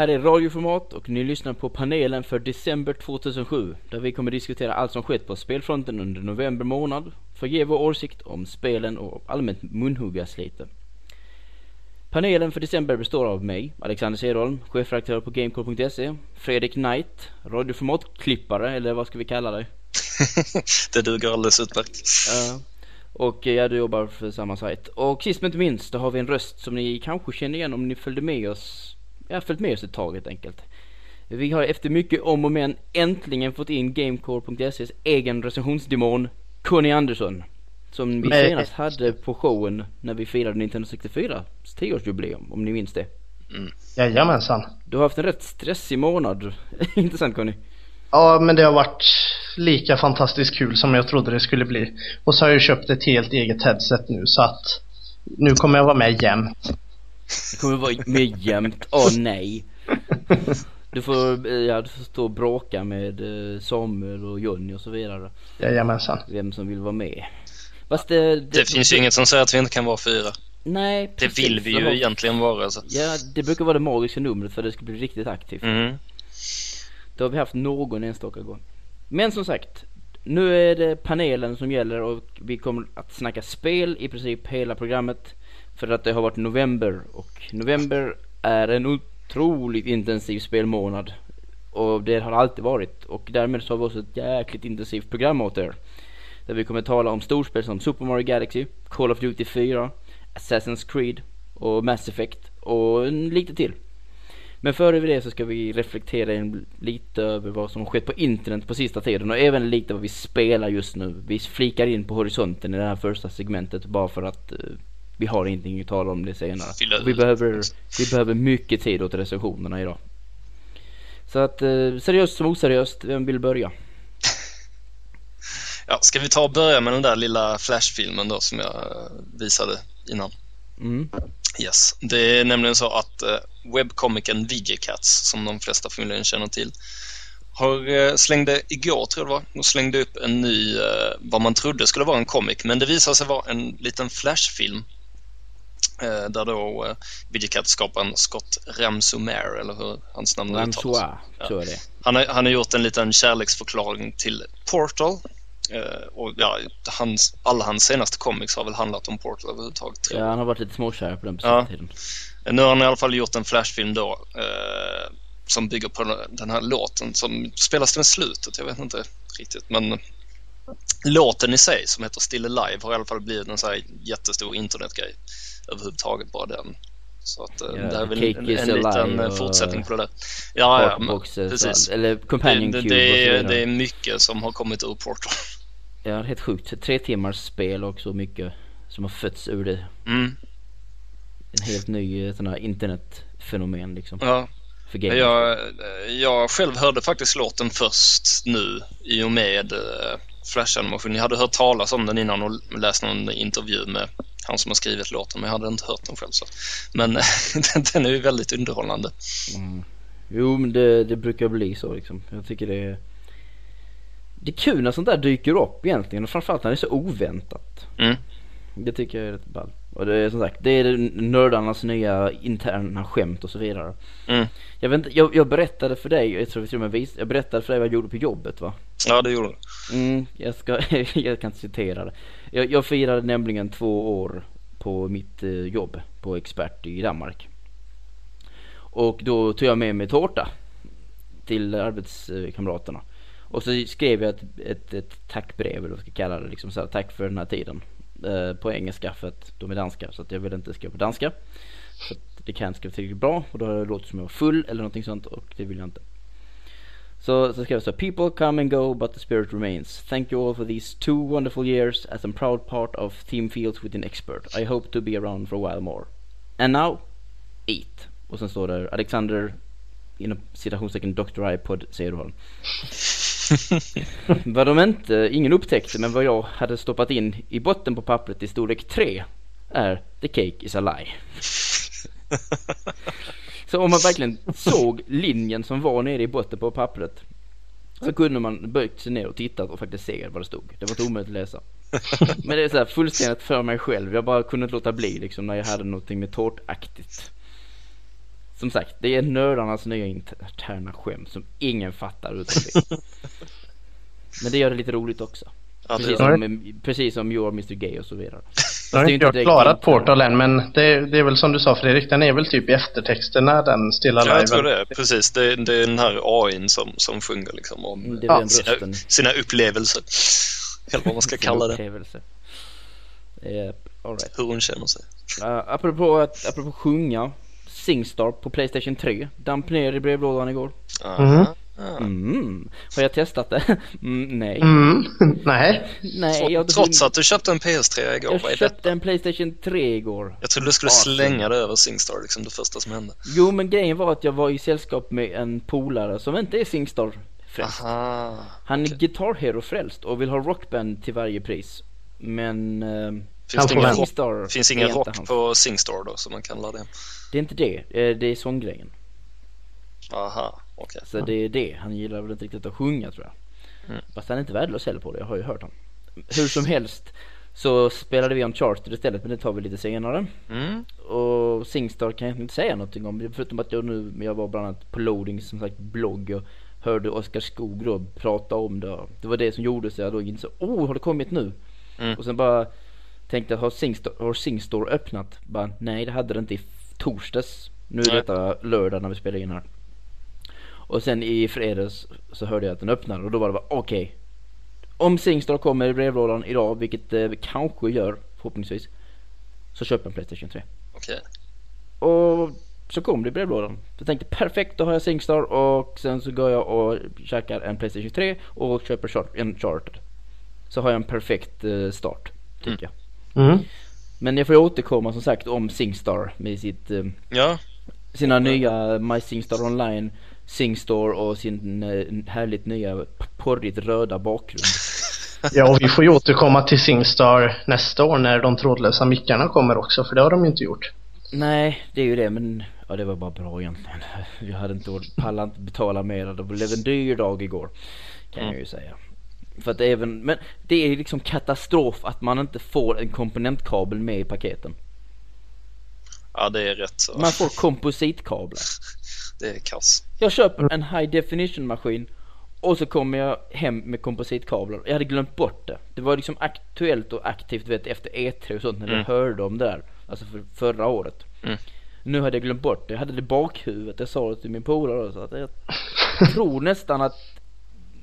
Här är radioformat och ni lyssnar på panelen för december 2007 där vi kommer diskutera allt som skett på spelfronten under november månad för att ge vår åsikt om spelen och allmänt munhuggas lite. Panelen för december består av mig, Alexander Cederholm, chefredaktör på Gamecore.se, Fredrik Knight, radioformatklippare eller vad ska vi kalla dig? det duger alldeles utmärkt. Ja. Och ja, du jobbar för samma sajt. Och sist men inte minst, då har vi en röst som ni kanske känner igen om ni följde med oss. Ja, följt med oss ett tag helt enkelt. Vi har efter mycket om och men äntligen fått in Gamecore.ses egen recensionsdemon, Conny Andersson. Som vi Nej. senast hade på showen när vi firade Nintendo 64 10-årsjubileum, om ni minns det. Jajamensan. Du har haft en rätt stressig månad. Intressant Conny. Ja, men det har varit lika fantastiskt kul som jag trodde det skulle bli. Och så har jag köpt ett helt eget headset nu så att nu kommer jag vara med jämt. Det kommer vara mer jämnt. Åh nej. Du får, ja, du får stå och bråka med eh, Samuel och Jonny och så vidare. Jajamensan. Vem som vill vara med. Fast det, det, Det finns ju inget som säger att vi inte kan vara fyra. Nej, Det precis. vill vi ju egentligen vara. Så. Ja, det brukar vara det magiska numret för att det ska bli riktigt aktivt. Mm. Det har vi haft någon enstaka gång. Men som sagt, nu är det panelen som gäller och vi kommer att snacka spel i princip hela programmet. För att det har varit november och november är en otroligt intensiv spelmånad. Och det har alltid varit och därmed så har vi också ett jäkligt intensivt program åt er. Där vi kommer tala om storspel som Super Mario Galaxy, Call of Duty 4, Assassin's Creed och Mass Effect och lite till. Men före det så ska vi reflektera lite över vad som har skett på internet på sista tiden och även lite vad vi spelar just nu. Vi flikar in på horisonten i det här första segmentet bara för att eh, vi har ingenting att tala om det senare. Vi behöver, vi behöver mycket tid åt recensionerna idag. Så att eh, seriöst som oseriöst, vem vill börja? Ja, ska vi ta och börja med den där lilla flashfilmen då som jag eh, visade innan? Mm. Yes. Det är nämligen så att eh, webbkomikern VJ-Cats, som de flesta förmodligen känner till, har eh, slängde igår, tror jag det var, de slängde upp en ny, eh, vad man trodde skulle vara en comic, men det visade sig vara en liten flashfilm där då eh, VJ-Cats-skaparen Scott Ramsomere, eller hur hans namn uttalas. Ramsoa, tror jag det. Han har, han har gjort en liten kärleksförklaring till Portal. Eh, och ja, hans, alla hans senaste comics har väl handlat om Portal överhuvudtaget. Ja, han har varit lite småkär på den Ja. tiden. Nu har han i alla fall gjort en flashfilm då eh, som bygger på den här låten som spelas till slutet. Jag vet inte riktigt men låten i sig som heter Still Alive har i alla fall blivit en så här jättestor internetgrej överhuvudtaget bara den. Så att eh, Ja, det är väl en, en liten eh, fortsättning på det där. Ja, ja, men, precis. eller Companion Det, det, är, vidare. det är mycket som har kommit ur Portal. Ja, helt sjukt. Tre timmars spel och så mycket som har fötts ur det. Mm, En helt ny eh, sån här internetfenomen liksom. ja. För. Jag, jag själv hörde faktiskt låten först nu i och med uh, Flash-animationen. Jag hade hört talas om den innan och läst någon intervju med han som har skrivit låten men jag hade inte hört den själv. Så. Men den, är ju väldigt underhållande. Mm. Jo men det, det brukar bli så liksom. Jag tycker det är Det är kul när sånt där dyker upp egentligen och framförallt när det är så oväntat. Mm. Det tycker jag är rätt ball. Och det är som sagt, det är nördarnas nya interna skämt och så vidare. Mm. Jag vet inte, jag, jag berättade för dig, jag tror vi till och med vis, jag berättade för dig vad jag gjorde på jobbet va? Ja, det gjorde den. Mm, jag ska, jag kan citera det. Jag, jag firade nämligen två år på mitt eh, jobb på Expert i Danmark. Och då tog jag med mig tårta till arbetskamraterna. Och så skrev jag ett, ett, ett tackbrev eller vad jag ska kalla det liksom så här, tack för den här tiden. Eh, på engelska för att de är danska så att jag vill inte skriva på danska. För att det kan jag inte skriva tillräckligt bra och då har det låtit som jag var full eller någonting sånt och det vill jag inte. Så, så skrev jag så People come and go but the spirit remains. Thank you all for these two wonderful years as a proud part of Team Fields with an expert. I hope to be around for a while more. And now, eat. Och sen står det Alexander inom citationstecken Dr. iPod säger Cederholm vad de inte, ingen upptäckte men vad jag hade stoppat in i botten på pappret i storlek 3 är The cake is a lie. Så om man verkligen såg linjen som var nere i botten på pappret så kunde man böjt sig ner och tittat och faktiskt se vad det stod. Det var inte omöjligt att läsa. Men det är så här fullständigt för mig själv. Jag bara kunde inte låta bli liksom när jag hade någonting med tårtaktigt som sagt, det är nördarnas nya interna skämt som ingen fattar vi. Men det gör det lite roligt också. Ja, det, Precis som, precis som You are Mr Gay och så vidare. Jag har det är inte jag klarat. Portal än men det, det är väl som du sa Fredrik, den är väl typ i eftertexterna den stilla ja, jag tror det. Precis, det, det är den här AIn som, som sjunger liksom om Mm, Ja, sina, rösten. sina upplevelser. Eller vad man ska kalla det. Upplevelse. All right. Hur hon känner sig. Uh, apropå, att, apropå sjunga. Singstar på Playstation 3. Damp ner i brevlådan igår. Ja. Mm. Har jag testat det? Mm, nej. Mm, nej. Nej, jag, Trots att du köpte en PS3 igår, jag köpte detta? en Playstation 3 igår. Jag trodde du skulle slänga det över Singstar, liksom det första som hände. Jo men grejen var att jag var i sällskap med en polare som inte är Singstar frälst. Aha. Han är Guitar Hero frälst och vill ha rockband till varje pris. Men eh, Finns det ingen, rock, finns ingen rock hans. på Singstar då som man kan ladda hem? Det är inte det, eh, det är sånggrejen. Aha, okej. Så det är det, han gillar väl inte riktigt att sjunga tror jag. Mm. Fast han är inte värdelös heller på det, jag har ju hört honom. Hur som helst så spelade vi Uncharted istället men det tar vi lite senare. Mm. Och Singstar kan jag inte säga någonting om förutom att jag nu, jag var bland annat på Loading som sagt blogg och hörde Oskar Skog då prata om det. Det var det som gjorde så jag då insåg, oh har det kommit nu? Mm. Och sen bara tänkte har Singstar, har Singstar öppnat? Bara, nej det hade det inte i torsdags. Nu är detta lördag när vi spelar in här. Och sen i fredags så hörde jag att den öppnade och då var det bara okej. Om Singstar kommer i brevlådan idag, vilket det kanske gör förhoppningsvis. Så köper jag en Playstation 3. Okej. Och så kom det i brevlådan. Så jag tänkte perfekt, då har jag Singstar och sen så går jag och käkar en Playstation 3 och köper en Charter. Så har jag en perfekt eh, start, tycker jag. Mm. Men jag får ju återkomma som sagt om Singstar med sitt, eh, Ja, sina nya My Singstar Online, Singstar och sin eh, härligt nya porrigt röda bakgrund. Ja, och vi får ju återkomma till Singstar nästa år när de trådlösa mickarna kommer också, för det har de ju inte gjort. Nej, det är ju det men ja det var bara bra egentligen. Jag hade inte pallat betala mer. Det blev en dyr dag igår. Kan jag ju säga. För att även, men det är liksom katastrof att man inte får en komponentkabel med i paketen. ja det är rätt så. Man får kompositkablar. Det är kass. Jag köper en high definition maskin och så kommer jag hem med kompositkablar. Jag hade glömt bort det. Det var liksom aktuellt och aktivt vet, efter E3 och sånt när jag Mm. hörde om det där. Alltså för, förra året. Mm. Nu hade jag glömt bort det. Jag hade det i bakhuvudet. Jag sa det till min polare så att jag tror nästan att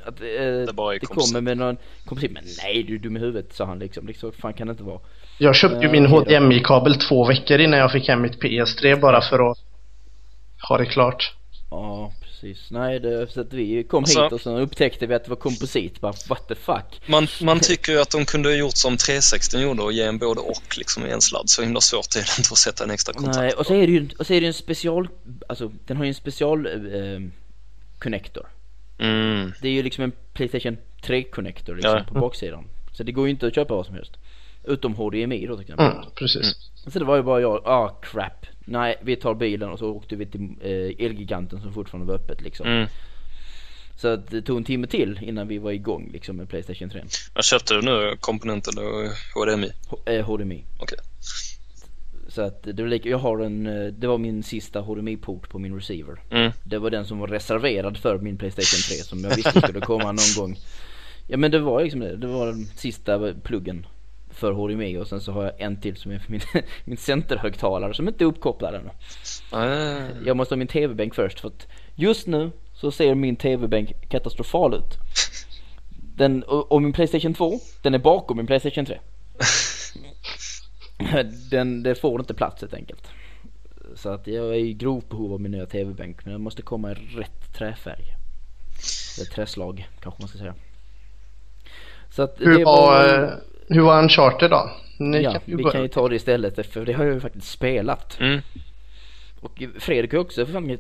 att eh, det komposit. kommer med någon komposit. Men nej du är dum i huvudet sa han liksom. liksom fan kan det inte vara. Jag köpte ju min. HDMI-kabel två veckor innan jag fick hem mitt PS3 bara för att ha det klart. Ja precis. Nej det, så att vi kom Alltså- hit och så upptäckte vi att det var komposit. Bara what the fuck. Man, man tycker ju att de kunde ha gjort som 360 gjorde och ge en både och liksom i en sladd. Så himla svårt är det inte att sätta en extra kontakt. Nej, och så är det ju, och så är det ju en special, alltså den har ju en special eh, connector. Mm. Det är ju liksom en Playstation 3 connector liksom Ja. på baksidan. Så det går ju inte att köpa vad som helst. Utom HDMI då till exempel. Mm, precis. Så det var ju bara jag, ah crap. Nej, vi tar bilen och så åkte vi till eh, Elgiganten som fortfarande var öppet liksom. Mm. Så att det tog en timme till innan vi var igång liksom med Playstation 3. Jag köpte du nu komponenten och HDMI? H- eh, HDMI. Okej. Så att det var lika, jag har en, eh, det var min sista HDMI-port på min receiver. Mm. Det var den som var reserverad för min Playstation 3 som jag visste skulle komma någon gång. Ja men det var liksom det, det var den sista pluggen för HDMI och sen så har jag en till som är för min, min centerhögtalare som inte är uppkopplad ännu. Ah, Jag måste ha min TV-bänk först för att just nu så ser min TV-bänk katastrofal ut. Den, och, och min Playstation 2, den är bakom min Playstation 3. Den, det får inte plats helt enkelt. Så att jag är i grovt behov av min nya TV-bänk men jag måste komma i rätt träfärg. Eller träslag kanske man ska säga. Så att Hur det var, eh, hur var Uncharted då? Ni Ja, kan vi börja. kan ju ta det istället för det har jag ju faktiskt spelat. Mm. Och Fredrik har också fan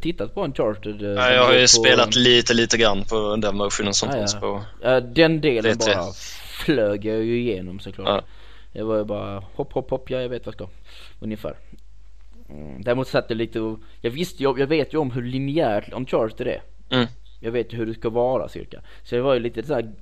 tittat på Uncharted. eh, Ja, jag har ju på- spelat lite, lite grann på den versionen som Ja, finns ja. på... Den delen Det är bara flög jag ju igenom såklart. Ja. Det var ju bara hopp, hopp, hopp, ja jag vet vad jag ska. Ungefär. Mm. Däremot satt jag lite och, jag visste ju, jag vet ju om hur linjärt Uncharted är. Mm. Jag vet ju hur det ska vara cirka. Så jag var ju lite så här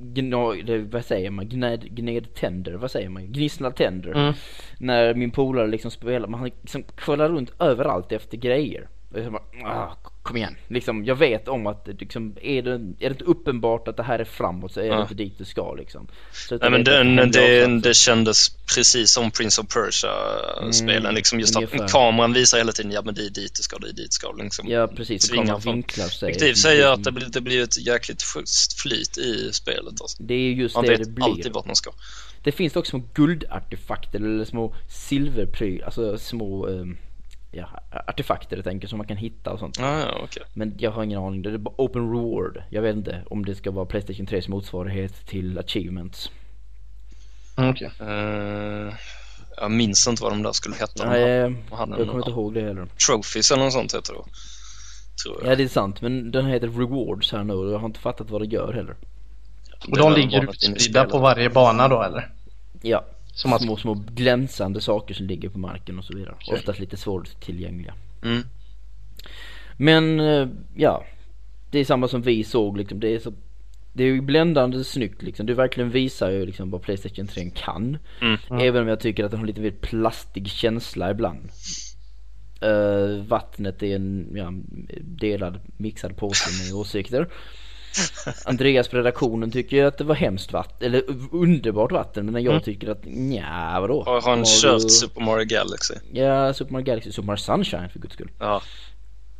gna, det, vad säger man, gnäd, gned tänder, vad säger man, gnisslar tänder. Mm. När min polare liksom spelar, man liksom kollar runt överallt efter grejer. Och jag bara, ah, kom igen. Liksom, jag vet om att liksom, är, det, är det inte uppenbart att det här är framåt så är det Ja. inte dit du ska liksom. Så Nej, men den, det, också. det kändes precis som Prince of Persia-spelen. Mm, liksom just ungefär. att kameran visar hela tiden, ja men det är dit du ska, det är dit du ska. Liksom. Ja precis, kameran vinklar sig. Aktiv säger att det blir, det blir ett jäkligt schysst flyt i spelet. Alltså. Det är just Man det vet det blir. alltid vart man ska. Det finns också små guldartefakter eller små silverpryl, alltså små ehm, ja, artefakter helt enkelt som man kan hitta och sånt. Ja, ja, okej. Men jag har ingen aning, det är bara open reward. Jag vet inte om det ska vara Playstation 3s motsvarighet till achievements. Mm, okej. Eh, jag minns inte vad de där skulle heta. De Nej, hade- jag kommer inte ihåg det heller. Trophies eller något sånt heter det. Tror jag. Ja det är sant, men den heter rewards här nu och jag har inte fattat vad det gör heller. Och de är ligger utspridda på varje bana då eller? Ja, Som att, små, små glänsande saker som ligger på marken och så vidare. Okej. Oftast lite svårtillgängliga. Mm. Men eh, ja, det är samma som vi såg liksom. Det är så det är ju bländande snyggt liksom. Det verkligen visar ju liksom vad Playstation 3 kan. Mm. Även om jag tycker att den har lite mer plastig känsla ibland. Eh, vattnet är en ja, delad, mixad påse med åsikter. Andreas på redaktionen tycker ju att det var hemskt vatten, eller underbart vatten. Men jag Mm. tycker att nja vadå? Har han kört Super Mario Galaxy? Ja, Super Mario Galaxy, Super Mario Sunshine för guds skull. Ja.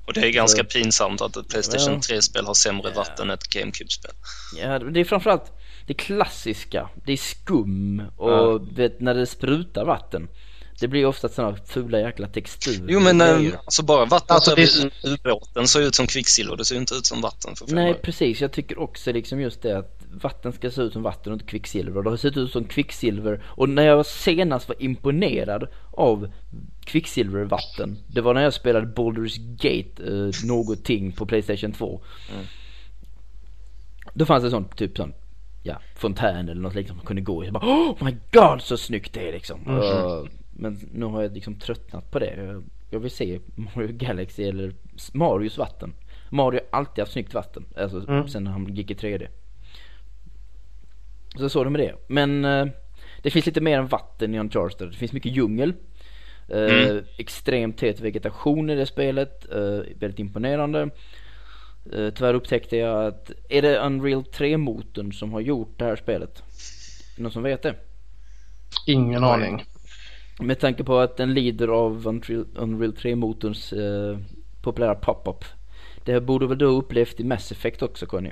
Och det är ganska pinsamt att ett Playstation Ja. 3-spel har sämre vatten än ett GameCube-spel. Ja, det är framförallt det klassiska. Det är skum och Ja. vet, när det sprutar vatten. Det blir ofta sådana fula jäkla texturer. Jo men eh, grejer. alltså bara vattnet Alltså, det över är- ubåten ser ut som kvicksilver, det ser ju inte ut som vatten för Nej öre. precis, jag tycker också liksom just det att vatten ska se ut som vatten och inte kvicksilver. Och det har sett ut som kvicksilver. Och när jag senast var imponerad av kvicksilvervatten. Det var när jag spelade Baldur's Gate, eh, någonting på Playstation 2. Mm. Då fanns det sån typ sån ja, fontän eller något liksom man kunde gå i. Jag bara, oh my god så snyggt det är liksom. Mhm. Uh, men nu har jag liksom tröttnat på det. Jag, vill se Mario Galaxy eller Marios vatten. Mario har alltid haft snyggt vatten. Alltså Mm. sen han gick i 3D. Så så det med det. Men eh, det finns lite mer än vatten i Uncharted. Det finns mycket djungel. Eh, Mm. Extremt tät vegetation i det spelet. eh, väldigt imponerande. Eh, tyvärr upptäckte jag att, är det Unreal 3-motorn som har gjort det här spelet? Någon som vet det? ingen aning. Med tanke på att den lider av Unreal, Unreal 3-motorns eh, populära pop-up. Det borde väl du ha upplevt i Mass Effect också Conny?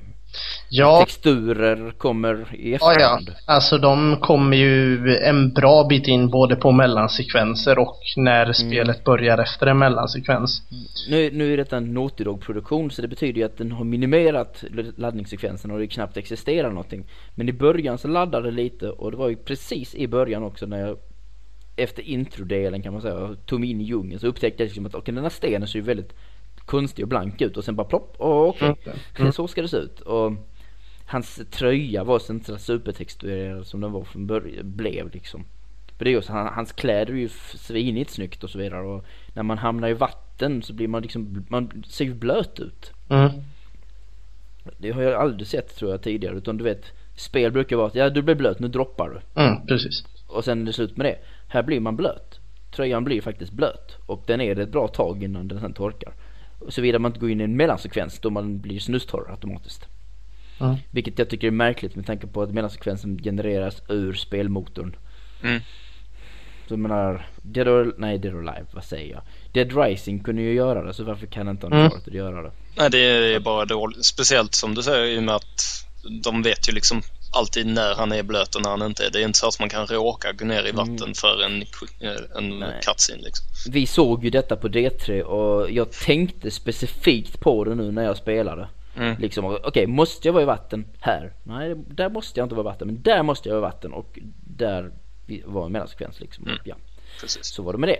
Ja, Texturer kommer i ja, ja. efterhand. Alltså de kommer ju en bra bit in både på mellansekvenser och när spelet börjar efter en mellansekvens. Nu, nu är detta en Naughty Dog-produktion så det betyder ju att den har minimerat laddningssekvensen och det knappt existerar någonting. Men i början så laddade det lite och det var ju precis i början också när jag efter introdelen kan man säga, och tog mig in i djungeln så upptäckte jag liksom att okej den här stenen ser ju väldigt konstig och blank ut och sen bara plopp, åh okej, Mm. så ska det se ut. Och hans tröja var så inte så supertexturerad som den var från början, blev liksom. För det är just, han, hans kläder är ju svinigt snyggt och så vidare och när man hamnar i vatten så blir man liksom, man ser ju blöt ut. Mm. Det har jag aldrig sett tror jag tidigare utan du vet, spel brukar vara att ja du blir blöt, nu droppar du. Mm, precis. Och sen är det slut med det. Här blir man blöt. Tröjan blir faktiskt blöt. Och den är det ett bra tag innan den sen torkar. Såvida man inte går in i en mellansekvens då man blir snustorr automatiskt. Mm. Vilket jag tycker är märkligt med tanke på att mellansekvensen genereras ur spelmotorn. Mm. Så jag menar, Dead or, nej Dead or Alive, vad säger jag? Dead Rising kunde ju göra det så varför kan inte Mm. Uncharted göra det? Nej, det är bara dåligt. Speciellt som du säger i och med att de vet ju liksom alltid när han är blöt och när han inte är. Det är inte så att man kan råka gå ner i vatten för en, en Mm. Nej. cutscene liksom. Vi såg ju detta på D3 och jag tänkte specifikt på det nu när jag spelade. Mm. Liksom, okej, måste jag vara i vatten här? Nej, där måste jag inte vara i vatten, men där måste jag vara i vatten och där var en mellansekvens liksom. Mm. Ja, Precis. så var det med det.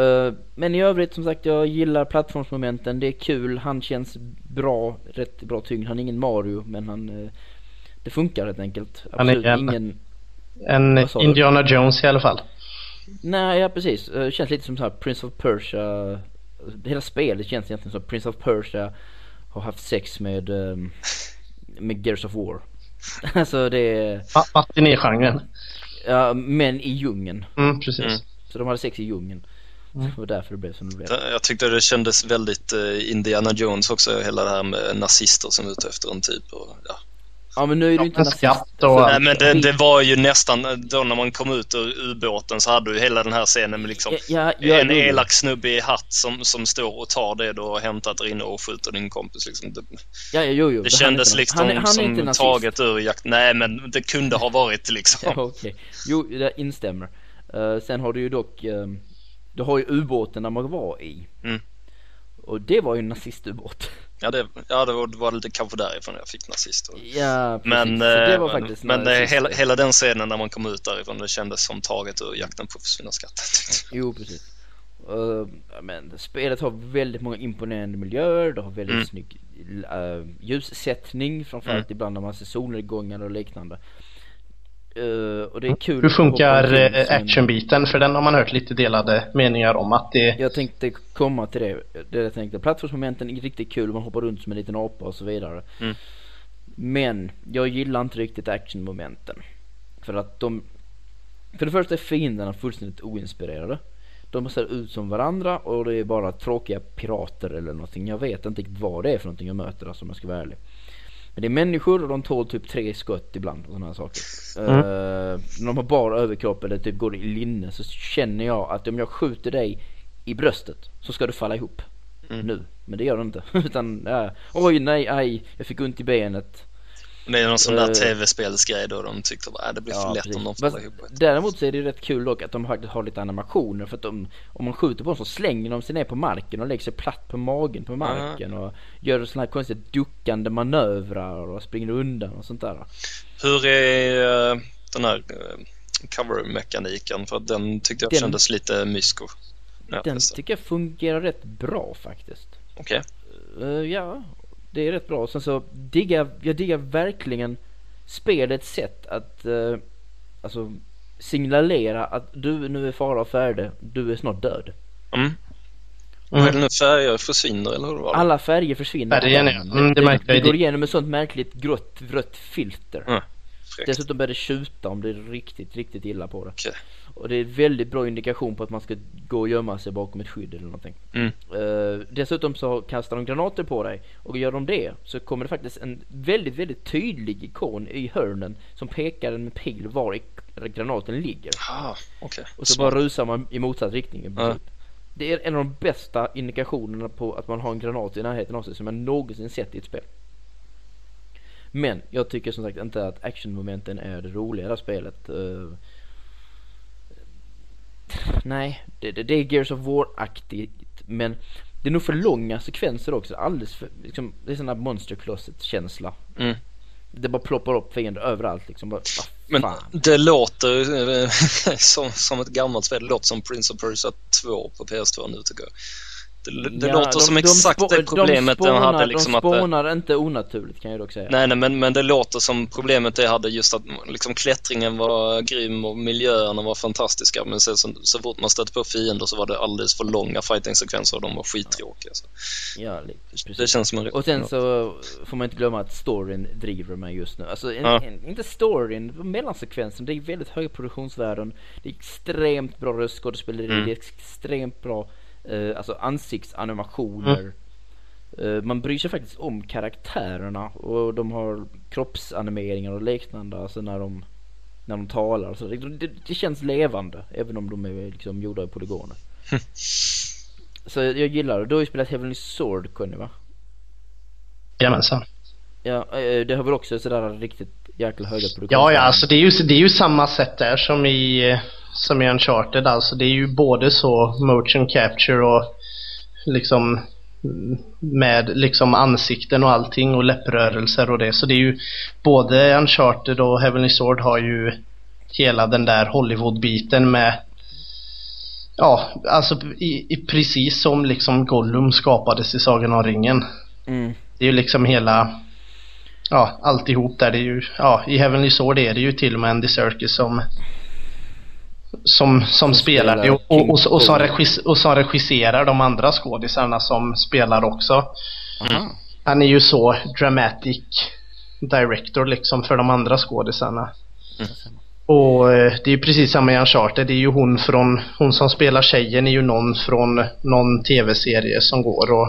Eh, men i övrigt som sagt, jag gillar plattformsmomenten, det är kul, han känns bra, rätt bra tyngd. Han är ingen Mario, men han, eh, det funkar helt enkelt. Han är Absolut en- ingen, En? Indiana Jones i alla fall. Nej, ja precis. Eh, känns lite som så här Prince of Persia. Hela spelet känns egentligen som Prince of Persia har haft sex med, ehm, med Gears of War. alltså det är, Ma- Matinégenren. ja, män i djungeln. Mm, precis. Mm. Så de hade sex i djungeln. Mm. Det var därför det blev som det blev. Jag tyckte det kändes väldigt eh, Indiana Jones också, hela det här med nazister som är ute efter en typ. Och, ja. Ja men nu är du Ja, inte skatt och. Nej, men det, det var ju nästan, då när man kom ut ur ubåten så hade du hela den här scenen med liksom Ja, ja, en elak snubbe i hatt som, som står och tar det du har hämtat inne och skjuter din kompis. Liksom. Det, Ja, ja, jo, jo. det kändes inte- liksom han, är- han som taget ur jakt. Nej, men det kunde ha varit liksom. Ja, okej. Jo, jag instämmer. Eh, sen har du ju dock, um, du har ju ubåten där man var i. Mm. Och det var ju en nazistubåt. Ja, det, ja, det var, det var lite kanske därifrån jag fick nazister. Ja, precis. Men, det eh, var men, faktiskt men eh, nazist. hela, hela den scenen när man kom ut därifrån, det kändes som taget ur jakten på försvunna skatten. Jo, precis. Uh, men spelet har väldigt många imponerande miljöer, det har väldigt Mm. snygg uh, ljussättning, framförallt ibland när man ser solnedgångar och liknande. Uh, och det är kul Hur funkar eh, actionbiten? För den har man hört lite delade meningar om att det... Jag tänkte komma till det, det jag tänkte. Plattformsmomenten är riktigt kul, man hoppar runt som en liten apa och så vidare. Mm. Men jag gillar inte riktigt actionmomenten. För att de, för det första är fienderna fullständigt oinspirerade. De ser ut som varandra och det är bara tråkiga pirater eller någonting. Jag vet inte riktigt vad det är för någonting jag möter alltså, om jag ska vara ärlig. Men det är människor och de tål typ tre skott ibland och sådana här saker. Mm. Eh, när de har bara överkropp eller typ går i linne så känner jag att om jag skjuter dig i bröstet så ska du falla ihop. Mm. Nu. Men det gör du inte. Utan, ja, oj nej, aj, jag fick ont i benet. Det är någon sån där Eh. tv-spelsgrej då de tyckte att det blir för lätt om de precis. Fast ihop. Däremot så är det ju rätt kul dock att de faktiskt har lite animationer för att de, om man skjuter på dem så slänger de sig ner på marken och lägger sig platt på magen på marken och gör sådana här konstiga duckande manövrar och springer undan och sånt där. Hur är eh, den här eh, cover-mekaniken? För den tyckte jag Den- kändes lite mysko. Ja, Den det. tycker jag fungerar rätt bra faktiskt. Okej. Eh, ja, det är rätt bra. Sen så diggar, jag diggar verkligen spelets sätt att uh, alltså signalera att du nu är fara och färde, du är snart död. Mm. Vad är det nu, färger försvinner eller hur var det? Alla färger försvinner. Färgen, ja. Mm, det det, det, i går det. igenom ett sånt märkligt grått, rött filter. Mm. Dessutom börjar det tjuta om det är riktigt, riktigt illa på det. Okej. Och det är väldigt bra indikation på att man ska gå och gömma sig bakom ett skydd eller någonting. Mm. Eh, dessutom så kastar de granater på dig och gör de det så kommer det faktiskt en väldigt, väldigt tydlig ikon i hörnen som pekar med pil var i- granaten ligger. Ah, okej. Och så Smart. bara rusar man i motsatt riktning i Ja. Det är en av de bästa indikationerna på att man har en granat i närheten av sig som jag någonsin sett i ett spel. Men jag tycker som sagt inte att actionmomenten är det roliga i det här spelet. Eh, nej, det, det, det är Gears of War-aktigt men det är nog för långa sekvenser också. Alldeles för, liksom, det är sån här Monster Closet-känsla. Mm. Det bara ploppar upp fiender överallt liksom. Bara, Men det låter eh, som, som ett gammalt spel. Det låter som Prince of Persia 2 på PS2 nu tycker jag. Det, Ja, låter de- som de exakt det problemet de spånar, hade. Liksom de att det, spånar inte onaturligt kan jag dock säga. nej, nej men, men det låter som problemet det hade just att liksom, klättringen var grym och miljöerna var fantastiska. Men sen så, så fort man stötte på fiender så var det alldeles för långa fighting-sekvenser och de var skittråkiga. Så. Ja, precis. Det känns som en Och sen så får man inte glömma att storyn driver mig just nu. Alltså en, Ja. en, inte storyn, mellansekvensen. Det är väldigt höga produktionsvärden. Det är extremt bra röstskådespeleri. Mm. Det är extremt bra eh, alltså ansiktsanimationer. Eh, man bryr sig faktiskt om karaktärerna och de har kroppsanimeringar och liknande. Alltså när de, när de talar. Så det, det, det känns levande även om de är liksom gjorda i polygoner. så jag, jag gillar det. Du har ju spelat Heavenly Sword Conny va? Jajamensan. Ja, eh, det har väl också sådär riktigt jäkla höga produktionsvärden. Ja, ja, alltså det är ju, det är ju samma sätt där som i, eh, som i Uncharted. Alltså det är ju både så motion capture och liksom mm, med liksom ansikten och allting och läpprörelser och det. Så det är ju både Uncharted och Heavenly Sword har ju hela den där Hollywood-biten med Ja, alltså i, i precis som liksom Gollum skapades i Sagan om ringen. Mm. Det är ju liksom hela Ja, alltihop där. Det är ju, ja, i Heavenly Sword är det ju till och med Andy Serkis som som, som spelar det och, och, och, och, som regis, och som regisserar de andra skådisarna som spelar också. Aha. Han är ju så dramatic director liksom för de andra skådisarna. Mm. Och eh, det är ju precis samma i Uncharted. Det är ju hon från, hon som spelar tjejen är ju någon från någon tv-serie som går och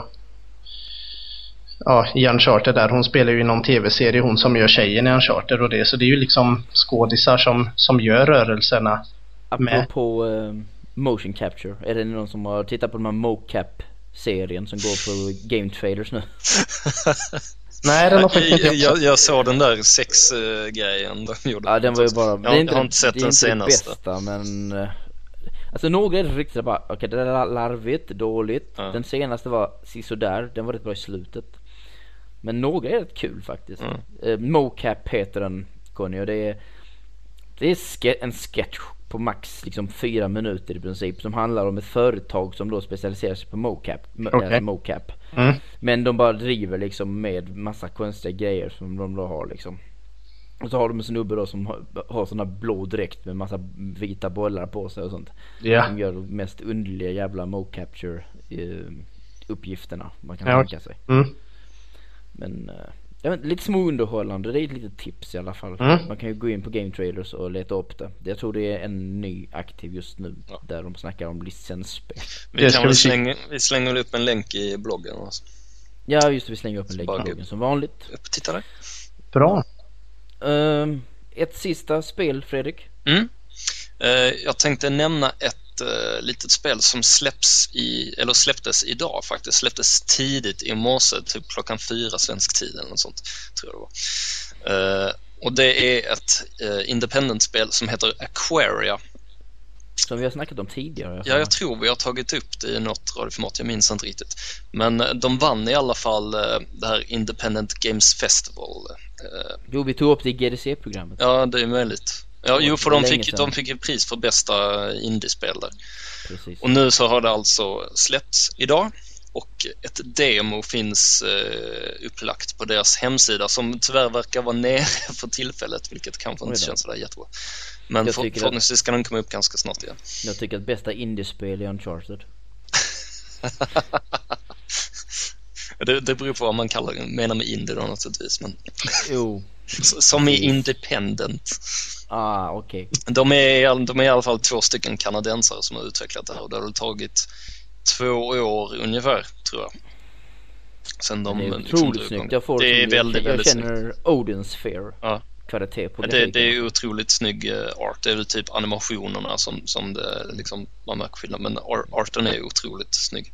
Ja, i Uncharted där. Hon spelar ju i någon tv-serie, hon som gör tjejen i Uncharted och det. Så det är ju liksom skådisar som, som gör rörelserna. Apropå uh, motion capture. Är det någon som har tittat på de här mocap serien som går på game trailers nu? Nej, den har faktiskt inte jag, jag såg den där sexgrejen de gjorde. Ja, den var ju bara... Jag, jag har inte sett den senaste. Det är inte bästa, men... Eh, alltså några är det riktigt bara, okej okay, det är larvigt, dåligt. Ja. Den senaste var sisådär, den var rätt bra i slutet. Men några är rätt kul faktiskt. Mm. Uh, Mocap heter den Conny och det är Det är ske en sketch på max liksom fyra minuter i princip som handlar om ett företag som då specialiserar sig på mocap. Okay. Äh, mocap. Mm. Men de bara driver liksom med massa konstiga grejer som de då har liksom. Och så har de en snubbe då som har, har såna blå dräkt med massa vita bollar på sig och sånt. Yeah. Som gör de mest underliga jävla mocapture uh, uppgifterna man kan ja. tänka sig. Mm. Men uh, Ja, men lite småunderhållande, det är ett litet tips i alla fall. Mm. Man kan ju gå in på Game Trailers och leta upp det. Jag tror det är en ny aktiv just nu ja. där de snackar om licensspel. Vi kan väl slänga, vi slänger upp en länk i bloggen alltså. Ja just det, vi slänger upp en länk i bloggen som vanligt. Upp titta där. Bra. Uh, ett sista spel Fredrik. Mm. Uh, jag tänkte nämna ett uh, litet spel som släpps i, eller släpptes idag faktiskt. Släpptes tidigt i morse, typ klockan fyra svensk tid eller något sånt. Tror jag det var. Uh, och det är ett uh, independent-spel som heter Aquaria. Som vi har snackat om tidigare. Ja, jag tror vi har tagit upp det i något radioformat, jag minns inte riktigt. Men de vann i alla fall det här Independent Games Festival. Jo, vi tog upp det i GDC-programmet. Ja, det är möjligt. Ja, jo, för de fick, de fick ju pris för bästa indiespel där. Precis. Och nu så har det alltså släppts idag och ett demo finns eh, upplagt på deras hemsida som tyvärr verkar vara nere för tillfället vilket kanske inte känns sådär jättebra. Men för, förhoppningsvis ska den komma upp ganska snart igen. Jag tycker att bästa indiespel är Uncharted. det, det beror på vad man kallar, menar med indie då naturligtvis. Men... Jo. Som är independent. Ah. Okay. De, är, de är i alla fall två stycken kanadensare som har utvecklat det här och det har tagit två år ungefär, tror jag. Sen de, det är liksom otroligt liksom snyggt. Jag får det är väldigt, jag, jag känner Odins Fair. Ja. Kvalitet på det, det är otroligt snygg eh, art. Det är väl typ animationerna som, som det, liksom, man märker skillnad. Men arten är otroligt snygg.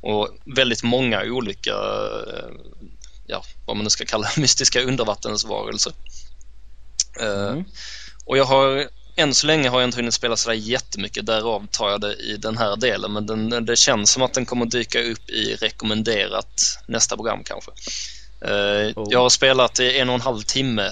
Och väldigt många olika, eh, ja, vad man nu ska kalla mystiska undervattensvarelser. Eh, mm. Och jag har än så länge har jag inte hunnit spela sådär jättemycket, därav tar jag det i den här delen. Men den, det känns som att den kommer dyka upp i rekommenderat nästa program kanske. Uh, oh. Jag har spelat i en och en halv timme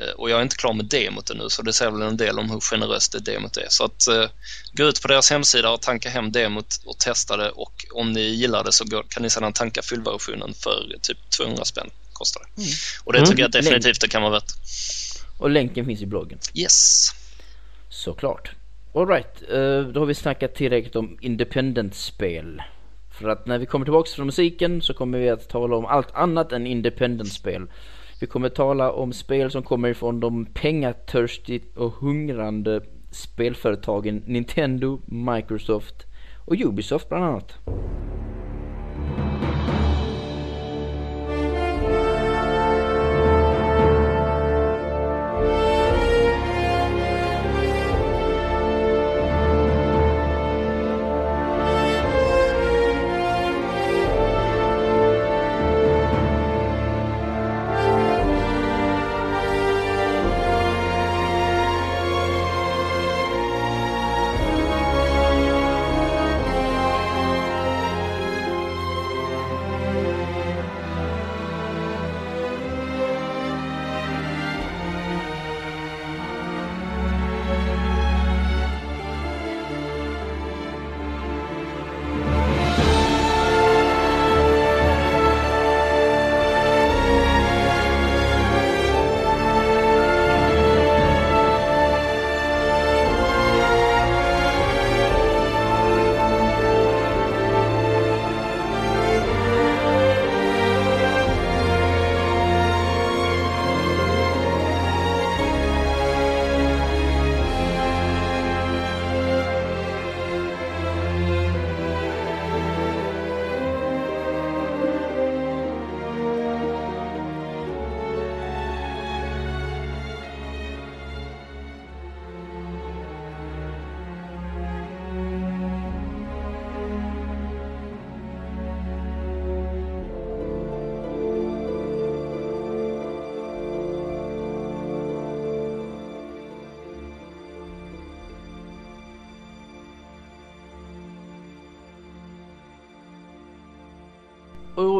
uh, och jag är inte klar med demot ännu så det säger väl en del om hur generöst det demot är. Så att uh, gå ut på deras hemsida och tanka hem demot och testa det och om ni gillar det så går, kan ni sedan tanka fullversionen för typ 200 spänn kostar det. Mm. Och det tycker jag mm. definitivt det kan vara värt. Och länken finns i bloggen. Yes. Såklart. Alright, uh, då har vi snackat tillräckligt om independent-spel. För att när vi kommer tillbaks från musiken så kommer vi att tala om allt annat än independent-spel. Vi kommer tala om spel som kommer ifrån de pengatörstigt och hungrande spelföretagen Nintendo, Microsoft och Ubisoft bland annat.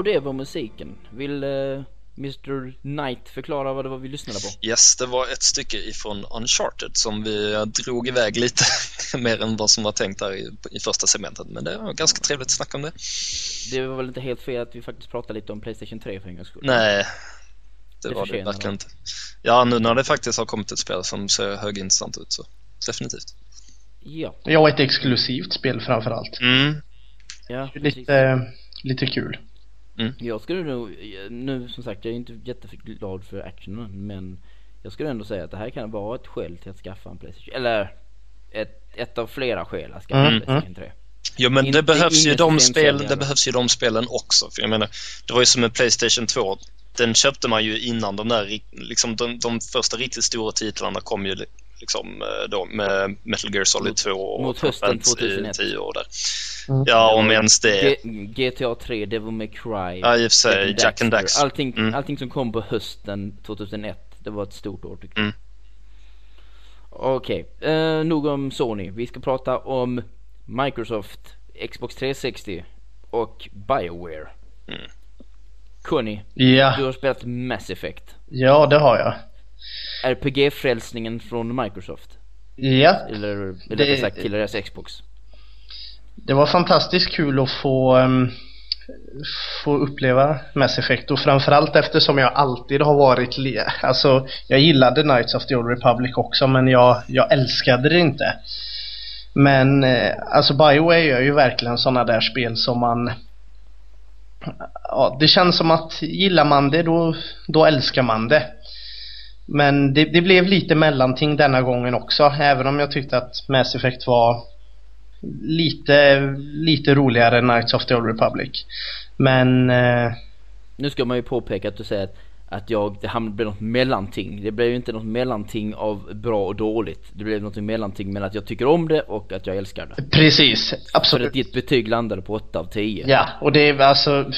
Och det var musiken. Vill uh, Mr Knight förklara vad det var vi lyssnade på? Yes, det var ett stycke ifrån Uncharted som vi drog iväg lite mer än vad som var tänkt där i, i första segmentet. Men det var ganska trevligt att snacka om det. Det var väl inte helt fel att vi faktiskt pratade lite om Playstation 3 för en gångs skull? Nej, det, Det var det verkligen inte. Ja, nu när det faktiskt har kommit ett spel som ser högintressant ut så definitivt. Ja, Ja, ett exklusivt spel framförallt. Mm, ja. Lite, lite kul. Jag skulle nog, nu som sagt jag är inte jätteglad för actionen men jag skulle ändå säga att det här kan vara ett skäl till att skaffa en Playstation, eller ett, ett av flera skäl att skaffa Mm, en Playstation 3. Jo men Inte- det behövs ju de spel, det behövs ju de spelen också. För jag menar, det var ju som med Playstation 2. Den köpte man ju innan de där, liksom de, de första riktigt stora titlarna kom ju liksom eh, då med Metal Gear Solid Mot- 2 och mot hösten Fantasy 2001. 10 och där. Mm. Ja, om ens det. G- GTA 3, Devil May Cry, Ja, i och för sig, Jack and Daxter, Dax. Allting, Mm. allting som kom på hösten 2001, det var ett stort år tycker jag. Mm. Okej, eh, nog om Sony. Vi ska prata om Microsoft, Xbox 360 och Bioware. Mm. Conny, Ja, du har spelat Mass Effect. ja det har jag. RPG-frälsningen från Microsoft. Ja, Eller, eller Det- rättare sagt till deras Xbox. det var fantastiskt kul att få, ehm, få uppleva Mass Effect och framförallt eftersom jag alltid har varit, le- alltså jag gillade Knights of the Old Republic också men jag, jag älskade det inte. Men eh, alltså Bioware gör ju verkligen sådana där spel som man Ja, det känns som att gillar man det då, då älskar man det. Men det, det blev lite mellanting denna gången också, även om jag tyckte att Mass Effect var lite, lite roligare än Knights of the Old Republic. Men eh, Nu ska man ju påpeka att du säger att, att jag, det hamnade blev något mellanting. Det blev ju inte något mellanting av bra och dåligt. Det blev något mellanting mellan att jag tycker om det och att jag älskar det. precis, absolut. att ditt betyg landade på 8 av 10. Ja, och det är alltså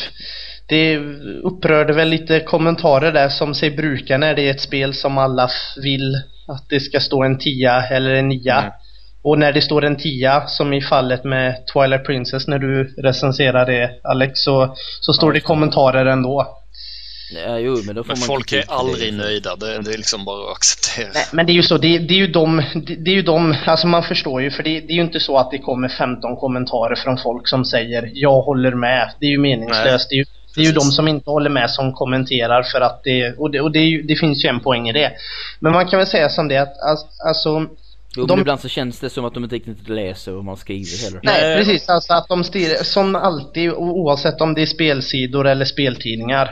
det upprörde väl lite kommentarer där som sig brukar när det är ett spel som alla vill att det ska stå en 10 eller en 9. Mm. Och när det står en 10 som i fallet med Twilight Princess när du recenserar det Alex så, så står Ja, det kommentarer ändå. Ja, jo, men då får Men man folk är aldrig det. nöjda. Det, det är liksom bara att acceptera. Nej, men det är ju så, det, det är ju de, det, det är ju de, alltså man förstår ju för det, det är ju inte så att det kommer 15 kommentarer från folk som säger jag håller med. Det är ju meningslöst. Det är ju, det är ju de som inte håller med som kommenterar för att det, och det, och det, ju, det finns ju en poäng i det. Men man kan väl säga som det att, alltså, Jo, De- ibland så känns det som att de inte riktigt läser vad man skriver heller. Nej, Nej. precis. Alltså att de stirrar, som alltid, oavsett om det är spelsidor eller speltidningar,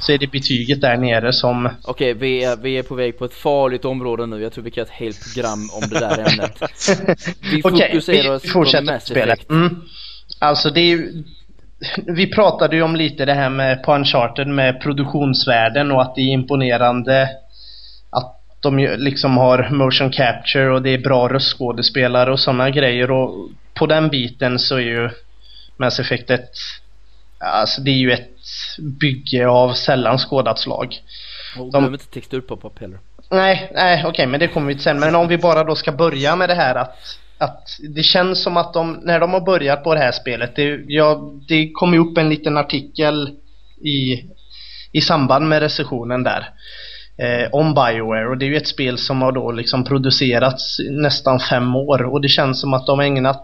så är det betyget där nere som... Okej, vi, är, vi är på väg på ett farligt område nu. Jag tror vi kan ha ett helt program om det där ämnet. Vi fokuserar vi, oss vi på fortsätter Mass spelet. Effect. Mm. Alltså det är ju... Vi pratade ju om lite det här med på Uncharted med produktionsvärden och att det är imponerande att de liksom har motion capture och det är bra röstskådespelare och sådana grejer och på den biten så är ju Mass Effect ett Alltså det är ju ett bygge av sällan skådat slag. Och De- glöm inte texturpop-up heller. Nej, nej okej men det kommer vi till sen. Men om vi bara då ska börja med det här att, att det känns som att de, när de har börjat på det här spelet, det, ja, det kom ju upp en liten artikel i, i samband med recensionen där. Eh, om Bioware och det är ju ett spel som har då liksom producerats nästan fem år och det känns som att de har ägnat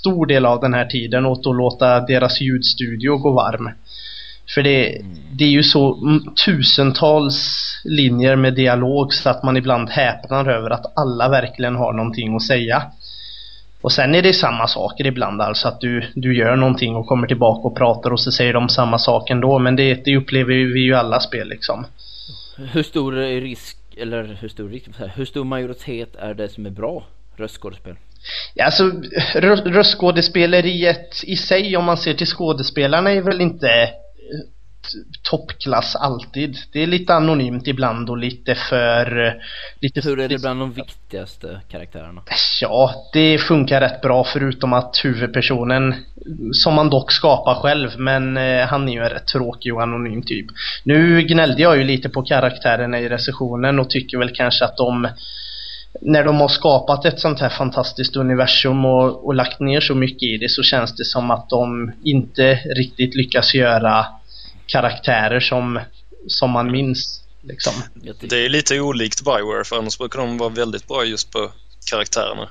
stor del av den här tiden åt att låta deras ljudstudio gå varm. För det, det är ju så tusentals linjer med dialog så att man ibland häpnar över att alla verkligen har någonting att säga. Och sen är det samma saker ibland alltså att du, du gör någonting och kommer tillbaka och pratar och så säger de samma sak ändå men det, det upplever vi ju alla spel liksom. Hur stor är risk, eller hur stor risk, hur stor majoritet är det som är bra röstskådespel? Ja, alltså rö- röstskådespeleriet i sig om man ser till skådespelarna är väl inte toppklass alltid. Det är lite anonymt ibland och lite för... eh, Lite Hur är det bland de viktigaste karaktärerna? Ja, det funkar rätt bra förutom att huvudpersonen, som man dock skapar själv, men eh, han är ju en rätt tråkig och anonym typ. Nu gnällde jag ju lite på karaktärerna i recensionen och tycker väl kanske att de när de har skapat ett sånt här fantastiskt universum och, och lagt ner så mycket i det så känns det som att de inte riktigt lyckas göra karaktärer som, som man minns. Liksom. Det är lite olikt Bioware för annars brukar de vara väldigt bra just på karaktärerna.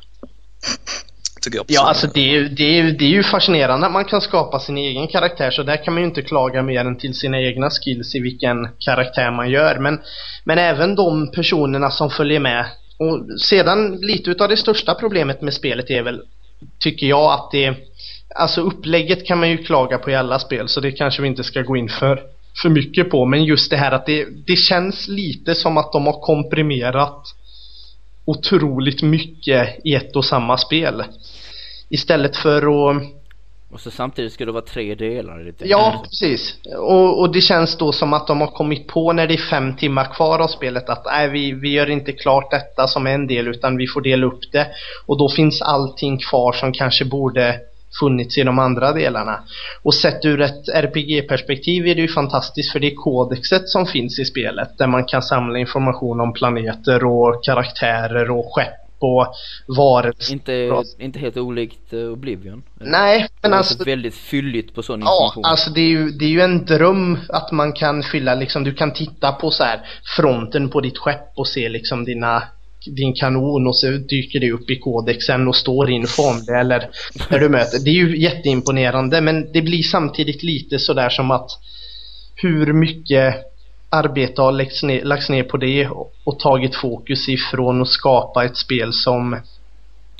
Tycker jag ja, alltså det är, det, är, det är ju fascinerande att man kan skapa sin egen karaktär så där kan man ju inte klaga mer än till sina egna skills i vilken karaktär man gör. Men, men även de personerna som följer med. Och sedan lite utav det största problemet med spelet är väl, tycker jag, att det Alltså upplägget kan man ju klaga på i alla spel så det kanske vi inte ska gå in för, för mycket på. Men just det här att det, det känns lite som att de har komprimerat otroligt mycket i ett och samma spel. Istället för att och så samtidigt ska det vara tre delar i Ja, precis. Och, och, det känns då som att de har kommit på när det är fem timmar kvar av spelet att nej, vi, vi gör inte klart detta som en del utan vi får dela upp det. Och då finns allting kvar som kanske borde funnits i de andra delarna. Och sett ur ett RPG-perspektiv är det ju fantastiskt för det är kodexet som finns i spelet där man kan samla information om planeter och karaktärer och skepp och varelser. Inte, inte helt olikt uh, Oblivion? Nej, men alltså... väldigt fylligt på sån information. Ja, alltså det är, ju, det är ju en dröm att man kan fylla liksom, du kan titta på så här fronten på ditt skepp och se liksom dina din kanon och så dyker det upp i kodexen och står info om det eller när du möter. Det är ju jätteimponerande men det blir samtidigt lite sådär som att hur mycket arbete har lagts ner, lagts ner på det och, och tagit fokus ifrån att skapa ett spel som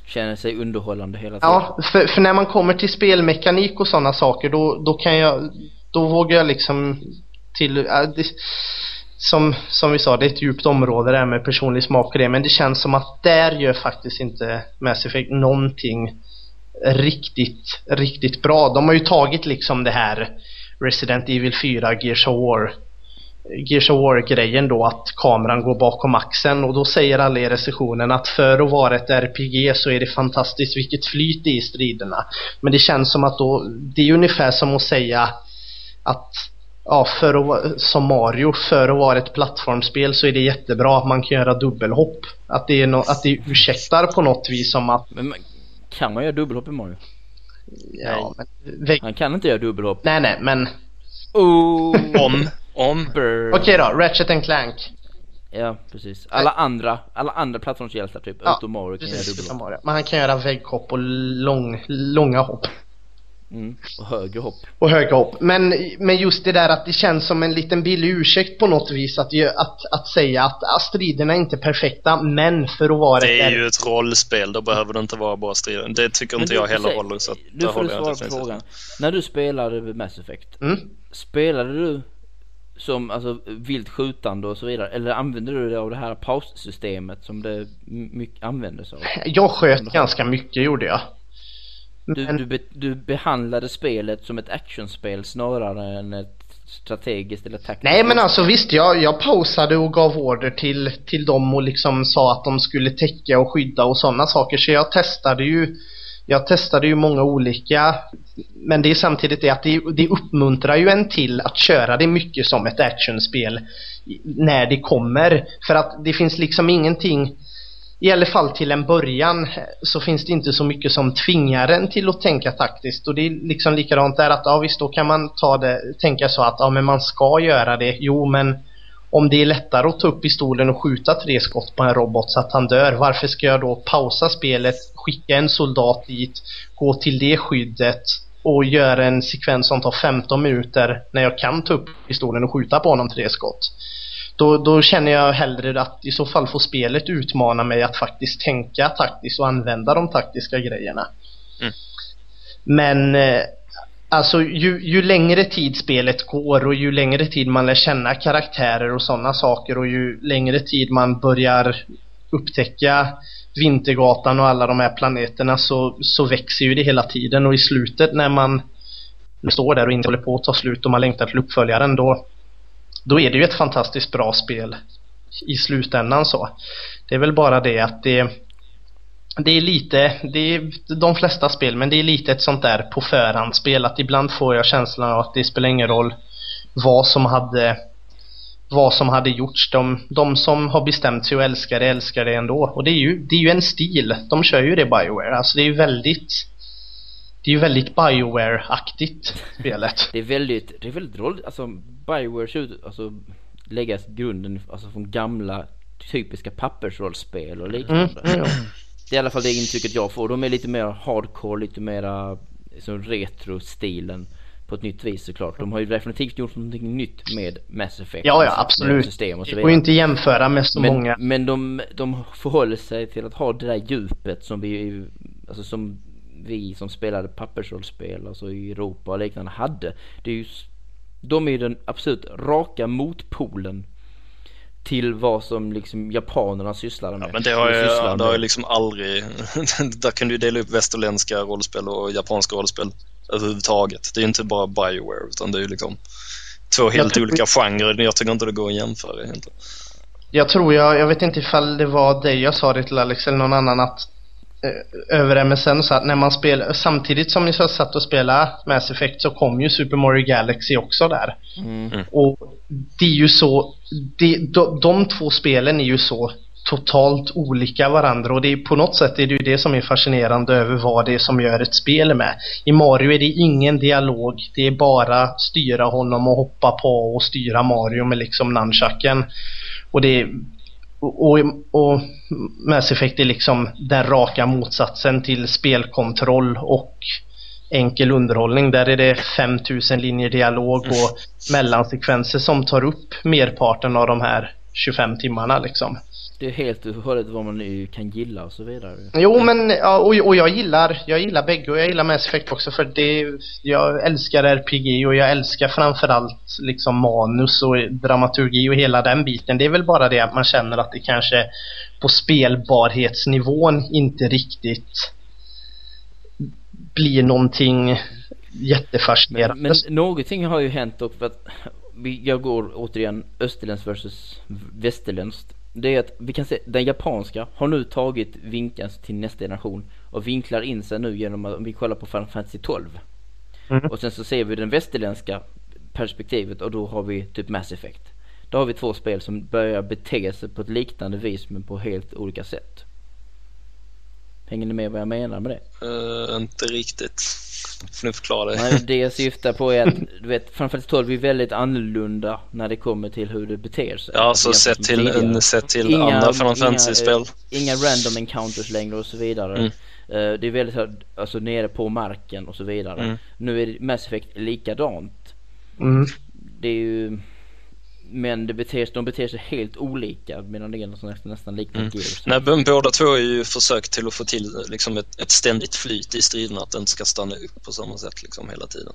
känner sig underhållande hela tiden. Ja, för, för när man kommer till spelmekanik och sådana saker då, då kan jag, då vågar jag liksom till, äh, det, som, som vi sa, det är ett djupt område det här med personlig smak och det, men det känns som att där gör faktiskt inte Mass Effect någonting riktigt, riktigt bra. De har ju tagit liksom det här Resident Evil 4, Gears of War Gears of War-grejen då att kameran går bakom axeln och då säger alla i recensionen att för att vara ett RPG så är det fantastiskt vilket flyt det är i striderna. Men det känns som att då, det är ungefär som att säga att ja, för att som Mario, för att vara ett plattformsspel så är det jättebra att man kan göra dubbelhopp. Att det, är no, att det ursäktar på något vis som att... Men kan man göra dubbelhopp i Mario? Ja, men... Han kan inte göra dubbelhopp. Nej, nej, men... Oh. Om. Om. Okej okay då, Ratchet and Clank. Ja, precis. Alla andra, alla andra plattformshjältar typ, ja, utom Mario kan göra dubbelhopp. Men han kan göra vägghopp och lång, långa hopp. Mm, och högre hopp. Och högre hopp. Men, men just det där att det känns som en liten billig ursäkt på något vis att, att, att säga att, att striderna är inte perfekta, men för att vara Det är ju ett rollspel, då behöver det inte vara bara strider. Det tycker inte du, jag heller håller. Så du får du svara på frågan. När du spelade Mass Effect, mm? spelade du som alltså vilt skjutande och så vidare? Eller använder du dig av det här paussystemet som det mycket användes av? Jag sköt ganska mycket gjorde jag. Du, Men... du, be, du behandlade spelet som ett actionspel snarare än ett strategiskt eller taktiskt Nej men alltså visst, jag, jag pausade och gav order till, till dem och liksom sa att de skulle täcka och skydda och sådana saker. Så jag testade ju jag testade ju många olika men det är samtidigt det att det, det uppmuntrar ju en till att köra det mycket som ett actionspel när det kommer. För att det finns liksom ingenting i alla fall till en början eh, så finns det inte så mycket som tvingar en till att tänka taktiskt och det är liksom likadant där att ja visst då kan man ta det, tänka så att ja men man ska göra det, jo men om det är lättare att ta upp pistolen och skjuta tre skott på en robot så att han dör, varför ska jag då pausa spelet, skicka en soldat dit, gå till det skyddet och göra en sekvens som tar 15 minuter när jag kan ta upp pistolen och skjuta på honom tre skott. Då, då känner jag hellre att i så fall får spelet utmana mig att faktiskt tänka taktiskt och använda de taktiska grejerna. Mm. Men eh, Alltså ju, ju längre tid spelet går och ju längre tid man lär känna karaktärer och sådana saker och ju längre tid man börjar upptäcka Vintergatan och alla de här planeterna så, så växer ju det hela tiden och i slutet när man står där och inte håller på att ta slut och man längtar till uppföljaren då då är det ju ett fantastiskt bra spel i slutändan så. Det är väl bara det att det det är lite, det är de flesta spel, men det är lite ett sånt där på förhandsspel att ibland får jag känslan av att det spelar ingen roll vad som hade vad som hade gjorts. De, de som har bestämt sig och älskar det, älskar det ändå. Och det är ju, det är ju en stil. De kör ju det Bioware. Alltså det är ju väldigt det är ju väldigt Bioware-aktigt spelet. Det är väldigt, det är väldigt roligt, alltså Bioware kör ut, alltså lägga grunden, alltså från gamla typiska pappersrollspel och liknande. Mm. Det är i alla fall det intrycket jag får. De är lite mer hardcore, lite mera som retro-stilen på ett nytt vis såklart. De har ju definitivt gjort någonting nytt med Mass Effect. Ja, ja absolut. System och så Det vidare. går ju inte jämföra med så men, många. men de, de förhåller sig till att ha det där djupet som vi, alltså som vi som spelade pappersrollspel, alltså i Europa och liknande hade. Det är ju, de är ju den absolut raka motpolen till vad som liksom japanerna sysslade med. Ja, men det har ju, det har ju liksom aldrig... där kan du ju dela upp västerländska rollspel och japanska rollspel överhuvudtaget. Det är ju inte bara Bioware utan det är ju liksom två helt tror- olika genrer. Jag tycker inte det går att jämföra egentligen. Jag tror jag, jag vet inte ifall det var dig jag sa det till Alex eller någon annan att över MSN så att när man spelar, samtidigt som ni så satt och spelade Mass Effect så kom ju Super Mario Galaxy också där. Mm. Och det är ju så, det, de, de två spelen är ju så totalt olika varandra och det är på något sätt är det ju det som är fascinerande över vad det är som gör ett spel med. I Mario är det ingen dialog, det är bara styra honom och hoppa på och styra Mario med liksom nunchucken. Och det är, och, och, och Mass Effect är liksom den raka motsatsen till spelkontroll och enkel underhållning. Där är det 5000 linjer dialog och mellansekvenser som tar upp merparten av de här 25 timmarna liksom. Det är helt och hållet vad man kan gilla och så vidare. Jo men, ja, och, och jag gillar, jag gillar bägge och jag gillar Mass Effect också för det, jag älskar RPG och jag älskar framförallt liksom manus och dramaturgi och hela den biten. Det är väl bara det att man känner att det kanske på spelbarhetsnivån inte riktigt blir någonting jättefascinerande. Men, men någonting har ju hänt och för att jag går återigen österländskt versus västerländskt. Det är att vi kan se, den japanska har nu tagit vinkeln till nästa generation och vinklar in sig nu genom att om vi kollar på Final Fantasy 12. Mm. Och sen så ser vi den västerländska perspektivet och då har vi typ Mass Effect. Då har vi två spel som börjar bete sig på ett liknande vis men på helt olika sätt. Hänger ni med vad jag menar med det? Uh, inte riktigt. Det? Nej, det jag syftar på är att du vet, framförallt 12 är väldigt annorlunda när det kommer till hur det beter sig. Ja, alltså sett till, en, sett till Inga- andra Final Fantasy-spel. eh, Inga random encounters längre och så vidare. Mm. Eh, det är väldigt så här, alltså nere på marken och så vidare. Mm. Nu är Mass Effect likadant. Mm. Det är ju men det beter, de beter sig helt olika medan det är nästan, nästan liknar Mm. Gears. Nej, men båda två är ju försök till att få till liksom ett, ett ständigt flyt i striderna, att den ska stanna upp på samma sätt liksom hela tiden.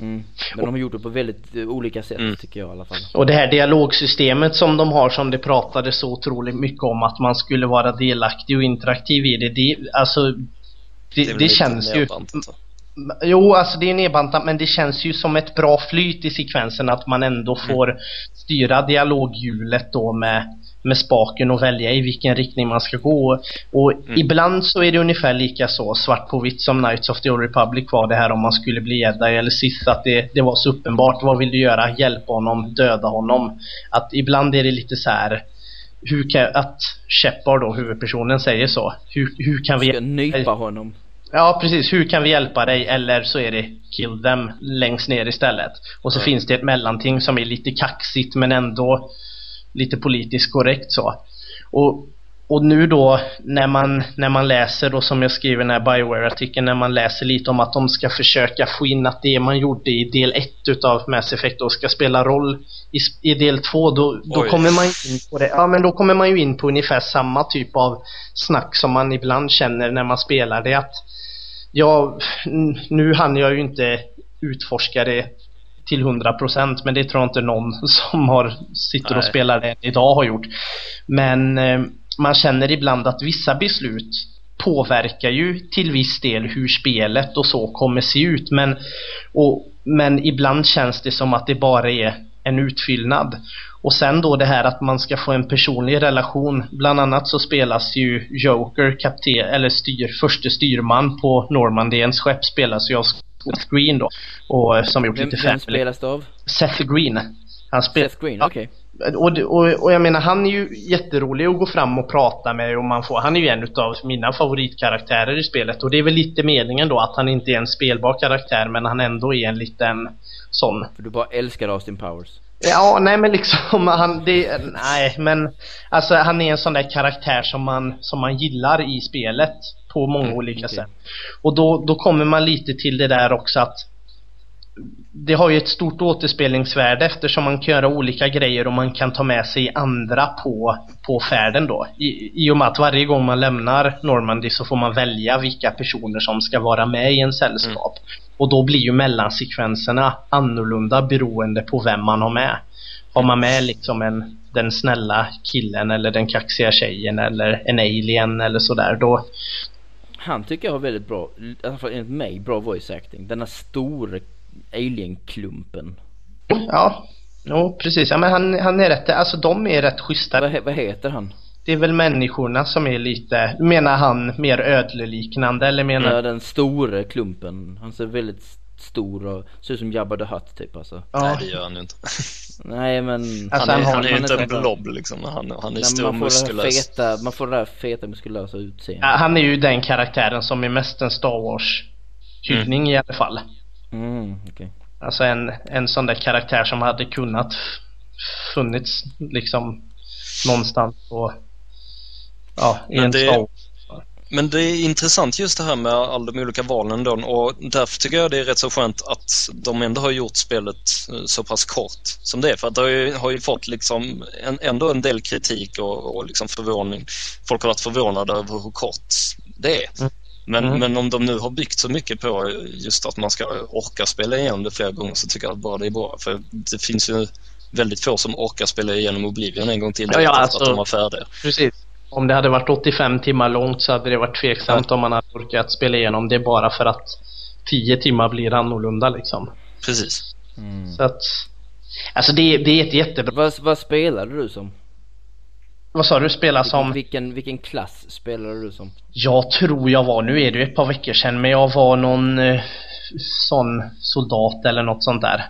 Mm. Men de har gjort det på väldigt eh, olika sätt Mm. tycker jag i alla fall. Och det här dialogsystemet som de har som det pratades så otroligt mycket om att man skulle vara delaktig och interaktiv i det. Det, alltså, det, det, lite känns ju... va? Jo, alltså det är nedbantat men det känns ju som ett bra flyt i sekvensen att man ändå får styra dialoghjulet då med, med spaken och välja i vilken riktning man ska gå. Och ibland så är det ungefär lika så svart på vitt som Knights of the Old Republic var det här om man skulle bli jedi eller Sith att det, det var så uppenbart. Vad vill du göra? Hjälpa honom? Döda honom? Att ibland är det lite så här hur kan, att Shepard då, huvudpersonen, säger så. Hur, hur kan vi Ska nypa honom. Ja, precis. Hur kan vi hjälpa dig? Eller så är det kill them längst ner istället. Och så Ja. finns det ett mellanting som är lite kaxigt men ändå lite politiskt korrekt så. Och, och nu då när man, när man läser då som jag skriver i den här Bioware-artikeln när man läser lite om att de ska försöka få in att det man gjorde i del 1 utav Mass Effect då ska spela roll i, i del 2 då, då Oj. kommer man in på det. Ja men då kommer man ju in på ungefär samma typ av snack som man ibland känner när man spelar det att Ja, nu hann jag ju inte utforska det till 100% men det tror jag inte någon som har sitter och Nej. spelar det idag har gjort. Men eh, man känner ibland att vissa beslut påverkar ju till viss del hur spelet och så kommer se ut men, och, men ibland känns det som att det bara är en utfyllnad. Och sen då det här att man ska få en personlig relation. Bland annat så spelas ju Joker, kapten, eller styr, förste styrman på Normandiens skepp spelas ju av Seth Green då. Och, eh, som gjort Vem, lite vem family. spelas det av? Seth Green. Han spelar Seth Green, okej. och, och, och jag menar han är ju jätterolig att gå fram och prata med och man får, han är ju en utav mina favoritkaraktärer i spelet och det är väl lite meningen då att han inte är en spelbar karaktär men han ändå är en liten sån. För du bara älskar Austin Powers. Ja, nej men liksom han, det, nej men alltså han är en sån där karaktär som man, som man gillar i spelet på många Mm, olika okej. sätt. Och då, då kommer man lite till det där också att det har ju ett stort återspelningsvärde eftersom man kan göra olika grejer och man kan ta med sig andra på, på färden då. I, I och med att varje gång man lämnar Normandy så får man välja vilka personer som ska vara med i en sällskap. Och då blir ju mellansekvenserna annorlunda beroende på vem man har med. Har man med liksom en, den snälla killen eller den kaxiga tjejen eller en alien eller sådär då, Han tycker jag har väldigt bra, i alla fall enligt mig, bra voice acting. Denna stora alien-klumpen. ja, jo, precis. Ja, men han, han är rätt, alltså de är rätt schyssta. Vad, he- vad heter han? Det är väl människorna som är lite, menar han mer ödleliknande eller menar Ja, den stora klumpen. Han ser väldigt stor och ser ut som Jabba the Hutt typ alltså. Ja. Nej, det gör han ju inte. Nej men... Alltså, han är, han han är ju inte en blob liksom. Han, han är Nej, stor och man, får det här muskulös. feta, man får det här feta muskulösa utseendet. Ja, han är ju den karaktären som är mest en Star Wars hyllning i alla fall. Mm, okej. Alltså en, en sån där karaktär som hade kunnat funnits liksom någonstans på ja, i Men en det- Wars. Men det är intressant just det här med alla de olika valen då och därför tycker jag det är rätt så skönt att de ändå har gjort spelet eh, så pass kort som det är. För att det har ju, har ju fått liksom en, ändå en del kritik och, och liksom förvåning. Folk har varit förvånade över hur kort det är. Men, Mm. men om de nu har byggt så mycket på just att man ska orka spela igenom det flera gånger så tycker jag att bara det är bra. För det finns ju väldigt få som orkar spela igenom Oblivion en gång till Ja, ja, efter alltså- att de var färdiga. Precis. Om det hade varit 85 timmar långt så hade det varit tveksamt om man hade orkat spela igenom det bara för att 10 timmar blir annorlunda liksom. Precis. Mm. Så att Alltså det, det är ett jättebra... Vad, vad spelade du som? Vad sa du? Spela som? Vilken, vilken klass spelade du som? Jag tror jag var, nu är det ju ett par veckor sedan, men jag var någon eh, sån soldat eller något sånt där.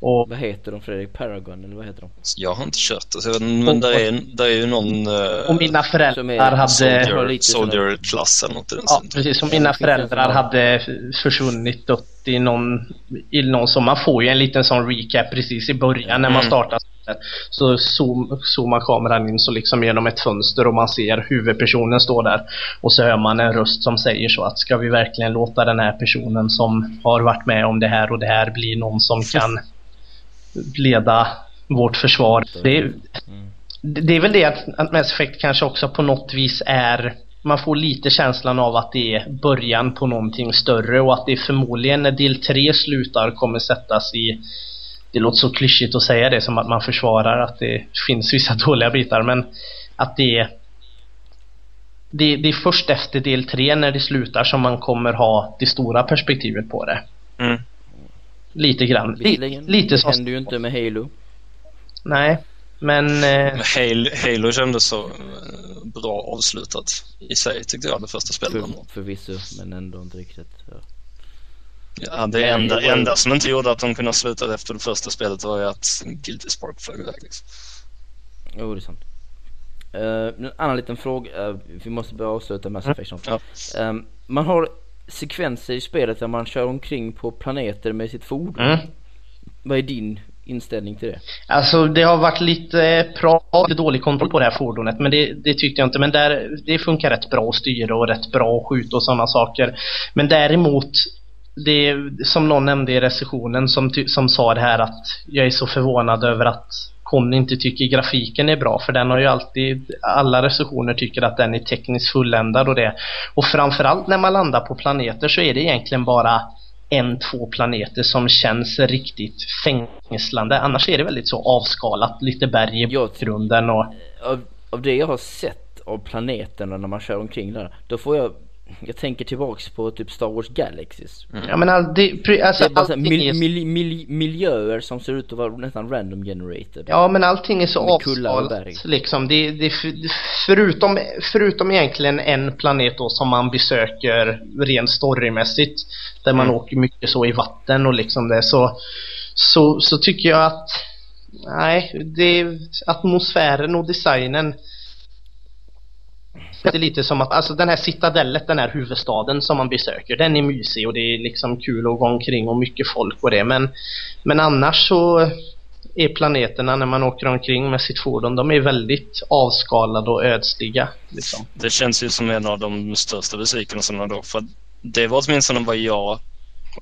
Och Vad heter de Fredrik? Paragon eller vad heter de? Jag har inte kört det, så men där är, där är ju någon eh, Och mina föräldrar hade... soldier, lite soldier-klass eller något Ja, precis. Som Ja, mina föräldrar hade försvunnit dött i någon, i någon som man får ju en liten sån recap precis i början när man Mm. startar. Så zoom, zoomar kameran in så liksom genom ett fönster och man ser huvudpersonen stå där. Och så hör man en röst som säger så att ska vi verkligen låta den här personen som har varit med om det här och det här bli någon som kan leda vårt försvar. Det, är- det är väl det att, att Mass Effect kanske också på något vis är man får lite känslan av att det är början på någonting större och att det förmodligen när del 3 slutar kommer sättas i det låter så klyschigt att säga det som att man försvarar att det finns vissa dåliga bitar men att det är det, det är först efter del 3 när det slutar som man kommer ha det stora perspektivet på det. Mm. Lite grann. Visserligen. Lite det som... händer ju inte med Halo. Nej. Men... Eh, Halo, Halo kändes så eh, bra avslutat i sig tyckte jag, det första spelet. För, förvisso, men ändå inte riktigt. Ja. Ja, det enda, enda som inte gjorde att de kunde ha slutat efter det första spelet var ju att Guilty Spark flög iväg. Liksom. Jo, det är sant. Uh, en annan liten fråga, eh, vi måste börja avsluta Mass Effect snart. Ja. Ehm, man har sekvenser i spelet där man kör omkring på planeter med sitt fordon. mm. Vad är din inställning till det? Alltså det har varit lite bra, lite dålig kontroll på det här fordonet men det, det tyckte jag inte. Men där, det funkar rätt bra att styra och rätt bra att skjuta och sådana saker. Men däremot, det som någon nämnde i recensionen som, som sa det här att jag är så förvånad över att Conny inte tycker grafiken är bra för den har ju alltid, alla recensioner tycker att den är tekniskt fulländad och det. Och framförallt när man landar på planeter så är det egentligen bara en, två planeter som känns riktigt fängslande. Annars är det väldigt så avskalat, lite berg i bakgrunden och... Av, av det jag har sett av planeterna när man kör omkring där, då får jag jag tänker tillbaks på typ Star Wars Galaxies. Ja men all, det, alltså, Det är bara allting mil, är, mil, mil, miljöer som ser ut att vara nästan random generated. Ja men allting är så avskalat liksom. Det, det, förutom, förutom egentligen en planet då som man besöker rent storymässigt. Där man Mm. åker mycket så i vatten och liksom det så, så, så tycker jag att Nej, det atmosfären och designen det är lite som att, alltså den här citadellet, den här huvudstaden som man besöker, den är mysig och det är liksom kul att gå omkring och mycket folk och det men Men annars så är planeterna när man åker omkring med sitt fordon, de är väldigt avskalade och ödsliga. Liksom. Det känns ju som en av de största besvikelserna då för det var åtminstone vad jag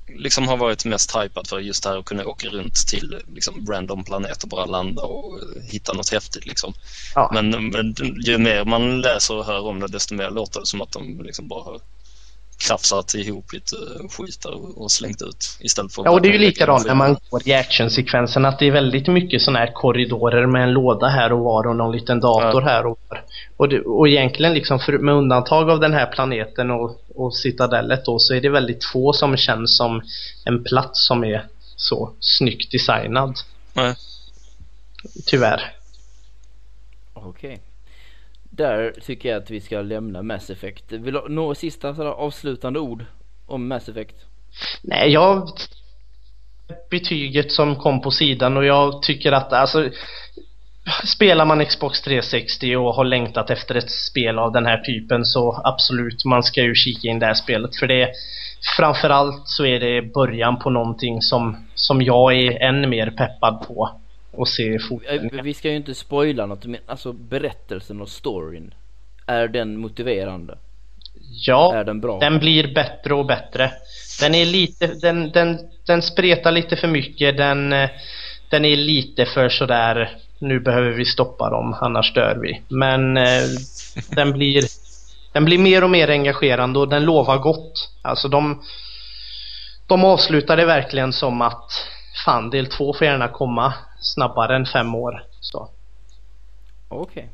liksom har varit mest hypad för just det här att kunna åka runt till liksom, random planeter, bara landa och hitta något häftigt. Liksom. Ja. Men, men, ju mer man läser och hör om det desto mer låter det som att de liksom bara har krafsat ihop lite skit och slängt ut istället för Ja, och det är ju likadant när man går i actionsekvensen att det är väldigt mycket sådana här korridorer med en låda här och var och någon liten dator ja. här och var. Och, det, och egentligen liksom för, med undantag av den här planeten och, och citadellet då så är det väldigt få som känns som en plats som är så snyggt designad. Nej. Tyvärr. Okej. Okay där tycker jag att vi ska lämna Mass Effect. Vill du ha några sista sådär, avslutande ord om Mass Effect? Nej, jag... Betyget som kom på sidan och jag tycker att alltså... Spelar man Xbox 360 och har längtat efter ett spel av den här typen så absolut, man ska ju kika in det här spelet för det Framförallt så är det början på någonting som, som jag är än mer peppad på och se fortsättningen. Vi ska ju inte spoila något, men alltså berättelsen och storyn. Är den motiverande? Ja, är den, bra? den blir bättre och bättre. Den är lite, den, den, den spretar lite för mycket, den, den är lite för sådär nu behöver vi stoppa dem, annars dör vi. Men eh, den blir den blir mer och mer engagerande och den lovar gott. Alltså de de avslutar det verkligen som att fan del två får gärna komma snabbare än fem år. Så. Okej. Okay.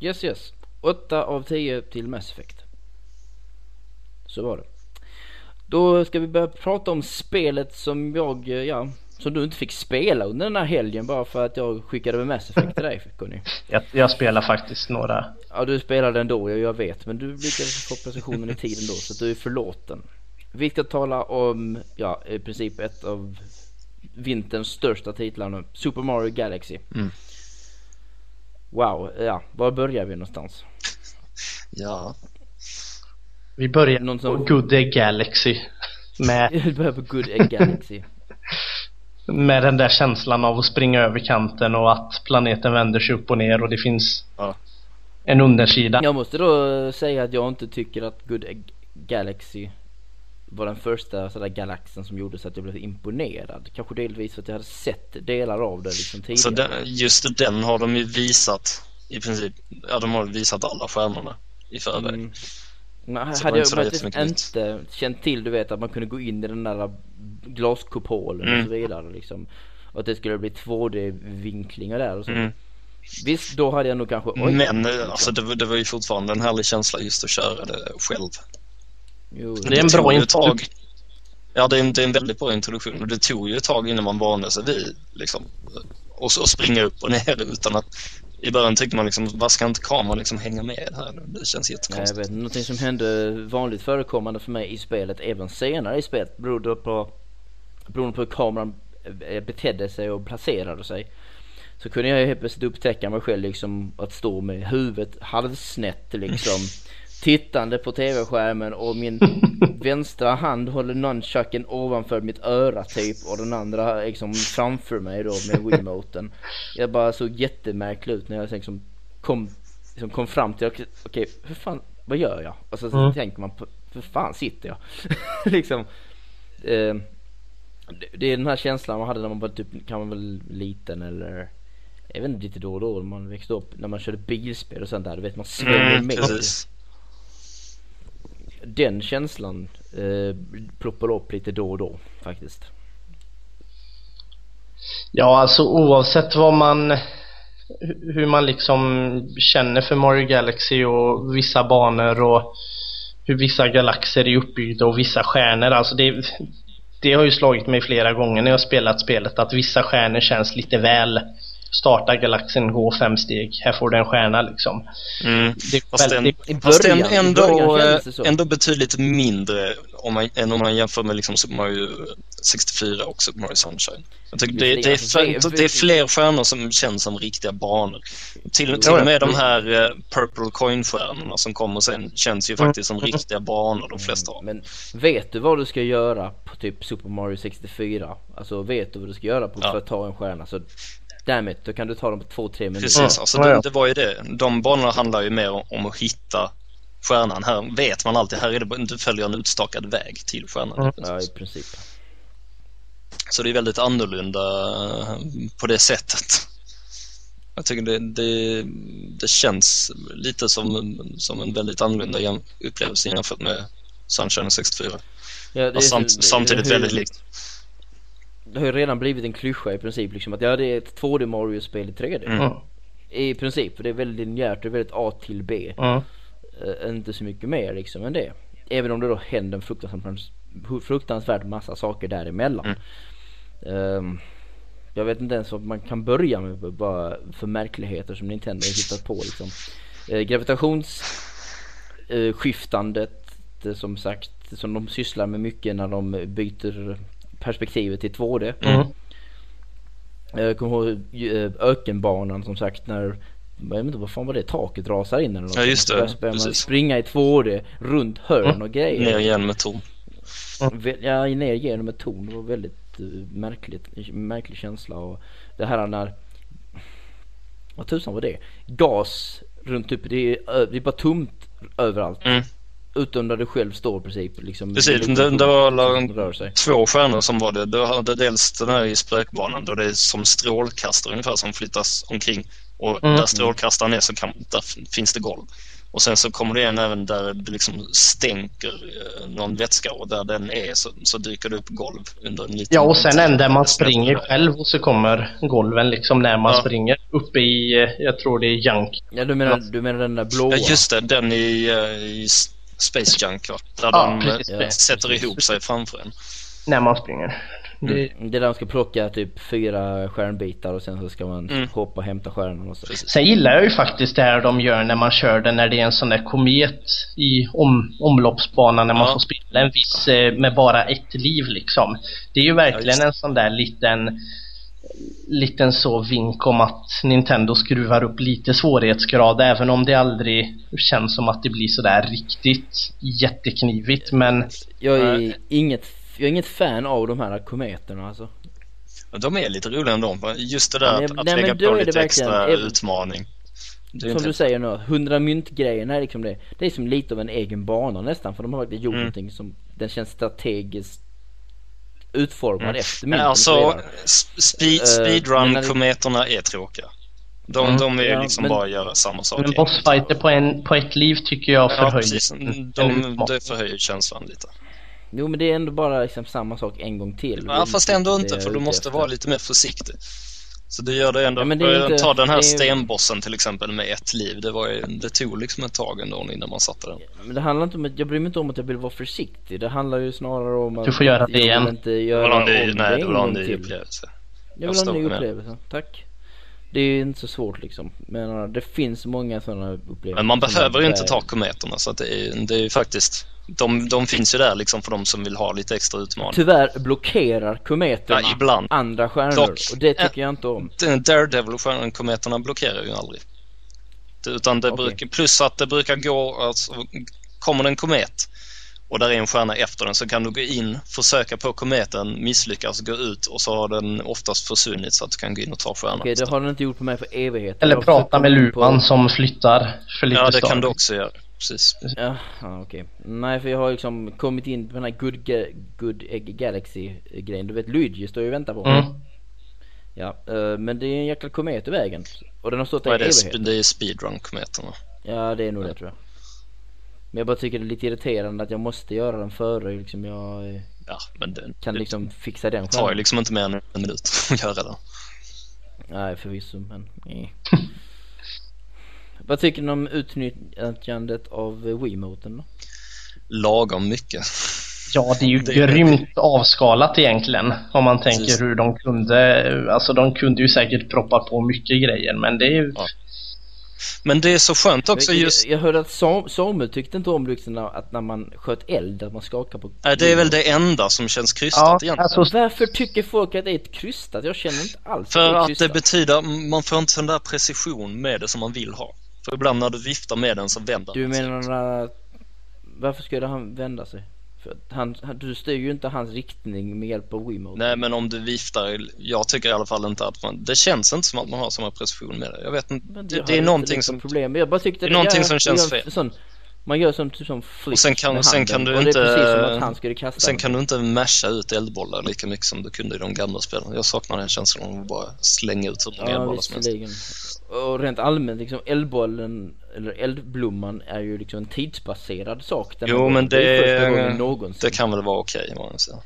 Yes yes. 8 av 10 till Mass Effect. Så var det. Då ska vi börja prata om spelet som jag, ja, som du inte fick spela under den här helgen bara för att jag skickade med Mass Effect till dig Conny. Jag, jag spelar faktiskt några. Ja du spelade ändå, jag, jag vet. Men du lyckades få precisionen i tiden då så du är förlåten. Vi ska tala om, ja i princip ett av vinterns största titlar nu. Super Mario Galaxy. Mm. Wow, ja, var börjar vi någonstans? Ja. Vi börjar Någon som... på Good Egg Galaxy. Med... vi börjar på Good Egg Galaxy. med den där känslan av att springa över kanten och att planeten vänder sig upp och ner och det finns ja. en undersida. Jag måste då säga att jag inte tycker att Good Egg Galaxy var den första sådär galaxen som gjorde så att jag blev imponerad. Kanske delvis för att jag hade sett delar av det liksom tidigare. Så den, just den har de ju visat i princip, ja de har visat alla stjärnorna i förväg. Mm. Nej, hade jag faktiskt inte känt till du vet att man kunde gå in i den där glaskupolen mm. och så vidare liksom. Och att det skulle bli 2D-vinklingar där och så. Mm. Visst, då hade jag nog kanske... Oj, Men alltså det, det var ju fortfarande en härlig känsla just att köra det själv. Jo, det är en bra introduktion. Ja, det är, en, det är en väldigt bra introduktion och det tog ju ett tag innan man vande sig vid liksom, och, och springa upp och ner utan att i början tyckte man liksom, vad ska inte kameran liksom hänga med här? Det känns jättekonstigt. Jag vet, någonting som hände vanligt förekommande för mig i spelet, även senare i spelet, berodde på, beroende på hur kameran eh, betedde sig och placerade sig. Så kunde jag helt plötsligt upptäcka mig själv liksom att stå med huvudet halvsnett liksom tittande på tv-skärmen och min vänstra hand håller nunchucken ovanför mitt öra typ och den andra liksom framför mig då med Wiimoten. Jag bara såg jättemärklig ut när jag liksom kom, liksom kom fram till, okej okay, hur fan, vad gör jag? Och så, mm. tänker man, hur fan sitter jag? liksom. Eh, det är den här känslan man hade när man var typ, kan man väl liten eller jag vet inte lite då och då när man växte upp när man körde bilspel och sånt där. Du vet man svänger mm, med. Precis den känslan eh, ploppar upp lite då och då faktiskt. Ja, alltså oavsett vad man hur man liksom känner för Mario Galaxy och vissa banor och hur vissa galaxer är uppbyggda och vissa stjärnor. Alltså det, det har ju slagit mig flera gånger när jag spelat spelet att vissa stjärnor känns lite väl starta galaxen, gå fem steg, här får du en stjärna liksom. Mm. Det är Fast, en, en, ändå, betydligt mindre om man, än om man jämför med liksom Super Mario 64 och Super Mario Sunshine. Jag tycker det, det, är för, det är fler stjärnor som känns som riktiga banor. Till, till och med de här eh, Purple Coin-stjärnorna som kommer sen känns ju faktiskt som riktiga banor de flesta av. Men vet du vad du ska göra på typ Super Mario 64? Alltså vet du vad du ska göra på Ja. för att ta en stjärna så damn it, då kan du ta dem på två, tre minuter. Precis, alltså det, det var ju det. De banorna handlar ju mer om, att hitta stjärnan. Här vet man alltid, här är det, bara- du följer en utstakad väg till stjärnan. Mm. Ja, i princip. Så det är väldigt annorlunda eh, på det sättet. Jag tycker det, det, det känns lite som, en- som en väldigt annorlunda upplevelse jämfört med Sunshine 64. Ja, det är samt, det- samtidigt ju- väldigt likt. Det har ju redan blivit en klyscha i princip liksom att ja det är ett 2D Mario-spel i 3D. Mm. I princip, för det är väldigt linjärt, det är väldigt A till B. mm. Eh, inte så mycket mer liksom än det. Även om det då händer en fruktansvärt, fruktansvärt massa saker däremellan. Mm. Ehm, jag vet inte ens vad man kan börja med vad för märkligheter som Nintendo har hittat på liksom. Uh, Gravitationsskiftandet eh, som sagt som de sysslar med mycket när de byter perspektivet till 2D. Mm. Jag kommer ihåg eh, ökenbanan som sagt när jag vet inte vad fan var det, taket rasar in eller något. Ja, just det. Så börjar man springa i 2D runt hörn och grejer. Ner igen med ton. Vä- Ja, ner genom ett torn. Det var väldigt uh, märkligt, märklig känsla och det här när vad tusan var det? Gas runt upp, det är, det är bara tomt överallt. Mm. Utom där du själv står i princip. Liksom, Precis, det, det var som la- rör sig. två stjärnor som var det. Du hade dels den här i spökbanan då det är som strålkastare ungefär som flyttas omkring. Och Mm. där strålkastaren är så kan, där finns det golv. Och sen så kommer det en även där det liksom stänker eh, någon vätska och där den är så, så dyker det upp golv under en liten... Ja, och sen en där man springer själv och så kommer golven liksom när man Ja. springer. Uppe i, eh, jag tror det är Junk. Ja du menar, du menar den där blåa? Ja just det, den i, eh, i Space Junk va? Där Ja, de eh, precis. Ja, sätter ihop sig framför en. När man springer. Det, Det är där man ska plocka typ fyra stjärnbitar och sen så ska man Mm. hoppa och hämta stjärnan och så. Sen gillar jag ju faktiskt det här de gör när man kör den när det är en sån där komet i om, omloppsbanan när man Ja. får spela en viss eh, med bara ett liv liksom. Det är ju verkligen det. en sån där liten liten så vink om att Nintendo skruvar upp lite svårighetsgrad även om det aldrig känns som att det blir sådär riktigt jätteknivigt men Jag är Nej. inget, jag är inget fan av de här kometerna alltså. De är lite roliga ändå. Just det där Ja, men- att, att nej, lägga på lite extra utmaning. Som inte- du säger nu, 100 myntgrejen är liksom det. Det är som lite av en egen bana nästan för de har faktiskt gjort Mm. någonting som den känns strategiskt utformad Mm. efter Nej, mynten. alltså, och så vidare. spe- Eh, speedrun-kometerna är tråkiga. De, Mm. de är ju Ja, liksom men- bara göra samma sak. en igen. bossfighter på, en, på ett liv tycker jag Ja, förhöjer en De, det förhöjer känslan lite. Jo men det är ändå bara liksom samma sak en gång till. Ja, fast ändå inte, för du måste efter. vara lite mer försiktig. Så det gör det ändå. Ja, men det Eh, inte- Ta den här det är- stenbossen till exempel med ett liv. Det, var ju, det tog liksom ett tag ändå innan man satte den. Men det handlar inte om att, jag bryr mig inte om att jag vill vara försiktig. Det handlar ju snarare om att Du får göra det jag vill igen. inte Det göra om nej, det det en var en gång ny upplevelse. Jag Jag vill ha en ny upplevelse, tack. Det är inte så svårt liksom. Men det finns många sådana upplevelser. Men man behöver ju inte ta kometerna så att det är, det är ju faktiskt de, de finns ju där liksom för de som vill ha lite extra utmaning. Tyvärr blockerar kometerna Ja, ibland. andra stjärnor Dock. och det tycker jag inte om. Daredevil-kometerna blockerar ju aldrig. Utan det Okej. brukar, plus att det brukar gå, alltså, kommer det en komet och där är en stjärna efter den så kan du gå in, försöka på kometen, misslyckas, gå ut och så har den oftast försvunnit så att du kan gå in och ta stjärnan. Okej, det har den inte gjort på mig för evigheter. Eller prata med in på- som flyttar för lite Ja, det kan stadigt. du också göra. Precis. Ja, okej. Nej för jag har liksom kommit in på den här Good, Ga- Good Egg Galaxy grejen. Du vet Luigi står ju och väntar på mig. Mm. Ja, eh, men det är en jäkla komet i vägen. Och den har stått där i evigheter. Det är speedrun-kometerna. Ja det är nog det tror jag. Men jag bara tycker det är lite irriterande att jag måste göra den före liksom jag eh, Ja, men det, kan det liksom fixa den tar ju själv. liksom inte mer än en minut att göra det. Nej förvisso men eh. Vad tycker ni om utnyttjandet av Wiimoten då? Lagom mycket. Ja, det är ju Det- grymt avskalat egentligen. Om man tänker Precis. hur de kunde, alltså de kunde ju säkert proppa på mycket grejer men det är ju... Ja. Men det är så skönt också jag, just... jag, jag hörde att Sam, Samuel tyckte inte om liksom att när man sköt eld, att man skakar på... Nej, det är väl det enda som känns krystat Ja, egentligen. alltså Varför tycker folk att det är ett krystat? Jag känner inte alls För det är att det betyder, man får inte sån där precision med det som man vill ha. För ibland när du viftar med den så vänder Du den sig. menar att... Varför skulle han vända sig? För han, du styr ju inte hans riktning med hjälp av Wiimote. Nej men om du viftar, jag tycker i alla fall inte att man, det känns inte som att man har samma precision med det. Jag vet inte, det, det är någonting som, Problem. Jag bara tyckte det är någonting jag- som känns fel. Sån, man gör som typ som flick sen kan- med sen handen, kan du och inte- det är precis som att han skulle kasta sen den. kan du inte masha ut eldbollar lika mycket som du kunde i de gamla spelen. Jag saknar den känslan av att bara slänga ut hur många Ja eldbollar som helst. Och rent allmänt liksom eldbollen eller eldblomman är ju liksom en tidsbaserad sak. Den Jo, men det- någonsin. Det kan väl vara okej om man säger.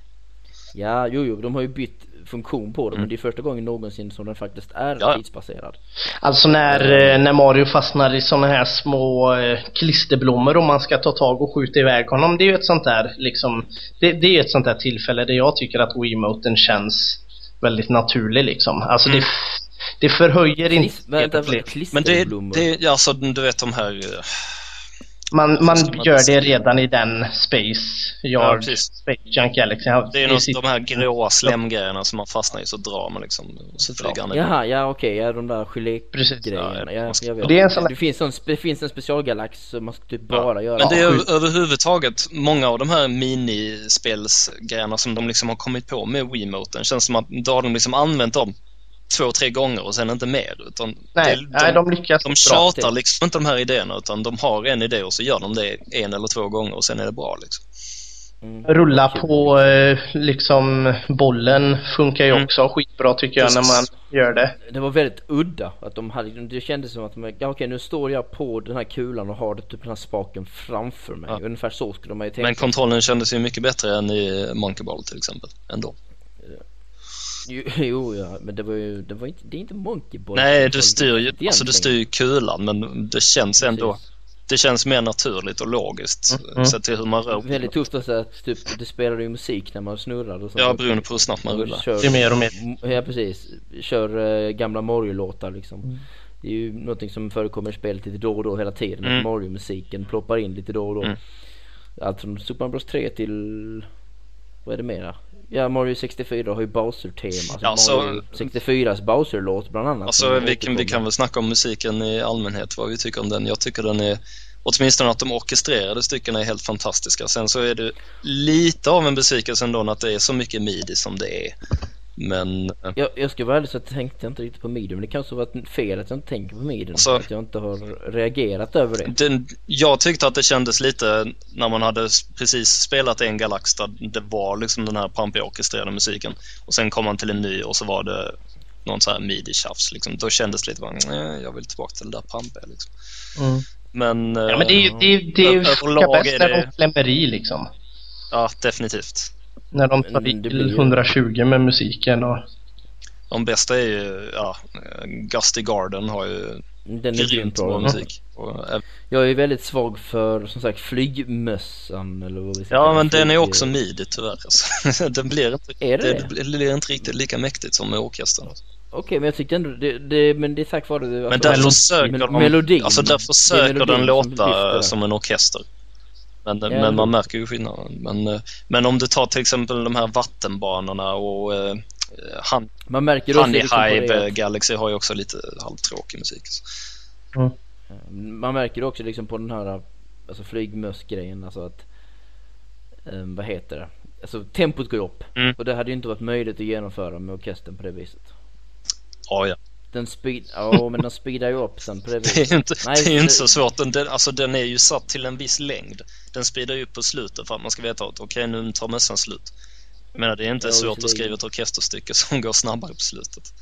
Ja, jo, jo, de har ju bytt funktion på det Mm. men det är första gången någonsin som den faktiskt är Ja. tidsbaserad. Alltså när, eh, när Mario fastnar i såna här små eh, klisterblommor och man ska ta tag och skjuta iväg honom. Det är ju ett sånt där liksom, det, det är ett sånt där tillfälle där jag tycker att Wiimoten känns väldigt naturlig liksom. Alltså Mm. det, det förhöjer inte Klis, vänta, spelupplevelse. Men det, klisterblommor? det, alltså du vet de här, eh, Man, man gör det redan i den Space Ja, Yard, precis. Space Junk Galaxy. det är något, de här gråa slemgrejerna som man fastnar i så drar man liksom, och så flyger han iväg. Jaha, ja okej, ja de där gelégrejerna. Ja, Ja, det är en sån- det, finns en, det finns en specialgalax som man ska typ bara göra. Men det är Ja, över- överhuvudtaget många av de här minispelsgrejerna som de liksom har kommit på med Wiimoten känns som att då har de liksom använt dem två, tre gånger och sen inte mer. Utan Nej, det, nej, de lyckas de tjatar liksom inte de här idéerna utan de har en idé och så gör de det en eller två gånger och sen är det bra liksom. Mm. Rulla på eh, liksom bollen funkar ju Mm. också skitbra tycker jag när man Precis. gör det. Det var väldigt udda att de hade, det kändes som att de, ja, okej nu står jag på den här kulan och har det, typ den här spaken framför mig. Ja. Ungefär så skulle man ju tänka. Men kontrollen kändes ju mycket bättre än i Monkey Ball till exempel. Ändå. Jo, jo ja, men det var ju, det var inte, det är inte Monkey Ball. Nej, du styr ju, alltså du styr ju kulan men det känns ändå, Precis. det känns mer naturligt och logiskt Mm. sett till hur man rör Väldigt tufft att säga att typ, det spelar ju musik när man snurrar och sånt. Ja, beroende på hur snabbt man Och rullar. Kör, Det är mer och mer. Ja precis, kör uh, gamla Mario-låtar liksom. Mm. Det är ju någonting som förekommer i spelet lite då och då hela tiden. Mm. Mario-musiken ploppar in lite då och då. Mm. Allt från Super Mario Bros 3 till, vad är det mera? Ja Mario 64 har ju Bowser-tema. Alltså Ja, så- Mario 64s Bowser-låt bland annat. Alltså vi kan, vi kan väl snacka om musiken i allmänhet, vad vi tycker om den. Jag tycker den är, åtminstone att de orkestrerade styckena är helt fantastiska. Sen så är det lite av en besvikelse ändå att det är så mycket midi som det är. Men eh, Jag, jag ska vara ärlig så tänkte jag inte riktigt på men det kanske var ett fel att jag inte tänker på midi. Alltså- att jag inte har reagerat över det. den, jag tyckte att det kändes lite när man hade precis spelat en Galax där det var liksom den här pampiga orkestrerade musiken och sen kom man till en ny och så var det någon så här midi-tjafs liksom. Då kändes det lite bara, "Nej, jag vill tillbaka till det där pampiga liksom. Mm. Men Ja men det är ju, det är, det är ju Överlag är det- liksom. ja, definitivt. När de tar Men det till blir ju- 120 med musiken och... De bästa är ju, ja, Gusty Garden har ju Den är grymt bra musik. Eh, Jag är väldigt svag för som sagt flygmössan eller vad vi ska ja, men det. den är också midi tyvärr. Alltså. den blir inte, Är det det, blir inte riktigt lika mäktigt som med orkestern. Okej men jag tyckte ändå det, det men det är tack vare det, Men alltså, där melod- försöker de, melodin. alltså där Det är försöker den som låta det. som en orkester. Men, Ja, men man märker ju skillnaden. Men, eh, men om du tar till exempel de här vattenbanorna och eh, Han- Man märker också Honey liksom Hive eh, Galaxy har ju också lite halvtråkig musik. Man märker också liksom på den här alltså flygmössgrejen alltså att eh, vad heter det? Alltså tempot går upp Mm. och det hade ju inte varit möjligt att genomföra med orkestern på det viset. Ja, ja. Den speed, ja men den speedar ju upp sen på det Det är viset. ju inte, Nej, det är inte så svårt. Den, alltså, den är ju satt till en viss längd. Den speedar ju upp på slutet för att man ska veta att okej, nu tar mössan slut. Jag menar, det är inte Ja, svårt att skriva ett orkesterstycke som går snabbare på slutet.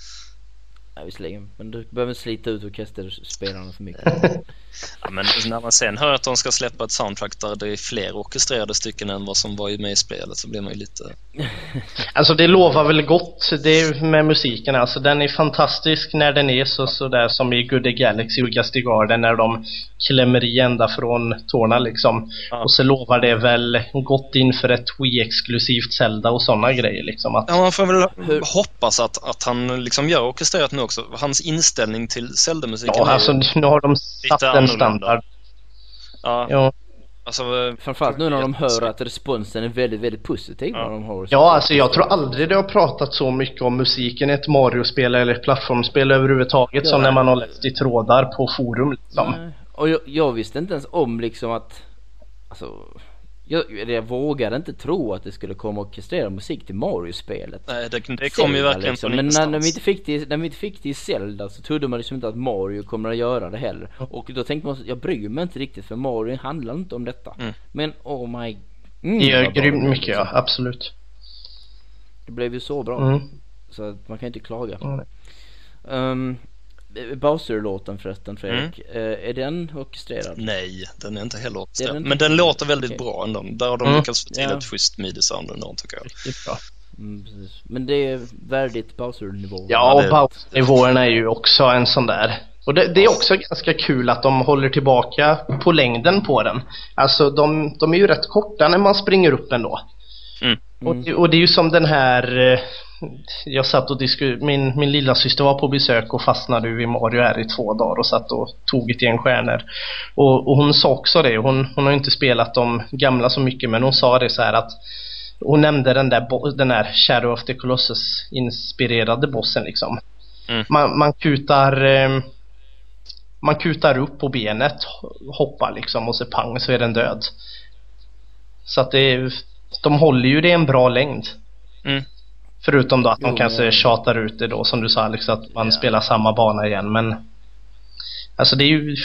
Ja, visserligen. Men du behöver inte slita ut orkesterspelarna för mycket. Ja, men när man sen hör att de ska släppa ett soundtrack där det är fler orkestrerade stycken än vad som var med i spelet så blir man ju lite... Alltså det lovar väl gott det med musiken alltså. Den är fantastisk när den är så sådär som i Good Galaxy och Gusty Garden när de klämmer i ända från tårna liksom. Ja. Och så lovar det väl gott inför ett Wii-exklusivt Zelda och sådana grejer liksom. Att, Ja, man får väl Hur- hoppas att, att han liksom gör orkestrerat nu också. Hans inställning till Zelda-musiken ja, är alltså nu har de satt en standard. Ja, Ja. Alltså... Framförallt nu när de hör att responsen är väldigt, väldigt positiv Ja. när de har Ja, alltså jag tror aldrig det har pratat så mycket om musiken i ett Mario-spel eller ett plattformsspel överhuvudtaget Ja. som när man har läst i trådar på forum liksom. Nej. Och jag, jag visste inte ens om liksom att, alltså, jag, jag vågade inte tro att det skulle komma orkestrerad musik till Mario-spelet. Nej, det, det kom ju verkligen liksom. från Men när, när, vi inte fick det, när vi inte fick det i Zelda så trodde man liksom inte att Mario kommer att göra det heller. Och då tänkte man, jag bryr mig inte riktigt för Mario handlar inte om detta. Mm. Men oh my... Mm, Det gör grymt mycket ja, liksom. absolut. Det blev ju så bra. Mm. Så att man kan inte klaga. Mm. Um, Bowser-låten förresten Fredrik, Mm. Eh, är den orkestrerad? Nej, den är inte heller orkestrerad. den inte? Men den låter väldigt Okej. bra ändå. Där har de Mm. lyckats få till Ja. ett schysst midi-sound ändå, tycker jag. Mm. Men det är värdigt Bowser-nivå. Ja, och Bowser-nivåerna är ju också en sån där. Och det, det är också ganska kul att de håller tillbaka på längden på den. Alltså de, de är ju rätt korta när man springer upp ändå. Mm. Och, det, och det är ju som den här... Jag satt och disku, min, min lilla syster var på besök och fastnade vid Mario här i två dagar och satt och tog ett gäng stjärnor. Och, och hon sa också det, hon, hon har inte spelat de gamla så mycket men hon sa det så här att hon nämnde den där, den där Shadow of the Colossus inspirerade bossen liksom. Mm. Man, man kutar eh, man kutar upp på benet, hoppar liksom och så pang så är den död. Så att det de håller ju det en bra längd. Mm. Förutom då att de Jo, kanske ja. tjatar ut det då som du sa Alex att man Ja. spelar samma bana igen men Alltså det är ju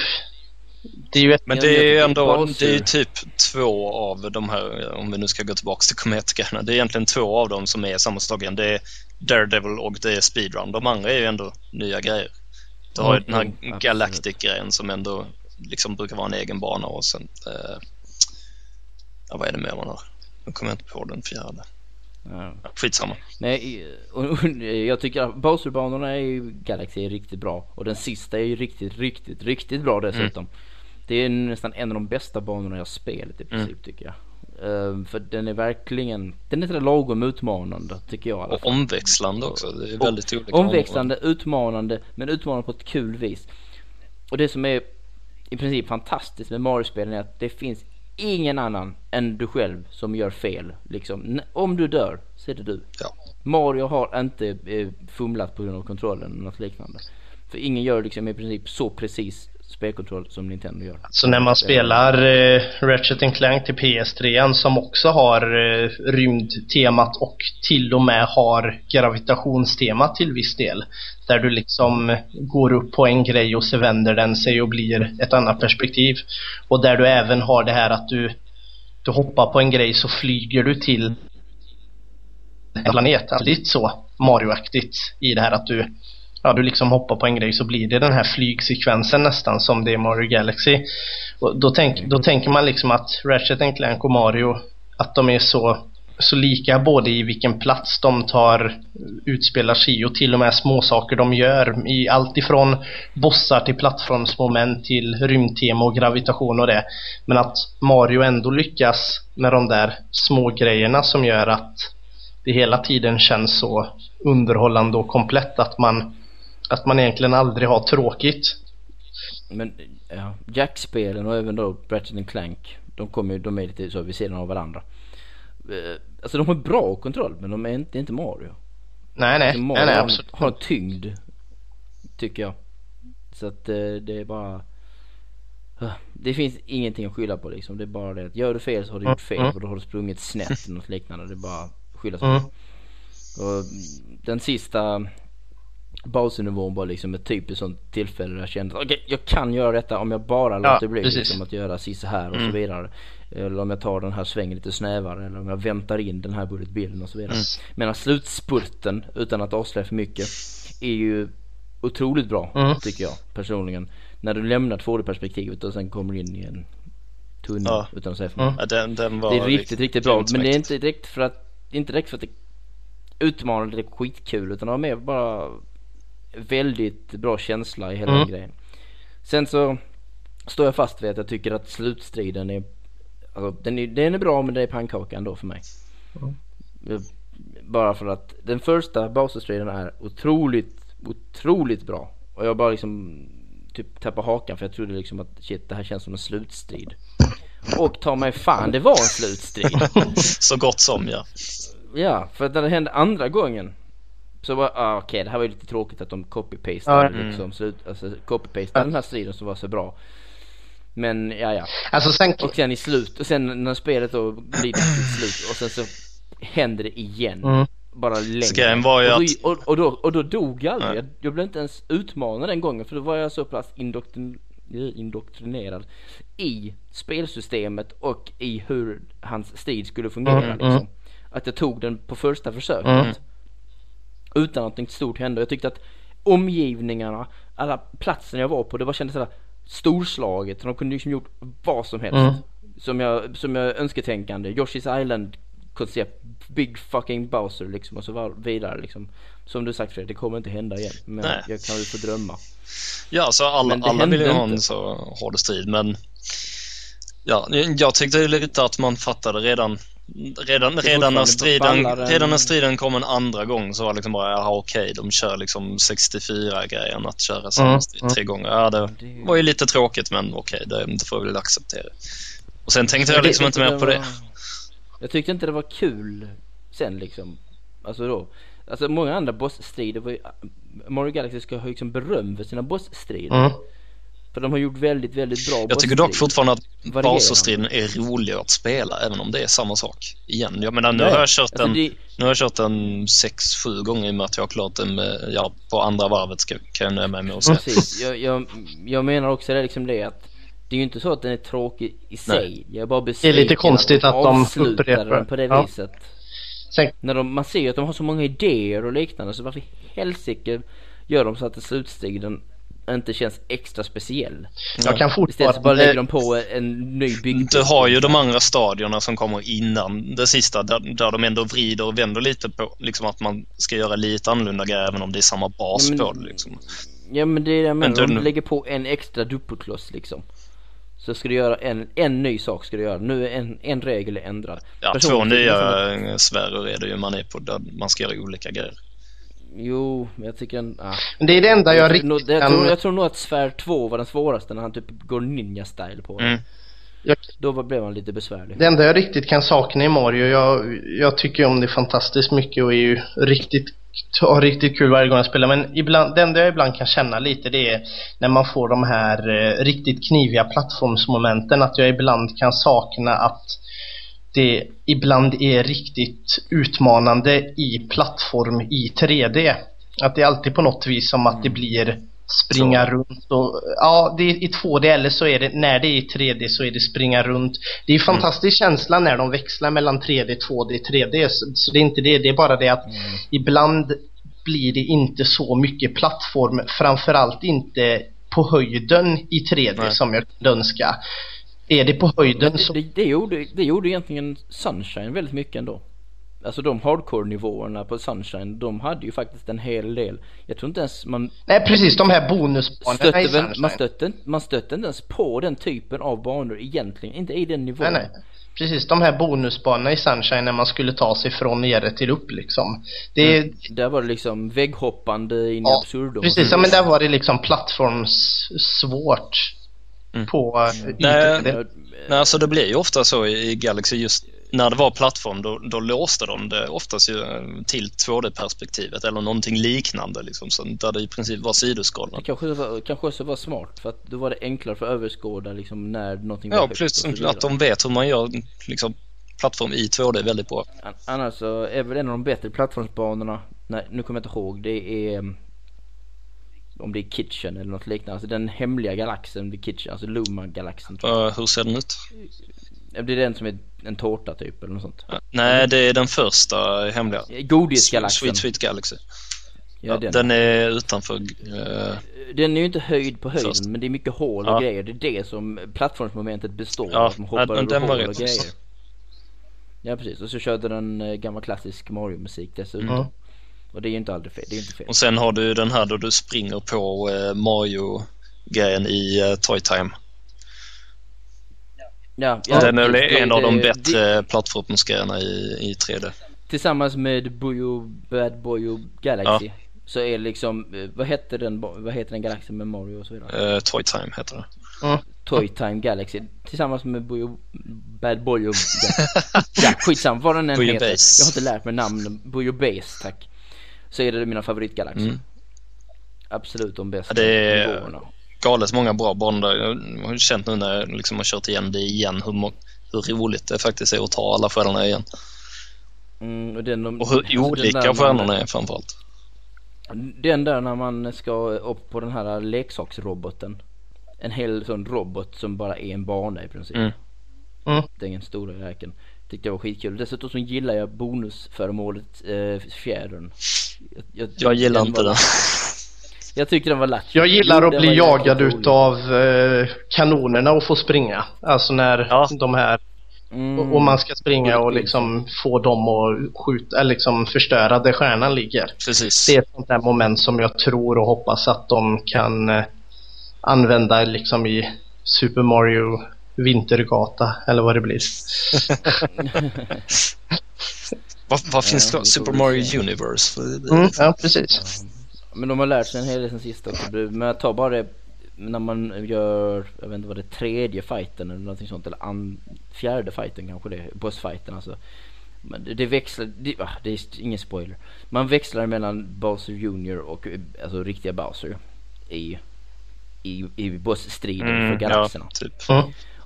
Det är ju ett Men det är ändå, det är ju typ två av de här, om vi nu ska gå tillbaka till kometikerna, det är egentligen två av dem som är samma sak igen. Det är Daredevil och det är Speedrun. De andra är ju ändå nya grejer. Du har ju Mm, den här. Galactic-grejen som ändå liksom brukar vara en egen bana och sen, eh, ja vad är det mer man har? Nu kommer jag inte på den fjärde. Ja. Skitsamma. Nej, och, och, jag tycker att Bowser-banorna ju Galaxy är riktigt bra. Och den sista är ju riktigt, riktigt, riktigt bra dessutom. Det är nästan en av de bästa banorna jag spelat i princip tycker jag. Ehm, för den är verkligen, den är sådär lagom utmanande tycker jag i alla Och fall. omväxlande också. Det är Och väldigt olika Omväxlande, utmanande, men utmanande på ett kul vis. Och det som är i princip fantastiskt med Mario-spelen är att det finns ingen annan än du själv som gör fel. Liksom. Om du dör så är det du. Ja. Mario har inte eh, fumlat på grund av kontrollen eller något liknande. För ingen gör liksom i princip så precis spelkontroll som Nintendo gör. Så när man spelar eh, Ratchet Clank till PS3 som också har eh, rymdtemat och till och med har gravitationstemat till viss del. Där du liksom går upp på en grej och så vänder den sig och blir ett annat perspektiv. Och där du även har det här att du, du hoppar på en grej så flyger du till en planet. Lite så Mario-aktigt i det här att du ja, du liksom hoppar på en grej så blir det den här flygsekvensen nästan som det är Mario Galaxy. Och då, tänk, då tänker man liksom att Ratchet Clank och Mario att de är så, så lika både i vilken plats de tar utspelar sig och till och med småsaker de gör i allt ifrån bossar till plattformsmoment till rymdtema och gravitation och det. Men att Mario ändå lyckas med de där små grejerna som gör att det hela tiden känns så underhållande och komplett att man att man egentligen aldrig har tråkigt. Men ja, Jack-spelen och även då Ratchet and Clank, de kommer ju, de är lite så vid sidan av varandra. Eh, Alltså de har bra kontroll men de är inte, det är inte Mario. Nej, nej, Alltså, Mario nej, nej har- absolut. har en tyngd. Tycker jag. Så att eh, det är bara Ah, Det finns ingenting att skylla på liksom. Det är bara det att gör du fel så har du gjort fel Mm. och då har du sprungit snett eller något liknande. Det är bara att skylla sig. Mm. Och den sista Bowser-nivån var liksom ett typiskt sånt tillfälle där jag kände okej, jag kan göra detta om jag bara låter bli precis. liksom att göra si så här och så Mm. vidare. Eller om jag tar den här svängen lite snävare eller om jag väntar in den här budgetbilden och så vidare. Mm. Medan slutspurten, utan att avslöja för mycket, är ju otroligt bra Mm. tycker jag personligen. När du lämnar 2D-perspektivet och sen kommer in i en tunnel Ja. utan att säga för Mm. mycket. Ja, den, den var Det är riktigt, riktigt bra. Men det är inte direkt för att, inte direkt för att det utmanande, det är skitkul. Utan det var mer bara väldigt bra känsla i hela Mm. den grejen. Sen så står jag fast vid att jag tycker att slutstriden är, alltså, den är, den är bra men det är pannkaka ändå för mig. Mm. Bara för att den första Bowser-striden är otroligt, otroligt bra. Och jag bara liksom typ tappade hakan för jag trodde liksom att shit det här känns som en slutstrid. Och ta mig fan det var en slutstrid. Så gott som ja. Ja, för när det hände andra gången så var ah, okej okay, det här var ju lite tråkigt att de copy-pastade ja. Mm. liksom slut, alltså copy-pastade ja. den här striden som var så bra. Men ja ja. Alltså sen... Och sen i slut, och sen när spelet då blir till slut och sen så händer det igen. Mm. Bara längre. var ju och, då, och, och, då, och då dog jag aldrig. Jag, jag blev inte ens utmanad den gången för då var jag så pass indoktrin indoktrinerad i spelsystemet och i hur hans strid skulle fungera mm, liksom. Mm. Att jag tog den på första försöket. Utan att något stort hände. Jag tyckte att omgivningarna, alla platsen jag var på, det var kändes sådär storslaget. De kunde liksom gjort vad som helst. Mm. Som jag, som jag önsketänkande. Yoshi's Island koncept, Big fucking Bowser liksom och så vidare liksom. Som du sagt Fredrik, det kommer inte hända igen. Men Nej. jag kan väl få drömma. Ja, så alla, alla vill ju ha en så hård strid men Ja, jag tyckte lite att man fattade redan Redan, redan, när striden, redan när striden kom en andra gång så var det liksom bara, jaha okej, okay, de kör liksom 64-grejen att köra samma mm, strid mm. tre gånger. Ja, det var ju lite tråkigt men okej, okay, det, får vi väl acceptera. Och sen tänkte jag liksom inte mer på det. Jag tyckte inte det var kul sen liksom. Alltså då. Alltså många andra bossstrider var ju, Mario Galaxy ska ha liksom beröm för sina bossstrider. Mm. För de har gjort väldigt, väldigt bra Jag tycker dock fortfarande att Bowser-striden är rolig att spela även om det är samma sak igen. Jag menar nu Nej. har jag kört alltså, den, det... nu har jag kört den 6-7 gånger i och med att jag har klart den med, ja på andra varvet ska, kan jag nöja mig med att säga. Precis, jag, jag, jag menar också det liksom det att det är ju inte så att den är tråkig i sig. Nej. Jag är bara besviken Det är lite konstigt att, att de upprepar den på det ja. viset. Sen... När de, man ser ju att de har så många idéer och liknande så varför i helsike gör de så att slutstriden inte känns extra speciell. Jag kan fortfarande... Istället så bara lägger de på en ny byggnad. Du har ju de andra stadierna som kommer innan det sista där, där de ändå vrider och vänder lite på liksom att man ska göra lite annorlunda grejer även om det är samma bas ja, men, på det liksom. Ja men det är det jag menar, de lägger på en extra dubbelkloss liksom. Så ska du göra en, en ny sak ska du göra. Nu är en, en regel ändrad. Ja, två nya sfärer är det ju man är på där man ska göra olika grejer. Jo, men jag tycker en, ah. Det är det enda jag, jag riktigt nog, jag, tror, jag tror nog att sfär 2 var den svåraste när han typ går ninja-style på mm. Jag, Då blev han lite besvärlig. Det enda jag riktigt kan sakna i Mario, jag, jag tycker om det fantastiskt mycket och är ju riktigt har riktigt kul varje gång jag spelar men ibland, det enda jag ibland kan känna lite det är när man får de här eh, riktigt kniviga plattformsmomenten att jag ibland kan sakna att det ibland är riktigt utmanande i plattform i 3D. Att det är alltid på något vis som att det blir springa så. runt och ja, det är i 2D eller så är det när det är i 3D så är det springa runt. Det är en fantastisk mm. känsla när de växlar mellan 3D, 2D, 3D. Så, så det är inte det, det är bara det att mm. ibland blir det inte så mycket plattform, framförallt inte på höjden i 3D Nej. som jag kunde önska. Är det på höjden så... Det, det, gjorde, det gjorde egentligen Sunshine väldigt mycket ändå. Alltså de hardcore-nivåerna på Sunshine, de hade ju faktiskt en hel del. Jag tror inte ens man... Nej precis, de här bonusbanorna i Sunshine. Man stötte, man stötte inte ens på den typen av banor egentligen, inte i den nivån. Nej, nej. Precis, de här bonusbanorna i Sunshine när man skulle ta sig från nere till upp liksom. Det... Mm. Där var det liksom vägghoppande in i ja, absurdum. Precis, ja, men där var det liksom plattformssvårt. Mm. På mm. nej, nej, alltså det blir ju ofta så i Galaxy just när det var plattform då, då låste de det oftast ju eh, till 2D-perspektivet eller någonting liknande liksom, så där det i princip var sidoskrollande. Det kanske, var, kanske också var smart för att då var det enklare för att överskåda liksom, när någonting Ja, plus att de vet hur man gör liksom, plattform i 2D väldigt bra. Annars så är väl en av de bättre plattformsbanorna, nej nu kommer jag inte ihåg, det är om det är Kitchen eller något liknande. Alltså den hemliga galaxen vid Kitchen, alltså Luma-galaxen. Uh, hur ser den ut? Det är den som är en tårta typ eller något sånt. Uh, nej, det är den första hemliga. Godisgalaxen. Sweet Sweet Galaxy. Ja, den. den. är utanför. Uh, den är ju inte höjd på höjden först. men det är mycket hål och ja. grejer. Det är det som plattformsmomentet består av. Ja, hoppar över den hål och grejer. Ja precis och så körde den gammal klassisk Mario-musik dessutom. Mm. Och det är ju inte aldrig fel. Det är inte fel. Och sen har du den här då du springer på eh, Mario-grejen i eh, Toy Time. Ja, den är väl det- en av de det- bättre plattformsgrejerna i, i 3D. Tillsammans med Bujo Bad Boyo Galaxy. Så är det liksom, eh, vad heter den, vad heter den galaxen med Mario och så vidare? Uh, Toy Time heter det. Toy Time Galaxy. Tillsammans med Bujo Bad Boyo Galaxy. Ja, skitsam vad den än heter. Base. Jag har inte lärt mig namnen. Bujo Base, tack. Så är det mina favoritgalaxer. Mm. Absolut de bästa Ja, det är- nivåerna. Galet många bra banor. Jag har känt nu när jag liksom har kört igen det igen hur, hur roligt det faktiskt är att ta alla stjärnorna igen. Mm, och den, Och hur alltså olika stjärnorna är framförallt. Den där när man ska upp på den här leksaksroboten. En hel sån robot som bara är en bana i princip. Mm. Mm. Den stora räken. Tyckte jag var skitkul. Dessutom så gillar jag bonusföremålet eh, fjädern. Jag gillar den inte var den. Jag tyckte den var lattjo. Jag gillar Jo, att bli jagad utav eh, kanonerna och få springa. Alltså när Ja. de här Mm. och, och man ska springa och liksom få dem att skjuta, eller liksom förstöra där stjärnan ligger. Precis. Det är ett sånt där moment som jag tror och hoppas att de kan eh, använda liksom i Super Mario Vintergata eller vad det blir. Vad, vad finns Ja, det? Super Mario se. Universe? För det- Mm, ja, precis. Men de har lärt sig en hel del sen sist också. Men jag tar bara det när man gör, jag vet inte vad det är, tredje fighten eller någonting sånt. Eller an, fjärde fighten kanske det är, bossfighten alltså. Men det, det växlar, det, va, det är ingen spoiler. Man växlar mellan Bowser Jr och alltså riktiga Bowser i, i, i bossstriden för Mm, ja, galaxerna. typ.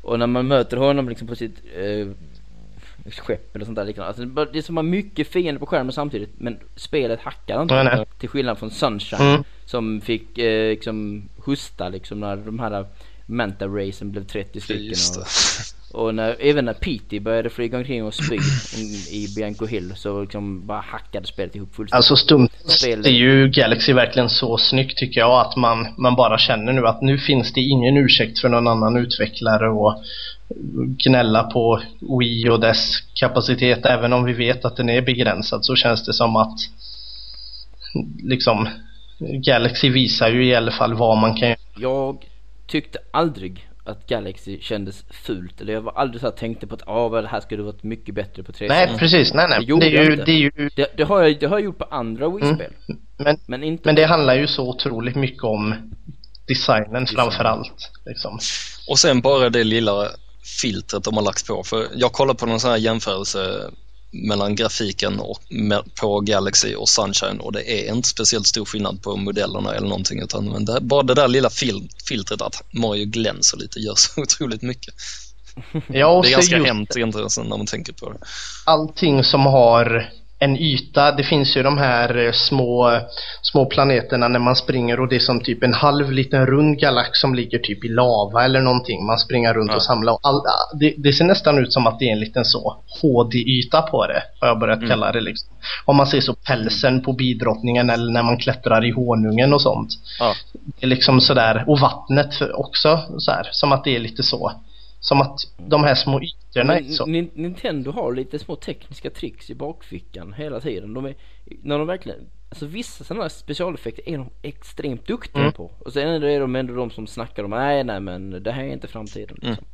Och när man möter honom liksom på sitt eh, skepp eller sånt där liknande. Alltså, det är så mycket fiender på skärmen samtidigt men spelet hackar inte. Nej, nej. Till skillnad från Sunshine Mm. som fick eh, liksom hosta liksom när de här Manta Racen blev 30 stycken. Just Och, och när, även när Petey började flyga omkring och spy i Bianco Hill så liksom bara hackade spelet ihop fullständigt. Alltså stundtals Spelet. är ju Galaxy verkligen så snyggt tycker jag att man, man bara känner nu att nu finns det ingen ursäkt för någon annan utvecklare och gnälla på Wii och dess kapacitet även om vi vet att den är begränsad så känns det som att liksom Galaxy visar ju i alla fall vad man kan göra. Jag tyckte aldrig att Galaxy kändes fult. Eller jag var aldrig så här tänkte på att ah, det här skulle varit mycket bättre på 360. Nej precis, nej nej. Det Det är ju, det är ju Det, det, har jag, det har jag gjort på andra Wii-spel. men, Men inte men det handlar ju så otroligt mycket om designen framförallt. Liksom. Och sen bara det lilla filtret de har lagt på. För jag kollade på någon sån här jämförelse mellan grafiken och på Galaxy och Sunshine och det är inte speciellt stor skillnad på modellerna eller någonting utan men det, bara det där lilla fil, filtret att Mario glänser lite gör så otroligt mycket. Ja, Det är ganska hemskt egentligen när man tänker på det. allting som har en yta. Det finns ju de här eh, små, små planeterna när man springer och det är som typ en halv liten rund galax som ligger typ i lava eller någonting. Man springer runt Ja. och samlar. Och all, det, det ser nästan ut som att det är en liten så HD-yta på det. Har jag börjat kalla det liksom. Om man ser så pälsen på bidrottningen eller när man klättrar i honungen och sånt. Ja. Det är liksom sådär. Och vattnet också så här, Som att det är lite så. Som att de här små ytorna Men Nintendo har lite små tekniska tricks i bakfickan hela tiden. De är, när de verkligen, alltså vissa sådana här specialeffekter är de extremt duktiga Mm. på. Och sen är de ändå de som snackar om nej nej men det här är inte framtiden Mm. liksom.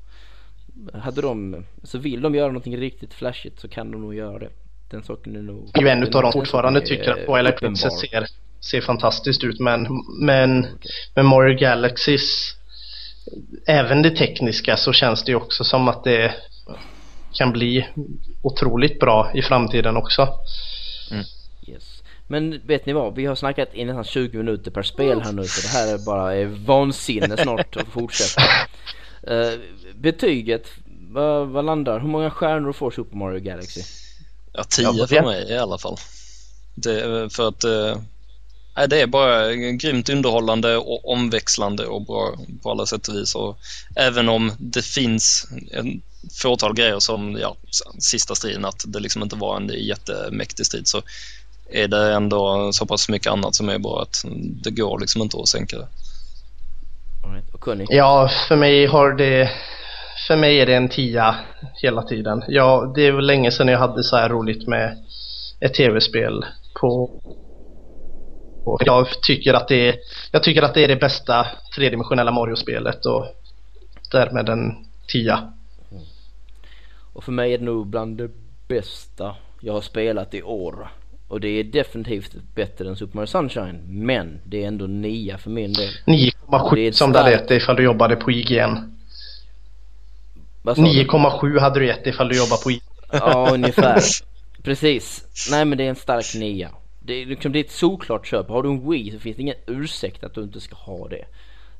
Hade de, så vill de göra någonting riktigt flashigt så kan de nog göra det. Den saken är nog. Ju en utav dem fortfarande tycker att Twilight. Princess ser, ser fantastiskt ut men, men med Mario Galaxys även det tekniska så känns det ju också som att det kan bli otroligt bra i framtiden också. Yes. Men vet ni vad? Vi har snackat i nästan 20 minuter per spel här nu så det här är bara är vansinne snart att fortsätta. Uh, betyget, vad, vad landar? Hur många stjärnor får Super Mario Galaxy? Ja, 10 Ja, för mig i alla fall. Det, för att eh, nej, det är bara grymt underhållande och omväxlande och bra på alla sätt och vis. Och även om det finns en fåtal grejer som ja, sista striden, att det liksom inte var en jättemäktig strid, så är det ändå så pass mycket annat som är bra att det går liksom inte att sänka det. Ja, för mig har det för mig är det en tia hela tiden. Ja, det är väl länge sedan jag hade så här roligt med ett tv-spel på och jag tycker att det är, jag tycker att det är det bästa tredimensionella Mario-spelet och därmed en tia. Och för mig är det nog bland det bästa jag har spelat i år. Och det är definitivt bättre än Super Mario Sunshine. Men det är ändå nia för min del. Det är 9,7 ett som det starkt- gett dig ifall du jobbade på IGN. Vad sa du? 9,7 hade du gett ifall du jobbade på IGN. Ja, ungefär. Precis. Nej men det är en stark nia. Det är, liksom, det är ett solklart köp. Har du en Wii så finns det ingen ursäkt att du inte ska ha det.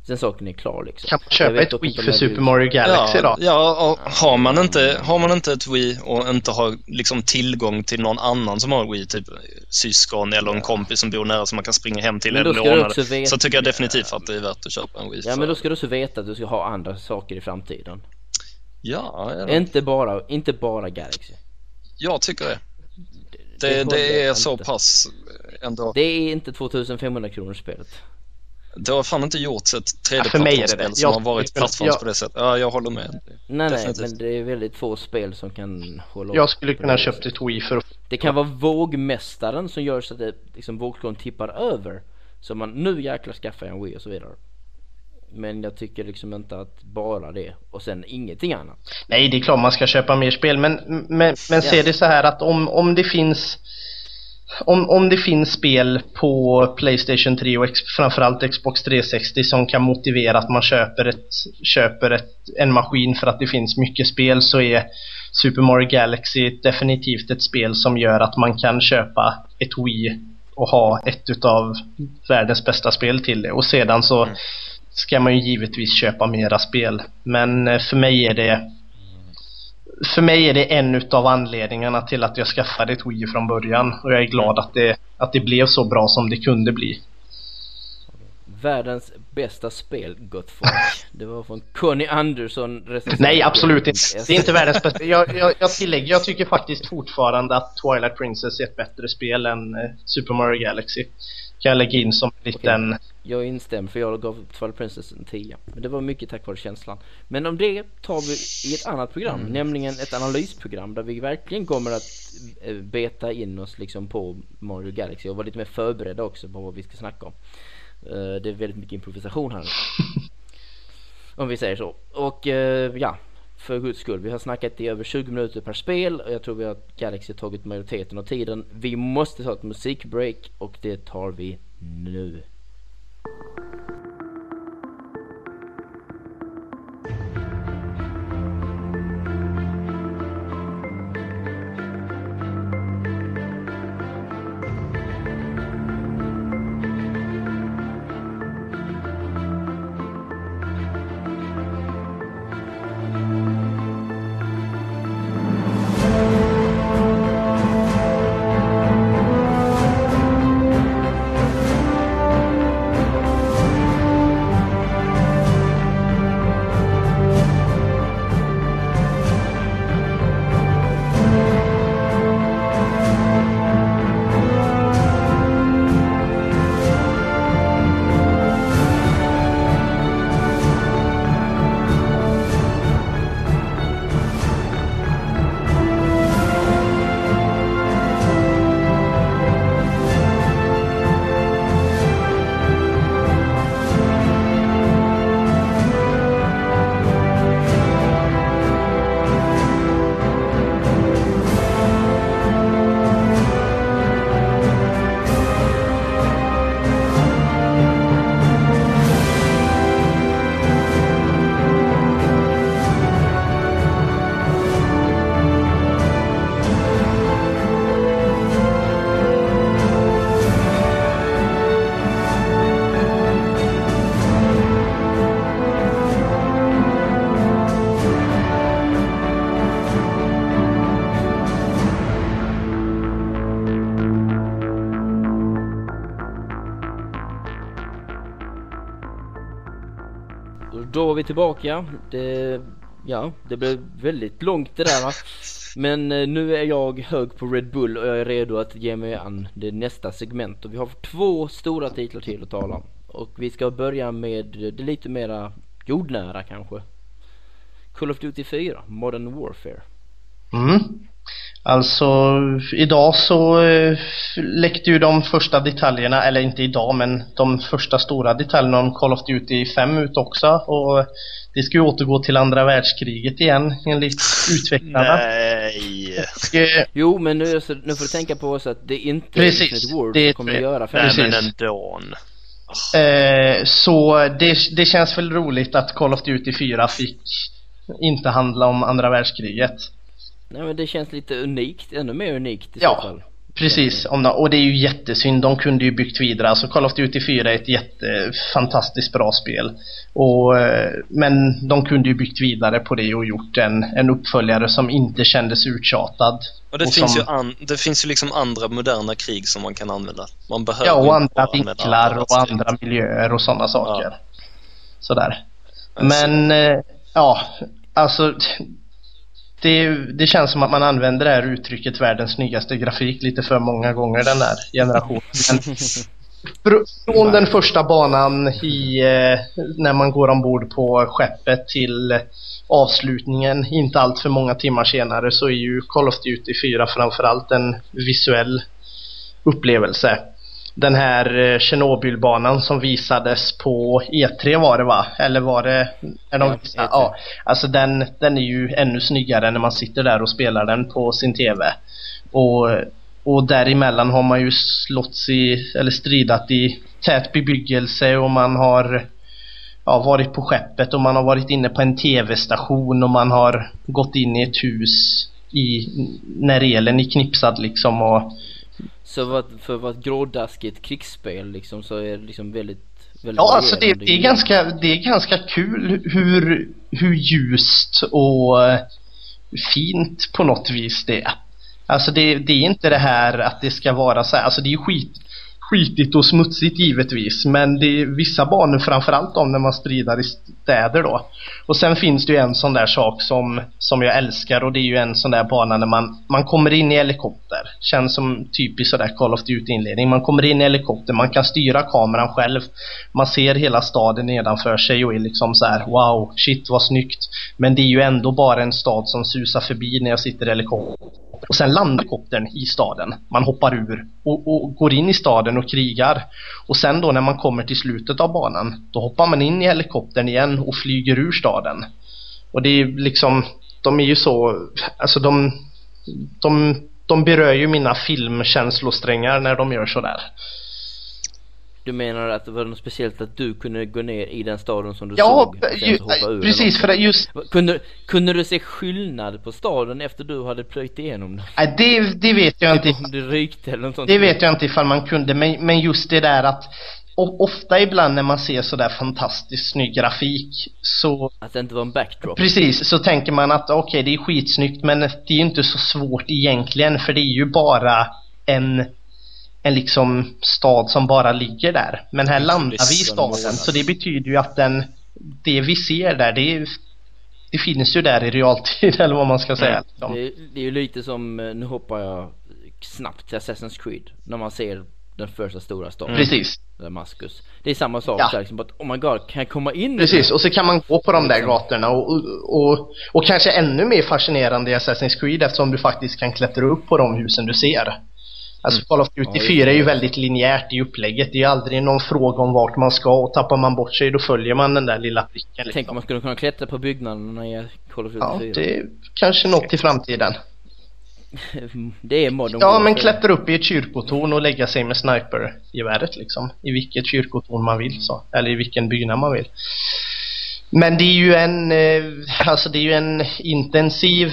Sen saken är klar liksom. Kan man Jag köpa ett Wii inte för Super Mario Galaxy ja, då? ja, och har man, inte, har man inte ett Wii och inte har liksom tillgång till någon annan som har Wii, typ syskon eller en kompis som bor nära som man kan springa hem till eller låna det, veta- så tycker jag definitivt att det är värt att köpa en Wii. Ja för. men då ska du också veta att du ska ha andra saker i framtiden. ja, ja, Inte bara, inte bara Galaxy. jag tycker det. det Det, det är jag så inte. pass ändå. Det är inte 2500 kronor spelet. Det har fan inte gjorts ett Ja, för mig är det tredjeplattformsspel det. som Jag- har varit jag- plattforms på det sättet. Ja, jag håller med. Nej nej, men det är väldigt få spel som kan hålla Jag skulle kunna det köpt ett Wii för. Det kan vara vågmästaren som gör så att det, liksom, vågskålen tippar över. Så man, nu jäklar skaffar jag en Wii och så vidare. Men jag tycker liksom inte att bara det och sen ingenting annat. Nej, det är klart man ska köpa mer spel, men, men, men se Ja. det så här att om, om det finns om, om det finns spel på Playstation 3 och ex, framförallt Xbox 360 som kan motivera att man köper, ett, köper ett, en maskin för att det finns mycket spel så är Super Mario Galaxy definitivt ett spel som gör att man kan köpa ett Wii och ha ett utav världens bästa spel till det. Och sedan så ska man ju givetvis köpa mera spel. Men eh, för mig är det för mig är det en utav anledningarna till att jag skaffade ett Wii från början och jag är glad att det, att det blev så bra som det kunde bli. Världens bästa spel, gott folk. Det var från Conny Andersson. Nej, absolut inte. Det är inte världens bästa. Jag, jag, jag tillägger, jag tycker faktiskt fortfarande att Twilight Princess är ett bättre spel än eh, Super Mario Galaxy. Kan jag lägga in som en liten... Jag instämmer för jag gav Twilight Princess en 10. Men det var mycket tack vare känslan. Men om det tar vi i ett annat program, Mm. nämligen ett analysprogram där vi verkligen kommer att eh, beta in oss liksom på Mario Galaxy och vara lite mer förberedda också på vad vi ska snacka om. Eh, Det är väldigt mycket improvisation här. om vi säger så. Och eh, ja, för guds skull. Vi har snackat i över 20 minuter per spel och jag tror vi har Galaxy tagit majoriteten av tiden. Vi måste ta ett musikbreak och det tar vi nu. Vi tillbaka. Det, ja, det blev väldigt långt det där va? Men eh, nu är jag hög på Red Bull och jag är redo att ge mig an det nästa segment. Och vi har två stora titlar till att tala om. Och vi ska börja med det lite mera jordnära kanske. Call of Duty 4, Modern Warfare. Mm. Alltså idag så eh, läckte ju de första detaljerna, eller inte idag men de första stora detaljerna om Call of Duty 5 ut också och det ska ju återgå till andra världskriget igen enligt utvecklarna. Nej! Och, eh, Jo men nu, så, nu får du tänka på oss att det är inte Precis, Infinite Ward det är- som kommer att göra Nej fem. Precis. men ändå. Eh, så det, det känns väl roligt att Call of Duty 4 fick inte handla om andra världskriget. Nej men det känns lite unikt, ännu mer unikt i Ja. så fall. Precis, om de, och det är ju jättesynd. De kunde ju byggt vidare. Alltså Call of Duty 4 är ett jättefantastiskt bra spel. Och, eh, men de kunde ju byggt vidare på det och gjort en, en uppföljare som inte kändes uttjatad. Och det, Och finns som- ju an, det finns ju liksom andra moderna krig som man kan använda. Man behöver Ja, och andra vinklar andra och andra miljöer och sådana saker. Sådär. Alltså, Men, eh, ja, alltså det, det känns som att man använder det här uttrycket världens snyggaste grafik lite för många gånger den här generationen. Från den första banan i, eh, när man går ombord på skeppet till avslutningen, inte allt för många timmar senare, så är ju Call of Duty 4 framförallt en visuell upplevelse. Den här eh, Tjernobylbanan som visades på E3 var det va? Eller var det... Är de, Ja, ja, E3. ja, alltså den, den är ju ännu snyggare när man sitter där och spelar den på sin TV. Och, och däremellan har man ju slått i, eller stridat i tät bebyggelse och man har ja, varit på skeppet och man har varit inne på en TV-station och man har gått in i ett hus i, när elen är knipsad liksom och Så vad, för att vara ett grådaskigt krigsspel liksom så är det liksom väldigt, väldigt Ja, alltså det, det, är ganska, det är ganska kul hur, hur ljust och eh, fint på något vis det är. Alltså det, det är inte det här att det ska vara så här, alltså det är skit, skitigt och smutsigt givetvis men det är vissa banor framförallt om när man strider i städer då. Och sen finns det ju en sån där sak som, som jag älskar och det är ju en sån där bana när man, man kommer in i helikopter. Känns som typiskt sådär Call of Duty inledning. Man kommer in i helikopter, man kan styra kameran själv. Man ser hela staden nedanför sig och är liksom så här: wow, shit vad snyggt. Men det är ju ändå bara en stad som susar förbi när jag sitter i helikopter. Och sen landar helikoptern i staden. Man hoppar ur och, och går in i staden och krigar. Och sen då när man kommer till slutet av banan, då hoppar man in i helikoptern igen och flyger ur staden. Och det är liksom, de är ju så, alltså de, de, de berör ju mina filmkänslosträngar när de gör sådär. Du menar att det var något speciellt att du kunde gå ner i den staden som du Ja, såg? eller precis för det just, Kunde, kunde du se skillnad på staden efter du hade plöjt igenom den? nej, det, det vet jag inte. Om det rykte eller något sånt? Det vet jag inte ifall man kunde, men, men just det där att ofta ibland när man ser sådär fantastiskt snygg grafik så Att det inte var en backdrop? Precis, så tänker man att okej det är skitsnyggt men det är ju inte så svårt egentligen för det är ju bara en en liksom stad som bara ligger där. Men här landar vi i staden så det betyder ju att den det vi ser där det är, det finns ju där i realtid eller vad man ska säga. liksom. Det, är- det är ju lite som, eh, nu hoppar jag snabbt till Assassin's Creed. När man ser den första stora staden. Precis. Damaskus. Det är samma sak Ja. så här, liksom, att, oh my god, kan jag komma in i Precis, och så kan man gå på de där Liksom. gatorna och, och, och, och kanske ännu mer fascinerande i Assassin's Creed eftersom du faktiskt kan klättra upp på de husen du ser. Alltså Call of Duty Mm. Ja, just 4 är ju väldigt linjärt i upplägget. Det är aldrig någon fråga om vart man ska och tappar man bort sig då följer man den där lilla pricken. Tänk Liksom. om man skulle kunna klättra på byggnaderna i Call of Duty Ja, 4. det är kanske något i framtiden. det är modern Ja, men klättra upp i ett kyrkotorn och lägga sig med snipergeväret liksom. I vilket kyrkotorn man vill så. Eller i vilken byggnad man vill. Men det är ju en, eh, alltså det är ju en intensiv,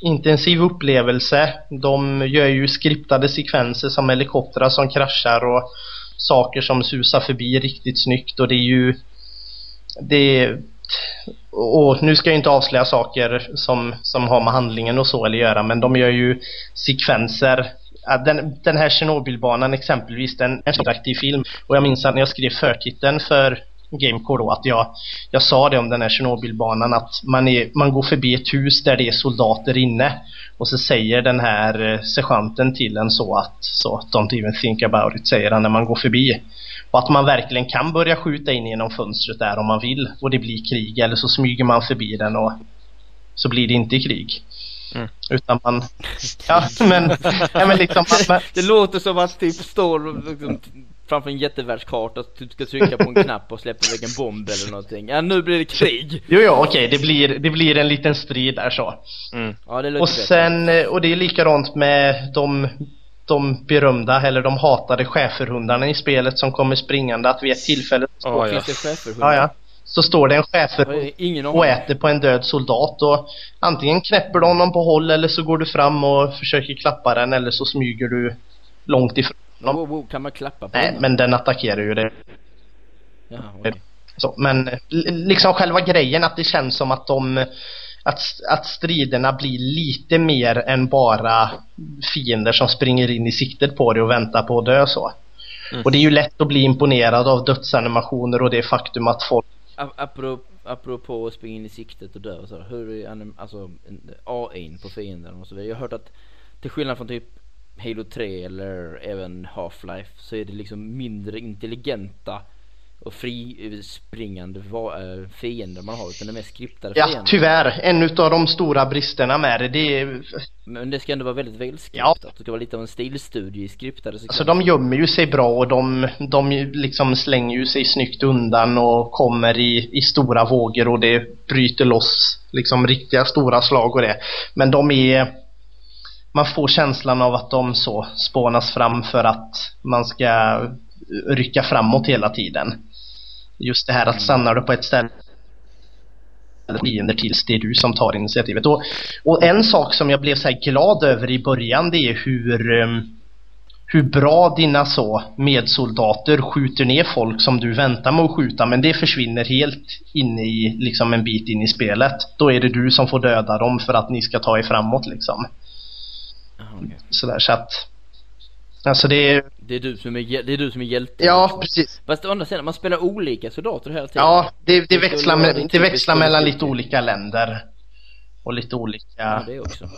intensiv upplevelse. De gör ju skriptade sekvenser som helikoptrar som kraschar och saker som susar förbi riktigt snyggt. Och det är ju, det är, och nu ska jag inte avslöja saker som, som har med handlingen och så eller göra men de gör ju sekvenser. Den, den här Tjernobylbanan exempelvis, den är en interaktiv film. Och jag minns att när jag skrev förtiteln för Gamecore då att jag, jag sa det om den här Tjernobylbanan att man, är, man går förbi ett hus där det är soldater inne och så säger den här eh, sergeanten till en så att så don't even think about it säger han när man går förbi. Och att man verkligen kan börja skjuta in genom fönstret där om man vill och det blir krig eller så smyger man förbi den och så blir det inte krig. Mm. Utan man... Ja, men... Ja, men liksom, man, Det låter som att typ står liksom, framför en jättevärldskarta och typ ska trycka på en knapp och släppa iväg en bomb eller någonting. Ja, nu blir det krig! Jo, jo, okej, det, blir, det blir en liten strid där så. Mm. Ja, det låter Och sen, eh, och det är likadant med de, de berömda, eller de hatade schäferhundarna i spelet som kommer springande att vid ett tillfälle så, Ja, ja. Ja, ja, så står det en schäferhund och äter på en död soldat och antingen knäpper du honom på håll eller så går du fram och försöker klappa den eller så smyger du långt ifrån honom. Wow, wow, kan man klappa på Nej, den? men den attackerar ju det. Jaha, okej. Så, men li- liksom själva grejen att det känns som att de att, att striderna blir lite mer än bara fiender som springer in i siktet på dig och väntar på att dö så. Mm. Och det är ju lätt att bli imponerad av dödsanimationer och det faktum att folk Ap- Apropå, apropå att springa in i siktet och dö och så, hur är anim- alltså AI'n på fienden och så vidare. Jag har hört att till skillnad från typ Halo 3 eller även Half-Life så är det liksom mindre intelligenta och frispringande va- äh, fiender man har utan det är mest skriptade Ja, fiender. tyvärr. En utav de stora bristerna med det, det är... Men det ska ändå vara väldigt välskriptat. Ja. Det ska vara lite av en stilstudie i skriptade Alltså sekvenser. de gömmer ju sig bra och de, de liksom slänger ju sig snyggt undan och kommer i, i stora vågor och det bryter loss liksom riktiga stora slag och det. Men de är... Man får känslan av att de så spånas fram för att man ska rycka framåt hela tiden. Just det här att stannar du på ett ställe fiender tills det är du som tar initiativet. Och, och en sak som jag blev så här glad över i början det är hur ehm, hur bra dina så medsoldater skjuter ner folk som du väntar med att skjuta men det försvinner helt inne i liksom en bit in i spelet. Då är det du som får döda dem för att ni ska ta er framåt liksom. Okej. Sådär så att Alltså det är, Det är du som är, det är du som är hjälte. ja precis. Fast å andra sidan, man spelar olika soldater hela tiden. Ja, det, det, skulle växlar, med, det växlar mellan lite olika länder. Och lite olika Ja, det också.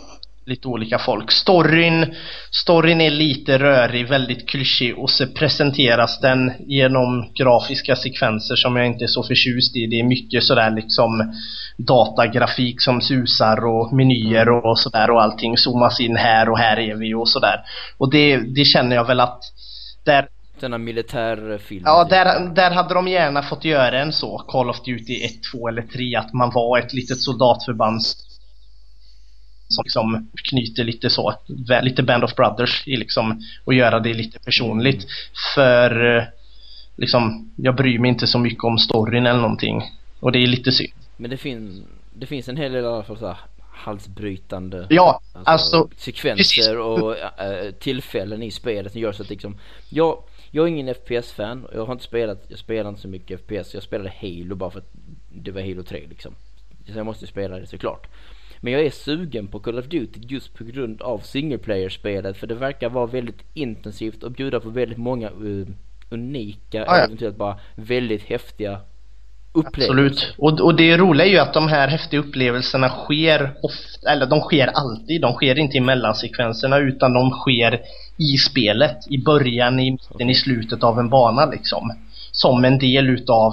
Lite olika folk. Storyn, storyn är lite rörig, väldigt klyschig och så presenteras den genom grafiska sekvenser som jag inte är så förtjust i. Det är mycket sådär liksom datagrafik som susar och menyer och sådär och allting zoomas in här och här är vi och sådär. Och det, det känner jag väl att där, Denna militärfilm. ja, där, där hade de gärna fått göra en så, Call of Duty 1, 2 eller 3, att man var ett litet soldatförband som liksom knyter lite så, lite Band of Brothers i liksom, och göra det lite personligt. För eh, liksom, jag bryr mig inte så mycket om storyn eller någonting. Och det är lite synd. Men det, fin, det finns en hel del i alla fall så här halsbrytande Ja, alltså, sekvenser precis. och äh, tillfällen i spelet som gör så att liksom jag, jag är ingen FPS-fan jag har inte spelat, jag spelar inte så mycket FPS, jag spelade Halo bara för att det var Halo 3 liksom. Så jag måste spela det såklart. Men jag är sugen på Call of Duty just på grund av single player-spelet för det verkar vara väldigt intensivt och bjuda på väldigt många uh, unika, Ja, ja. eventuellt bara väldigt häftiga upplevelser. Absolut. Och, och det roliga är ju att de här häftiga upplevelserna sker ofta, eller de sker alltid. De sker inte i mellansekvenserna utan de sker i spelet. I början, i mitten, i slutet av en bana liksom. Som en del utav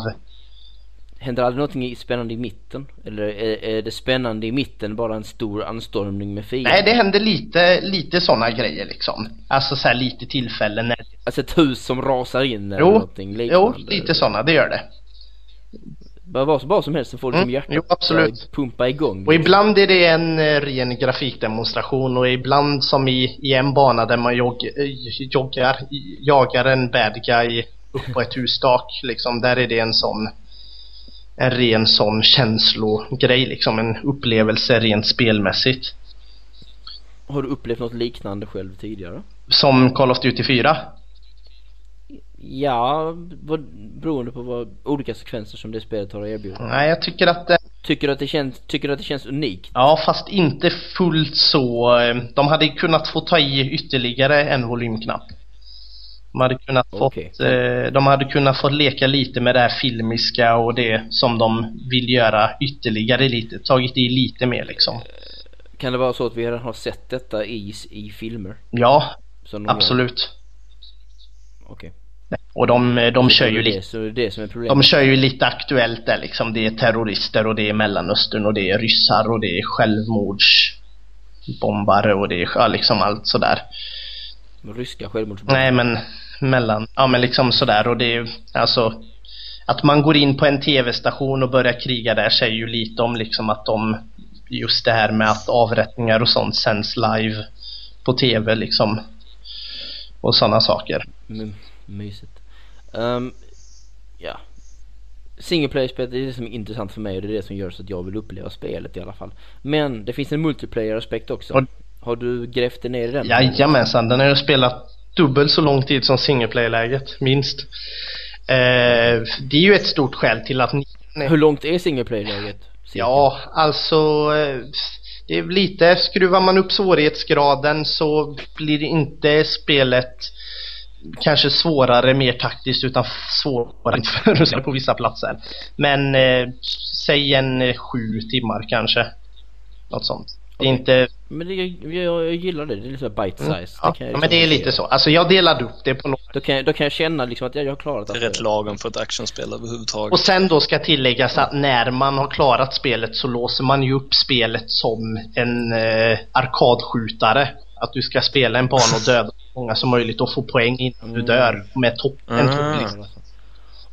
Händer aldrig någonting spännande i mitten? Eller är, är det spännande i mitten bara en stor anstormning med fiender? Nej, det händer lite, lite sådana grejer liksom. Alltså så här lite tillfällen när... Alltså ett hus som rasar in eller Jo, någonting jo, liknande? lite sådana, det gör det. Bara vad som, vad som helst så får liksom Mm, hjärtat jo, absolut. pumpa igång. Och ibland är det en eh, ren grafikdemonstration och ibland som i, i en bana där man jog, eh, joggar, jagar en bad guy upp på ett hustak liksom. Där är det en sån en ren sån känslogrej liksom. En upplevelse rent spelmässigt. Har du upplevt något liknande själv tidigare? Som Call of Duty 4. Ja, vad, beroende på vad olika sekvenser som det spelet har att erbjuda. Nej, jag tycker att det Tycker du att det känns, tycker att det känns unikt? Ja, fast inte fullt så. eh, De hade kunnat få ta i ytterligare en volymknapp. De hade kunnat Okej. fått, eh, de hade kunnat få leka lite med det här filmiska och det som de vill göra ytterligare lite. Tagit i lite mer liksom. Kan det vara så att vi redan har sett detta i, i filmer? Ja, absolut. Okej. Och de, de kör ju lite det det som är problemet. de kör ju lite aktuellt där liksom. Det är terrorister och det är Mellanöstern och det är ryssar och det är självmords bombare och det är ja, liksom allt sådär. Ryska självmordsbombare? Nej men mellan, ja men liksom sådär och det är alltså att man går in på en tv-station och börjar kriga där säger ju lite om liksom att de just det här med att avrättningar och sånt sänds live på tv liksom och sådana saker. My, mysigt. Um, ja. Single player-spelet är det som är intressant för mig och det är det som gör så att jag vill uppleva spelet i alla fall. Men det finns en multiplayer-aspekt också. Och, har du grävt dig ner i den? Jajamensan, den har jag spelat dubbelt så lång tid som single player-läget, minst. Eh, det är ju ett stort skäl till att ni... Hur långt är single player-läget? Ja, alltså eh, det är lite, skruvar man upp svårighetsgraden så blir inte spelet kanske svårare, mer taktiskt utan svårare på vissa platser. Men eh, säg en sju timmar kanske. Något sånt. Det är inte... Men det, jag, jag gillar det, det är lite bite mm. size. Mm. Ja, liksom men det är lite så. Alltså jag delade upp det på något då kan, jag, då kan jag känna liksom att jag, jag har klarat det. Det är rätt lagom för ett actionspel överhuvudtaget. Och sen då ska tilläggas att när man har klarat spelet så låser man ju upp spelet som en eh, arkadskjutare. Att du ska spela en bana och döda så många som möjligt och få poäng innan du dör. Med topp, en mm. topplista.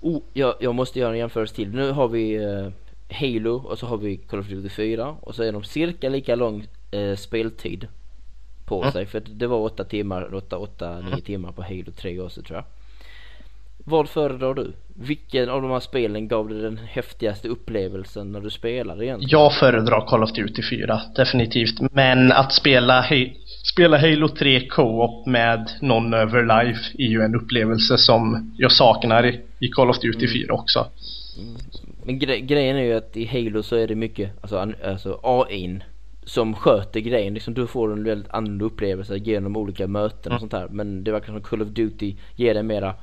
Oh, jag, jag måste göra en jämförelse till. Nu har vi eh, Halo och så har vi Call of Duty 4 och så är de cirka lika lång eh, speltid på mm. sig för det var 8 timmar, 8, 8, 9 timmar på Halo 3 också tror jag. Vad föredrar du? Vilken av de här spelen gav dig den häftigaste upplevelsen när du spelade egentligen? Jag föredrar Call of Duty 4, definitivt. Men att spela, spela Halo 3 Co-op med någon över live är ju en upplevelse som jag saknar i, i Call of Duty 4 mm. också. Mm. Men gre grejen är ju att i Halo så är det mycket, alltså, alltså AI'n som sköter grejen. Liksom du får en väldigt annorlunda upplevelse genom olika möten och mm. sånt här. Men det verkar som Call of Duty ger dig mera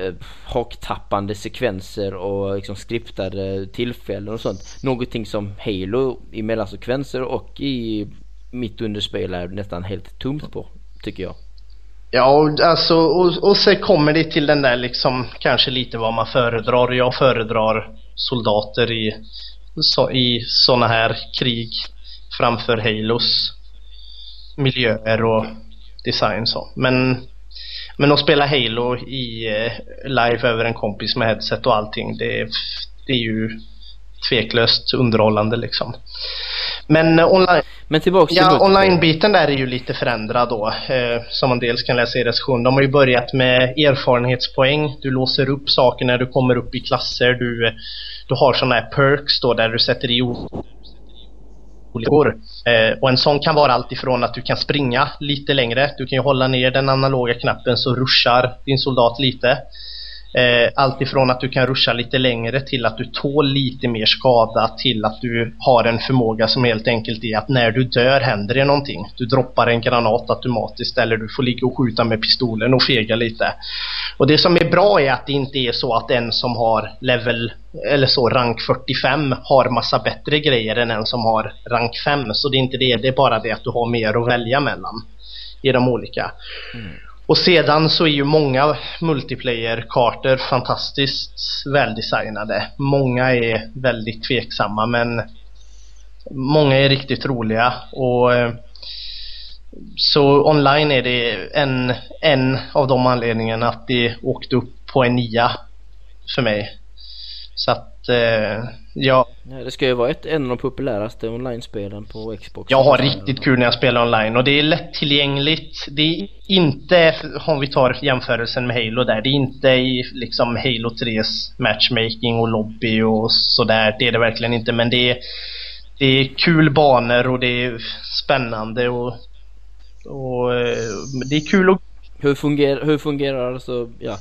eh, haktappande sekvenser och liksom skriptade tillfällen och sånt. Någonting som Halo i mellansekvenser och i mitt under spel är nästan helt tomt på, tycker jag. Ja, alltså och, och så kommer det till den där liksom kanske lite vad man föredrar. Jag föredrar soldater i, så, i sådana här krig framför Halos miljöer och design så. Men, men att spela Halo i eh, live över en kompis med headset och allting det, det är ju tveklöst underhållande liksom. Men eh, online... Men tillbaks till Ja, online-biten där är ju lite förändrad då. Eh, som man dels kan läsa i recension. De har ju börjat med erfarenhetspoäng. Du låser upp saker när du kommer upp i klasser. Du, du har sådana här perks då där du sätter i kollegor. Eh, och en sån kan vara allt ifrån att du kan springa lite längre. Du kan ju hålla ner den analoga knappen så ruschar din soldat lite. Eh, allt ifrån att du kan ruscha lite längre till att du tål lite mer skada till att du har en förmåga som helt enkelt är att när du dör händer det någonting. Du droppar en granat automatiskt eller du får ligga och skjuta med pistolen och fega lite. Och det som är bra är att det inte är så att en som har level eller så rank 45 har massa bättre grejer än en som har rank 5. Så det är inte det, det är bara det att du har mer att välja mellan i de olika. Mm. Och sedan så är ju många multiplayer-kartor fantastiskt väldesignade. Många är väldigt tveksamma men många är riktigt roliga och eh, så online är det en, en av de anledningarna att det åkte upp på en nia för mig. Så att eh, ja. Det ska ju vara ett, en av de populäraste online-spelen på Xbox. Jag har riktigt kul när jag spelar online och det är lättillgängligt. Det är inte, om vi tar jämförelsen med Halo där, det är inte i liksom Halo 3s matchmaking och lobby och sådär. Det är det verkligen inte men det är, det är kul banor och det är spännande och, och eh, det är kul att... Hur fungerar, hur fungerar alltså, ja,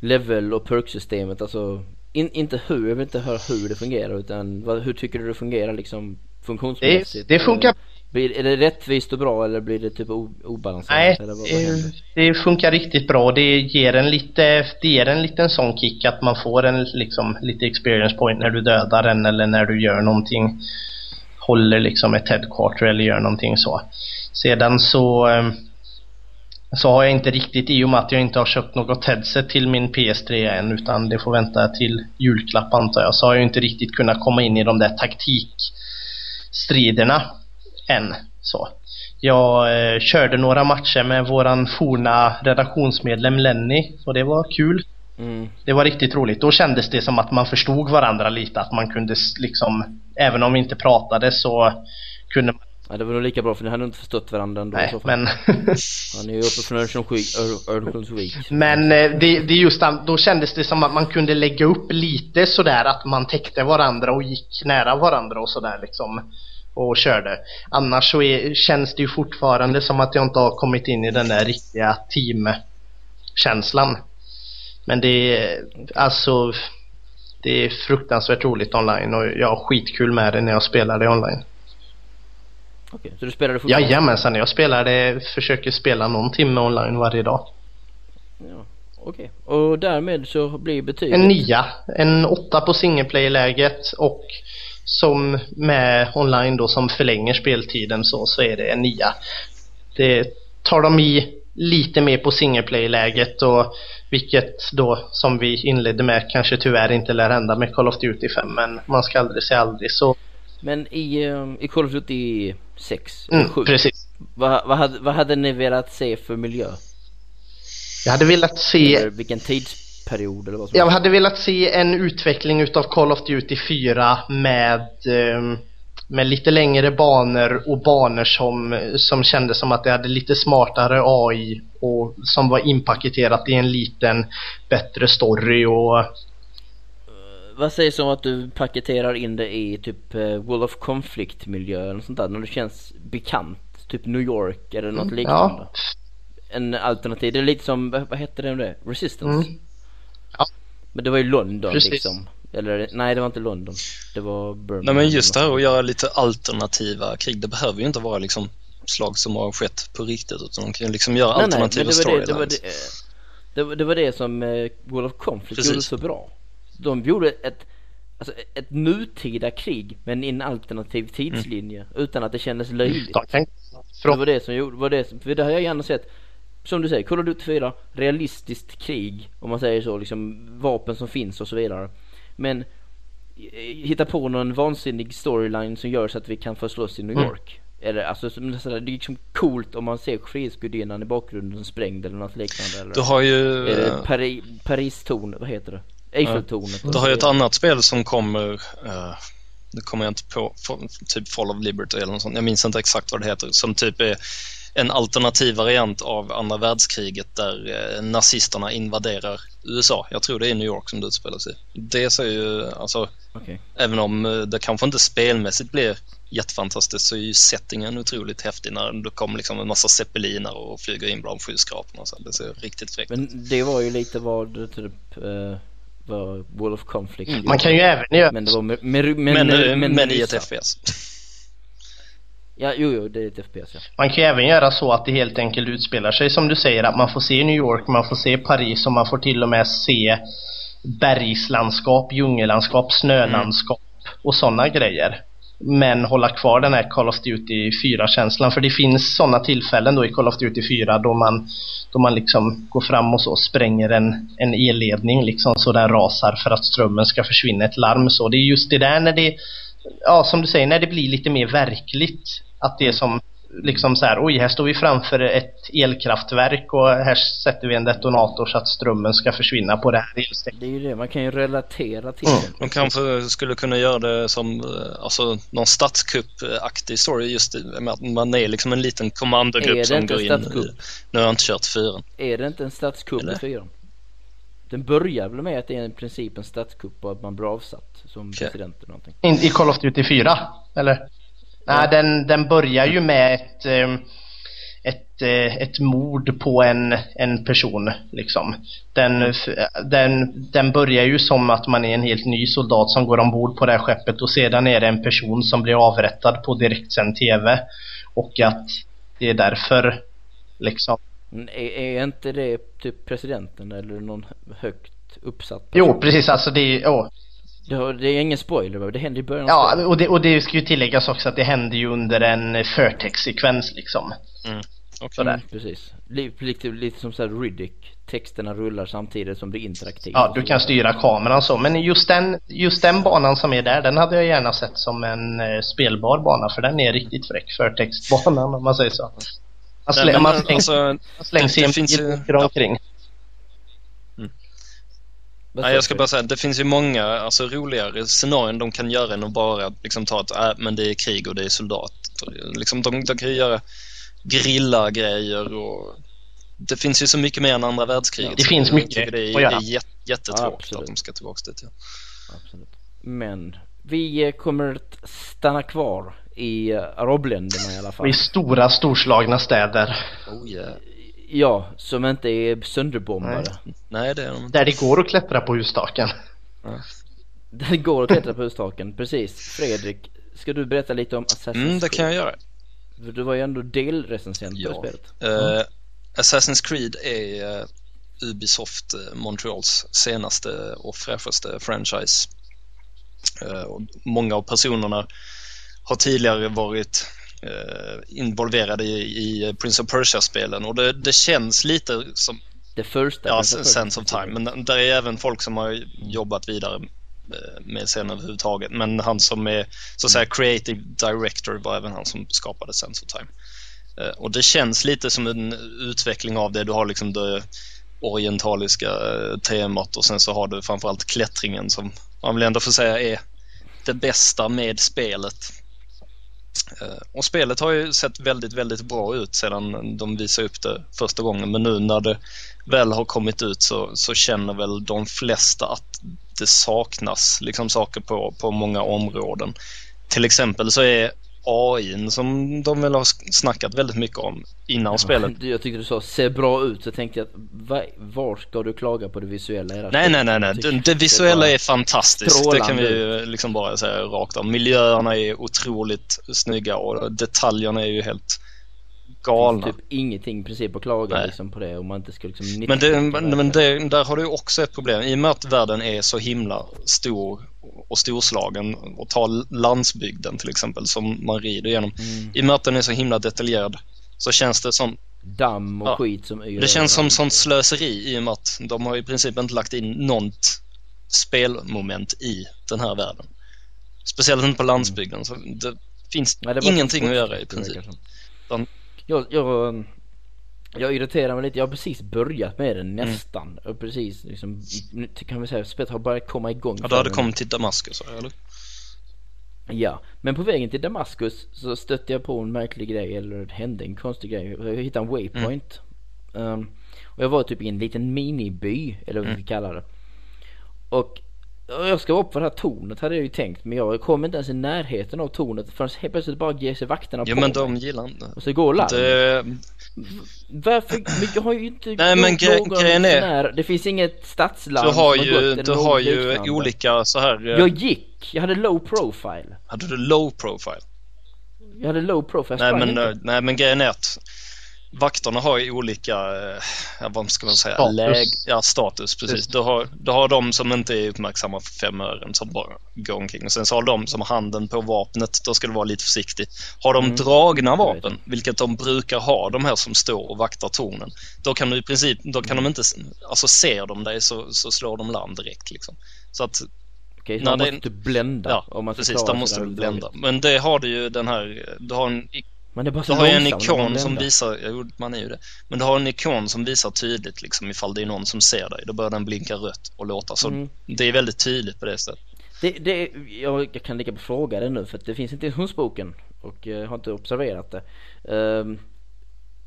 level och perk-systemet? Alltså in, inte hur, jag vill inte höra hur det fungerar utan vad, hur tycker du det fungerar liksom funktionsmässigt? Det, det funkar blir, är det rättvist och bra eller blir det typ obalanserat? Nej, eller vad, vad det funkar riktigt bra. Det ger en lite, det ger en liten sån kick att man får en liksom lite experience point när du dödar den eller när du gör någonting. Håller liksom ett headquarter eller gör någonting så. Sedan så ehm, så har jag inte riktigt i och med att jag inte har köpt något headset till min PS3 än utan det får vänta till julklapp antar jag. Så har jag inte riktigt kunnat komma in i de där taktikstriderna än. Så. Jag eh, körde några matcher med våran forna redaktionsmedlem Lenny och det var kul. Mm. Det var riktigt roligt. Då kändes det som att man förstod varandra lite. Att man kunde liksom, även om vi inte pratade så kunde man... Ja, det var nog lika bra för ni hade inte förstått varandra ändå Nej, men... Han är ju uppe från Örnsköldsvik. Ör- Örnsköldsvik. Men eh, det, det är just då kändes det som att man kunde lägga upp lite sådär att man täckte varandra och gick nära varandra och sådär liksom. Och körde. Annars så är, känns det ju fortfarande som att jag inte har kommit in i den där riktiga teamkänslan. Men det är alltså det är fruktansvärt roligt online och jag har skitkul med det när jag spelar det online. Okej, så du spelade fortfarande? Jajamensan, jag spelar det, försöker spela någon timme online varje dag. Ja, Okej, och därmed så blir betyget... En nia, en åtta på singleplay-läget och som med online då som förlänger speltiden så, så är det en nia. Det tar de i lite mer på singleplay-läget och vilket då som vi inledde med kanske tyvärr inte lär hända med Call of Duty 5 men man ska aldrig säga aldrig så. Men i, eh, i Call of Duty 6, eller Mm, 7, precis. vad, vad, hade, vad hade ni velat se för miljö? Jag hade velat se Eller vilken tidsperiod eller vad som Jag hade velat se en utveckling utav Call of Duty 4 med, ehm, med lite längre banor och banor som, som kändes som att det hade lite smartare AI och som var inpaketerat i en liten bättre story och Vad sägs om att du paketerar in det i typ eh, World of Conflict miljö eller något sånt där, när det känns bekant? Typ New York eller något liknande? ja, En alternativ, det är lite som, vad hette det det? Resistance? Mm. Ja. Men det var ju London Precis. liksom. Eller nej det var inte London. Det var Birmingham. Nej men just det här att göra lite alternativa krig, det behöver ju inte vara liksom slag som har skett på riktigt utan de kan ju liksom göra Nej, alternativa det det, det, storylines. det, det, var, det var det som eh, World of Conflict Precis. gjorde så bra. De gjorde ett, alltså ett nutida krig men i en alternativ tidslinje utan att det kändes löjligt. Det var det som gjorde, var det som, för det har jag gärna sett som du säger, Call of Duty 4, realistiskt krig om man säger så, liksom vapen som finns och så vidare. Men eh, hitta på någon vansinnig storyline som gör så att vi kan få slåss i New Mm. York. Eller alltså det är liksom coolt om man ser Frihetsgudinnan i bakgrunden sprängd eller något liknande. Eller, Du har ju, eh, Pari, Paris-tornet, vad heter det? Eiffeltornet. du har ju ett annat spel som kommer, eh, nu kommer jag inte på, typ Fall of Liberty eller något sånt, jag minns inte exakt vad det heter, som typ är en alternativ variant av andra världskriget där eh, nazisterna invaderar USA. Jag tror det är New York som det utspelar sig. Det ser ju, alltså, Okej. även om eh, det kanske inte spelmässigt blir jättefantastiskt så är ju settingen otroligt häftig när det kommer liksom en massa zeppeliner och flyger in bland skyskraporna. Så det ser riktigt fräckt ut. Men det var ju lite vad typ, eh, vad World of Conflict Mm. man kan ju även göra Men det var med, med, med, Men, eh, med, men i ett. FPS. Ja, jo, jo, det är ett FPS ja. Man kan ju även göra så att det helt enkelt utspelar sig som du säger att man får se New York, man får se Paris och man får till och med se bergslandskap, djungellandskap, snölandskap och sådana grejer. Men hålla kvar den här Call of Duty 4-känslan för det finns sådana tillfällen då i Call of Duty 4 då man då man liksom går fram och så spränger en, en elledning liksom så den rasar för att strömmen ska försvinna ett larm så. Det är just det där när det ja som du säger när det blir lite mer verkligt att det är som liksom så här, oj här står vi framför ett elkraftverk och här sätter vi en detonator så att strömmen ska försvinna på det här elstället. Det är ju det, man kan ju relatera till Mm. det. De kanske skulle kunna göra det som eh, alltså, någon statskupp-aktig story just med att man är liksom en liten kommandogrupp som går in i, Nu har jag inte kört fyran. Är det inte en statskupp i fyran? Den börjar väl med att det är i princip en statskupp och att man blir avsatt som Okej. president eller någonting. In, I Call of Duty 4? Eller? Nej, den, den börjar ju med ett, ehm, ett, eh, ett mord på en, en person liksom. Den, den, den börjar ju som att man är en helt ny soldat som går ombord på det här skeppet och sedan är det en person som blir avrättad på direktsänd TV. Och att det är därför liksom är, är inte det typ presidenten eller någon högt uppsatt? Jo, precis alltså det är, oh, Det, har- det är ingen spoiler va? det händer i början av Ja, och det, och det ska ju tilläggas också att det hände ju under en förtext-sekvens liksom. okej. Sådär. Mm, precis. Lite, lite, lite som såhär Riddick. Texterna rullar samtidigt som det är interaktivt. Ja, du kan styra kameran så. Men just den, just den banan som är där, den hade jag gärna sett som en eh, spelbar bana. För den är riktigt fräck för textbanan om man säger så. Man, Nej, släng, men, man slängs, alltså, man slängs det- i en bil ju- åker omkring. Nej, jag ska bara säga, det finns ju många alltså, roligare scenarion de kan göra än att bara liksom, ta att äh, men det är krig och det är soldater. Liksom, de, de kan ju göra grilla-grejer och det finns ju så mycket mer än andra världskriget. Det Så finns mycket Det är, att göra. är jätte, jättetråkigt Absolut. att de ska tillbaka dit. Ja. Absolut. Men vi eh, kommer att stanna kvar i eh, arabländerna i alla fall. i stora, storslagna städer. Oh, yeah. Ja, som inte är sönderbombade. Nej, det är de inte. Där det går att klättra på hustaken. Det går att klättra på hustaken, precis. Fredrik, ska du berätta lite om Assassin's Mm, det kan jag Creed? göra. För Du var ju ändå delrecensent på Ja. det spelet. Eh, Assassin's Creed är eh, Ubisoft eh, Montreals senaste och fräschaste franchise. Och många av personerna har tidigare varit involverade i, i Prince of Persia-spelen och det, det känns lite som Det första. ja, första Sense of Time, men där är även folk som har jobbat vidare eh, med scenen överhuvudtaget. Men han som är så att säga creative director var även han som skapade Sense of Time. Eh, Och det känns lite som en utveckling av det. Du har liksom det orientaliska eh, temat och sen så har du framförallt klättringen som man vill ändå få säga är det bästa med spelet. Eh, och spelet har ju sett väldigt, väldigt bra ut sedan de visade upp det första gången. Men nu när det väl har kommit ut så, så känner väl de flesta att det saknas liksom saker på, på många områden. Till exempel så är AI som de väl har snackat väldigt mycket om innan spelet. Du, Jag tyckte du sa ser bra ut, så tänkte jag att va, var ska du klaga på det visuella här Nej, nej, spelet? nej, nej. Det, det visuella är fantastiskt. Det kan vi strålande ju liksom bara säga rakt av. Miljöerna är otroligt snygga och detaljerna är ju helt galna. Typ ingenting i princip att klaga Nej. liksom på det om man inte ska liksom Men, det, nitpicka men, det, där har du också ett problem. I och med att världen är så himla stor och storslagen och ta landsbygden till exempel som man rider igenom. Mm. I och med att den är så himla detaljerad så känns det som Damm och Ja. skit som yr det känns som sånt slöseri i och med att de har i princip inte lagt in något spelmoment i den här världen. Speciellt inte på landsbygden. Så det finns Nej, det ingenting att göra i princip. det. Utan- Jag, jag, jag irriterar mig lite, jag har precis börjat med Mm. den nästan. Och precis liksom, nu kan vi säga, spelet har börjat komma igång. Ja, du hade kommit till Damaskus, eller? Ja, men på vägen till Damaskus så stötte jag på en märklig grej, eller det hände en konstig grej. Jag hittade en waypoint. Mm. Um, och jag var typ i en liten miniby, eller vad vi Mm. kallar det. Och jag ska upp för det här tornet hade jag ju tänkt, men jag kom inte ens i närheten av tornet förrän helt plötsligt bara ger sig vakterna Ja på men mig. de gillar inte Och så går larm. det. Varför? Men jag har ju inte Nej, men gre- grejen är- sån här- Det finns inget stadslarm Du har ju, du har ju olika så här. eh, Jag gick, jag hade low profile. Hade du low profile? Jag hade low profile, jag Nej men, inte. eh, nej men grejen är att vakterna har ju olika, eh, vad ska man säga, Status. Läg, ja status precis. Just. Du har, du har de som inte är uppmärksamma för fem ören som bara går omkring. Och sen så har de som har handen på vapnet, då ska du vara lite försiktig. Har de Mm. dragna vapen, vilket de brukar ha, de här som står och vaktar tornen, då kan du i princip, då kan de inte, alltså ser de dig så, så slår de larm direkt liksom. Så att Okej, så man det- måste typ blända Ja, om man precis, där sig måste du blända. Men det har du ju den här, du har en, Men det är bara så du har ju en ikon som visar, jo man är ju det, men du har en ikon som visar tydligt liksom ifall det är någon som ser dig, då börjar den blinka rött och låta. Så Mm. det är väldigt tydligt på det sättet. Det, det, jag, jag kan lika på fråga det nu för att det finns inte i husboken och jag har inte observerat det. Ehm,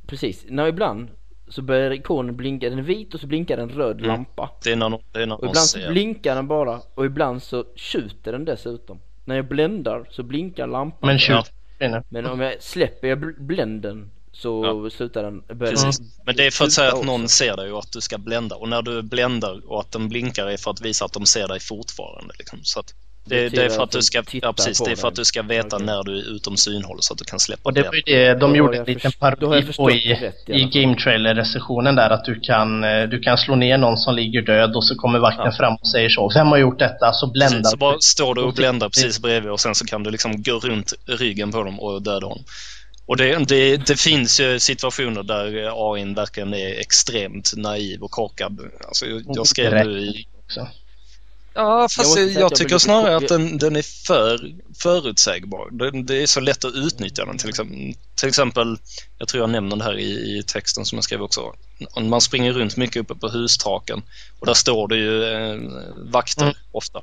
precis, när ibland så börjar ikonen blinka, den är vit och så blinkar en röd Mm. lampa. Det är någon- det är när Och någon ibland så blinkar den bara och ibland så tjuter den dessutom. När jag bländar så blinkar lampan. Men Ja. Men om jag släpper bländen så slutar den, Precis. den Men det är för att säga att också. någon ser dig och att du ska blända. Och när du bländar och att den blinkar är för att visa att de ser dig fortfarande. Liksom. Så att det, Det det är för att du ska, ja, precis, det är för att du ska veta Okej. när du är utom synhåll så att du kan släppa Och det var ju det, de Då gjorde en liten parodi på i, rätt i. Game Trailer-recensionen där att du kan, eh, du kan slå ner någon som ligger död och så kommer vakten Ja. fram och säger så. Vem har gjort detta? Så bländar Precis, så bara du. står du och bländar precis bredvid och sen så kan du liksom gå runt ryggen på dem och döda honom. Och det, det, det finns ju situationer där AI verkligen är extremt naiv och korkad. Alltså, jag, jag skrev nu i... Också. Ja, fast Jag jag, jag tycker snarare att den, den är för förutsägbar. Det, det är så lätt att utnyttja den. Till exempel, till exempel, jag tror jag nämner det här i, i texten som jag skrev också. Man springer runt mycket uppe på hustaken och där står det ju eh, vakter Mm. ofta.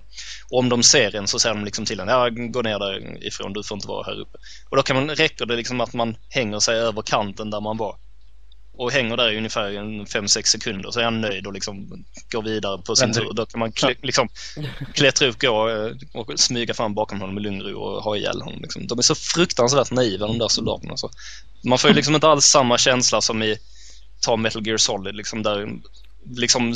Och om de ser en så säger de liksom till en, ja, gå ner därifrån, du får inte vara här uppe. Och då kan man, räcker det liksom att man hänger sig över kanten där man var och hänger där i ungefär 5-6 sekunder så är han nöjd och liksom går vidare på sin tur. Då kan man kl- liksom klättra upp, gå eh, och smyga fram bakom honom i lugn och ro och ha ihjäl honom. Liksom. De är så fruktansvärt naiva de där soldaterna. Så man får ju liksom inte alls samma känsla som i ta Metal Gear Solid liksom där liksom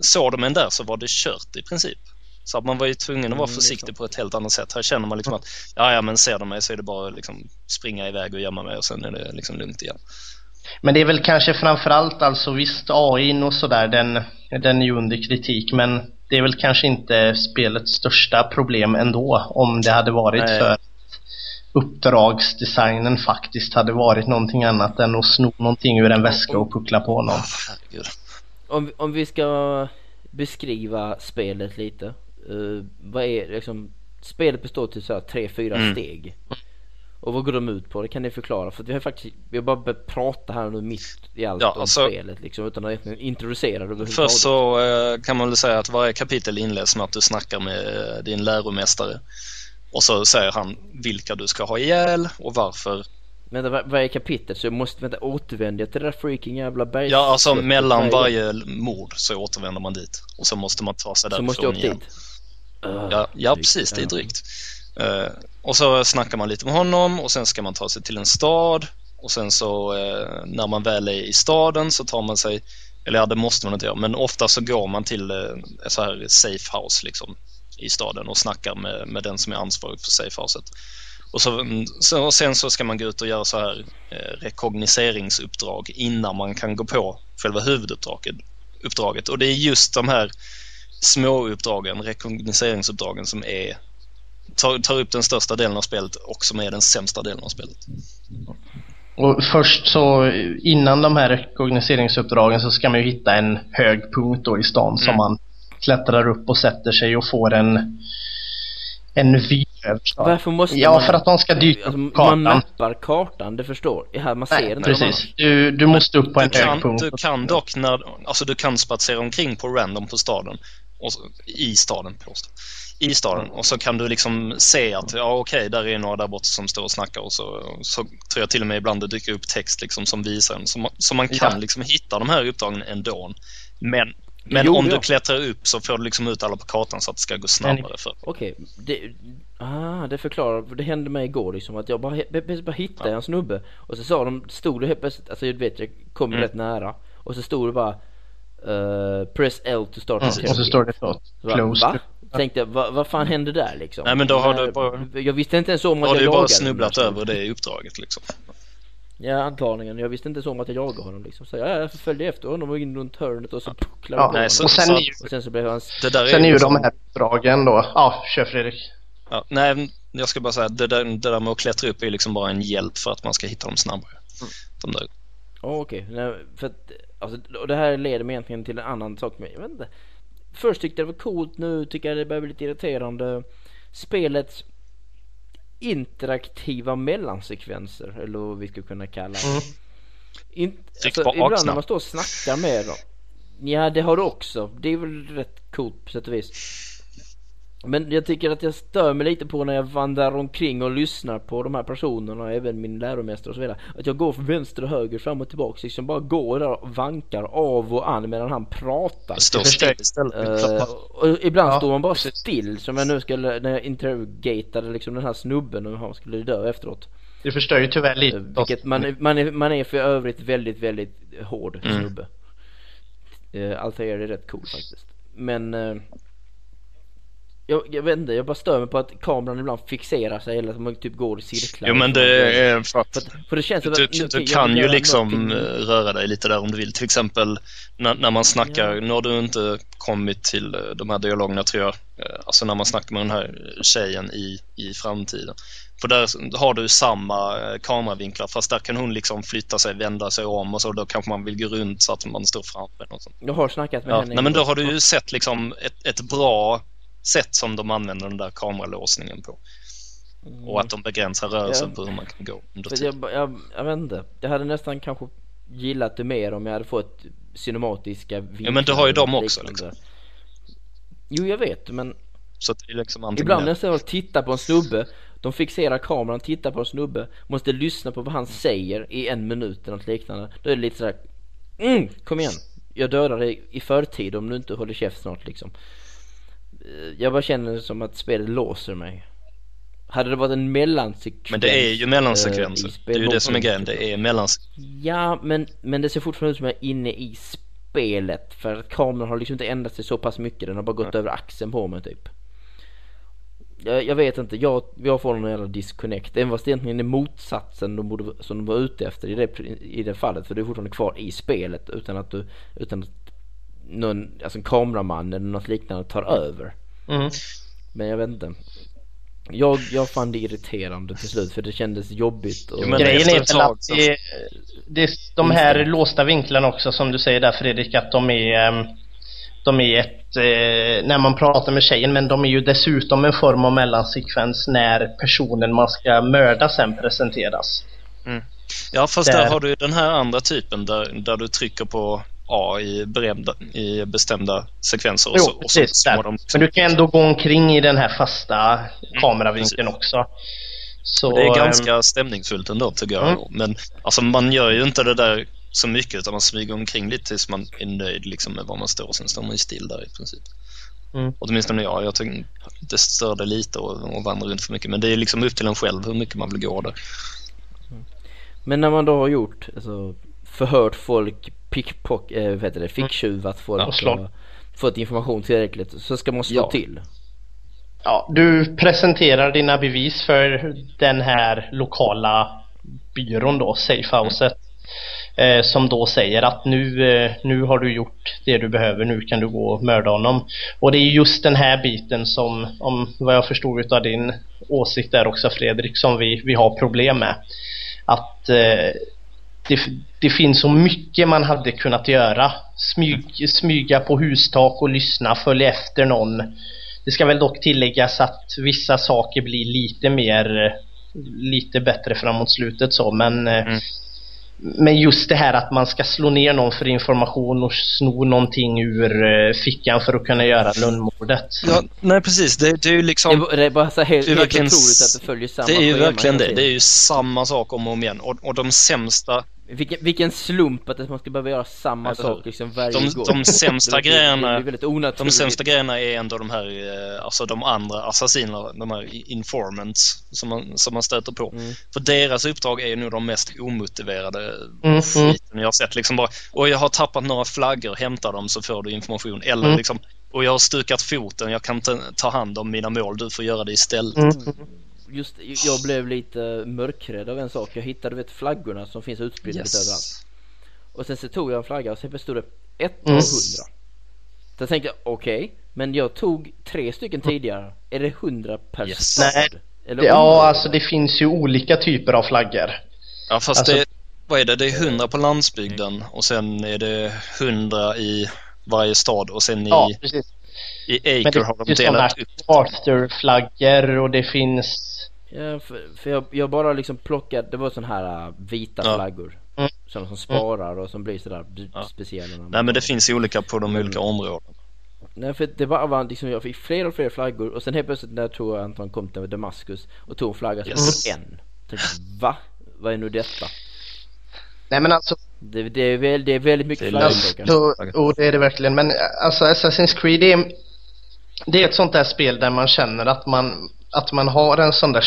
såg de en där så var det kört i princip. Så att man var ju tvungen att vara Mm, försiktig på ett helt annat sätt. Här känner man liksom att ja, ja men ser de mig så är det bara att liksom springa iväg och gömma mig och sen är det liksom lugnt igen. Men det är väl kanske framförallt alltså visst AI och sådär den, den är ju under kritik men det är väl kanske inte spelets största problem ändå om det hade varit Nej. för att uppdragsdesignen faktiskt hade varit någonting annat än att sno någonting ur en väska och puckla på någon. Om, vi- om vi ska beskriva spelet lite. eh, vad är liksom, spelet består till så här tre, fyra Mm. steg. Och vad går de ut på? Det kan ni förklara för vi har faktiskt, vi har bara börjat prata här nu mitt i allt Ja, om alltså- spelet liksom utan att introducera det överhuvudtaget. Först så eh, kan man väl säga att varje kapitel inleds med att du snackar med eh, din läromästare. Och så säger han vilka du ska ha ihjäl och varför. Vänta, var- varje kapitel så jag måste vänta återvända till det där freaking jävla bergs... Ja, alltså mellan varje mord så återvänder man dit. Och så måste man ta sig gång. Så måste jag därifrån upp igen. dit. Uh, Ja, ja precis, det är drygt. Eh, och så snackar man lite med honom och sen ska man ta sig till en stad. Och sen så eh, när man väl är i staden så tar man sig, eller ja det måste man inte göra, men ofta så går man till eh, ett så här safe house liksom i staden och snackar med, med den som är ansvarig för safehouset. Och, så, mm, så, och sen så ska man gå ut och göra så här eh, rekogniseringsuppdrag innan man kan gå på själva huvuduppdraget. Uppdraget. Och det är just de här små uppdragen, rekognoseringsuppdragen som är tar, tar upp den största delen av spelet och som är den sämsta delen av spelet. Och först så innan de här rekognoseringsuppdragen så ska man ju hitta en hög punkt då i stan som Mm. man klättrar upp och sätter sig och får en en vy över stan. Varför måste Ja, man... för att de ska dyka Alltså, upp kartan. man mappar kartan, det förstår. Här, man ser Nej, inte precis. Du, du måste upp på en Du hög kan, punkt. du kan dock när, alltså du kan spatsera omkring på random på staden, och, i staden påstå. I staden och så kan du liksom se att ja okej, där är några där borta som står och snackar och så, så tror jag till och med ibland det dyker upp text liksom som visar en. Så man, så man kan Ja. liksom hitta de här uppdragen ändå. Men, men gjorde om du jag. klättrar upp så får du liksom ut alla på kartan så att det ska gå snabbare för Okej, det, ah, det förklarar, för det hände mig igår liksom att jag bara, bara hittade en snubbe och så sa de, stod det helt plötsligt, alltså jag vet jag kom Mm. rätt nära och så stod det bara eh, Press L to start Mm, och så står det så. Close. Va? Tänkte vad, vad fan hände där liksom? Nej, men då har du bara- Jag visste inte ens om Då att har jag du ju bara jagade snubblat den där över det uppdraget liksom. Ja antagligen, jag visste inte ens om att jag jagade honom liksom. Så jag, följde efter honom och in runt hörnet och så pucklade Ja, på nej, honom. så- och sen så- ju, Och sen så blev han Det där sen är ju liksom- de här uppdragen då. Ja, kör Fredrik. Ja, nej, jag ska bara säga att det där, det där med att klättra upp är liksom bara en hjälp för att man ska hitta dem snabbare. De där. Ja okej, Nej, för att, alltså, och det här leder mig egentligen till en annan sak men jag vet inte. Först tyckte jag det var coolt, nu tycker jag det börjar bli lite irriterande. Spelets interaktiva mellansekvenser, eller vad vi ska kunna kalla det. Mm. In, alltså, ibland när man står och snackar med dem. Ja det har du också, det är väl rätt coolt på sätt och vis. Men jag tycker att jag stör mig lite på när jag vandrar omkring och lyssnar på de här personerna, även min läromästare och så vidare. Att jag går från vänster och höger, fram och tillbaka, liksom bara går där och vankar av och an medan han pratar. Stå Jag förstår. still istället. Och ibland Ja, står man bara precis. still som jag nu skulle, när jag interrogatade liksom den här snubben och han skulle dö efteråt. Det förstör ju tyvärr Eh, lite. Vilket man, är- man, är, man är för övrigt väldigt, väldigt hård Mm. snubbe. Uh, Altair är rätt cool faktiskt. Men... eh, jag, jag vet inte, jag bara stör mig på att kameran ibland fixerar sig eller att man typ går i cirklar. Jo men det är för att För, att- för det känns du, att... du jag kan ju liksom någonting- röra dig lite där om du vill. Till exempel när, när man snackar, Ja. nu har du inte kommit till eh, de här dialogerna tror jag, Eh, alltså när man snackar med den här tjejen i, i framtiden. För där har du samma eh, kameravinklar fast där kan hon liksom flytta sig, vända sig om och så då kanske man vill gå runt så att man står framför och sånt. Jag har snackat med Ja, henne. nej men då har du ju sett liksom ett, ett bra sätt som de använder den där kameralåsningen på. Och att de begränsar rörelsen Mm. Ja. på hur man kan gå under För tid. jag, jag, jag vet inte. Jag hade nästan kanske gillat det mer om jag hade fått cinematiska vinklar. Ja, men det har ju de och också, liknande. Jo jag vet men Så det är liksom ibland när jag tittar på en snubbe De fixerar kameran, tittar på en snubbe Måste lyssna på vad han säger i en minut eller något liknande Då är det lite sådär mm, Kom igen Jag dödar dig i förtid om du inte håller käft snart liksom Jag bara känner som att spelet låser mig Hade det varit en mellansekvens Men det är ju eh, mellansekvenser. i Det är ju det som är grejen. Det är mellans... Ja, men, men det ser fortfarande ut som jag är inne i spelet för att kameran har liksom inte ändrat sig så pass mycket, den har bara gått över axeln på mig typ. Jag, jag vet inte, jag, jag får någon jävla disconnect. Även fast det egentligen är motsatsen de borde, som de var ute efter i det, i det fallet. För du är fortfarande kvar i spelet utan att du, utan att någon, alltså en kameraman eller något liknande tar över. Mm. Men jag vet inte. Jag, jag fann det irriterande till slut för det kändes jobbigt. Och... Jo, men Grejen är väl att det, det, de här låsta vinklarna också som du säger där Fredrik att de är ehm, de är ett, eh, när man pratar med tjejen men de är ju dessutom en form av mellansekvens när personen man ska mörda sen presenteras. Ja, fast Där. där har du den här andra typen där, där du trycker på A i, berämda, i bestämda sekvenser. Och så, Jo, och så precis. Där. de Men du kan ändå gå omkring i den här fasta kameravinkeln precis. också. Så, Det är ehm, ganska stämningsfullt ändå tycker jag. Mm. Men alltså, man gör ju inte det där så mycket utan man smyger omkring lite tills man är nöjd liksom, med var man står. Sen står man ju still där i princip. Mm. Åtminstone jag. Jag tycker det störde lite och, och vandra runt för mycket. Men det är liksom upp till en själv hur mycket man vill gå där. Men när man då har gjort, alltså förhört folk, pickpock, eh, vad heter det, ficktjuvat folk Och slå. och fått information tillräckligt så ska man slå Ja. till. Ja, du presenterar dina bevis för den här lokala byrån då, Safehouset. Eh, som då säger att nu, eh, nu har du gjort det du behöver, nu kan du gå och mörda honom. Och det är just den här biten som, om vad jag förstod av din åsikt där också Fredrik, som vi, vi har problem med. Att eh, det, det finns så mycket man hade kunnat göra. Smyg, smyga på hustak och lyssna, följa efter någon. Det ska väl dock tilläggas att vissa saker blir lite mer lite bättre framåt slutet så men eh, Mm. men just det här att man ska slå ner någon för information och sno någonting ur eh, fickan för att kunna göra lönnmordet. Ja, nej precis. Det, det är ju liksom... det är bara så helt, Det är helt verkligen otroligt att det följer samma Det är ju verkligen det. Det är ju samma sak om och om igen. Och, och de sämsta Vilken, vilken slump att man ska behöva göra samma Eller sak liksom varje De- gång. de sämsta grejerna-. De sämsta grejerna är ändå de här, eh, alltså de andra assassinerna, de här informants som man, som man stöter på. Mm. För deras uppdrag är ju nog de mest omotiverade Mm, skiten jag har sett. Liksom bara, och jag har tappat några flaggor, hämta dem så får du information. Eller Mm. liksom, och jag har stukat foten, jag kan inte ta hand om mina mål, du får göra det istället. Mm. Just, jag blev lite mörkrädd av en sak. Jag hittade vet, flaggorna som finns utspridda lite överallt. Yes. Och sen så tog jag en flagga och sen stod det ett av Mm. hundra. Så jag tänkte okej, men jag tog tre stycken tidigare. Är det hundra per Yes. stad? Nej. Eller Ja, alltså det finns ju olika typer av flaggor. Ja fast Alltså- det, vad är det, det är 100 på landsbygden och sen är det 100 i varje stad och sen i, Ja, precis. i Acre det har de finns ju sådana delat upp. Arthur-flaggor och det finns... Ja, för, för jag, jag bara liksom plockade, det var sån här äh, vita Ja. flaggor. Mm. Sådana som sparar och som blir sådär Ja. speciella. Nej men det finns ju olika på de Mm. olika områdena. Nej för det bara var liksom, jag fick fler och fler flaggor och sen helt plötsligt när jag tror jag Anton kom till Damaskus och tog en flagga så Yes. yes. en. Tänkte, va? Vad är nu detta? Nej men alltså, Det, det, är, väl, det är väldigt mycket Det flaggor. och det är det verkligen. Men alltså Assassin's Creed det är, det är ett sånt där spel där man känner att man att man har en sån där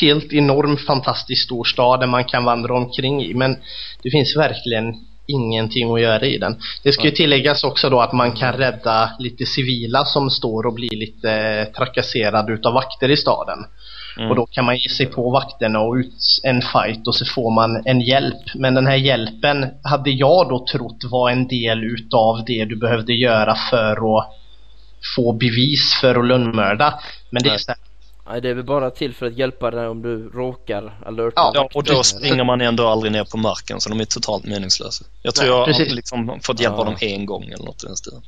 helt enorm fantastisk stor stad där man kan vandra omkring i. Men det finns verkligen ingenting att göra i den. Det ska ju tilläggas också då att man kan rädda lite civila som står och blir lite trakasserade utav vakter i staden. Mm. Och då kan man ge sig på vakterna och ut en fight och så får man en hjälp. Men den här hjälpen hade jag då trott var en del utav det du behövde göra för att få bevis för att lönnmörda. Men det är så här, Nej, det är väl bara till för att hjälpa dig om du råkar alerta. Ja, och då springer man ändå aldrig ner på marken så de är totalt meningslösa. Jag tror Nej, jag har liksom fått hjälpa ja. dem en gång eller något i den stilen.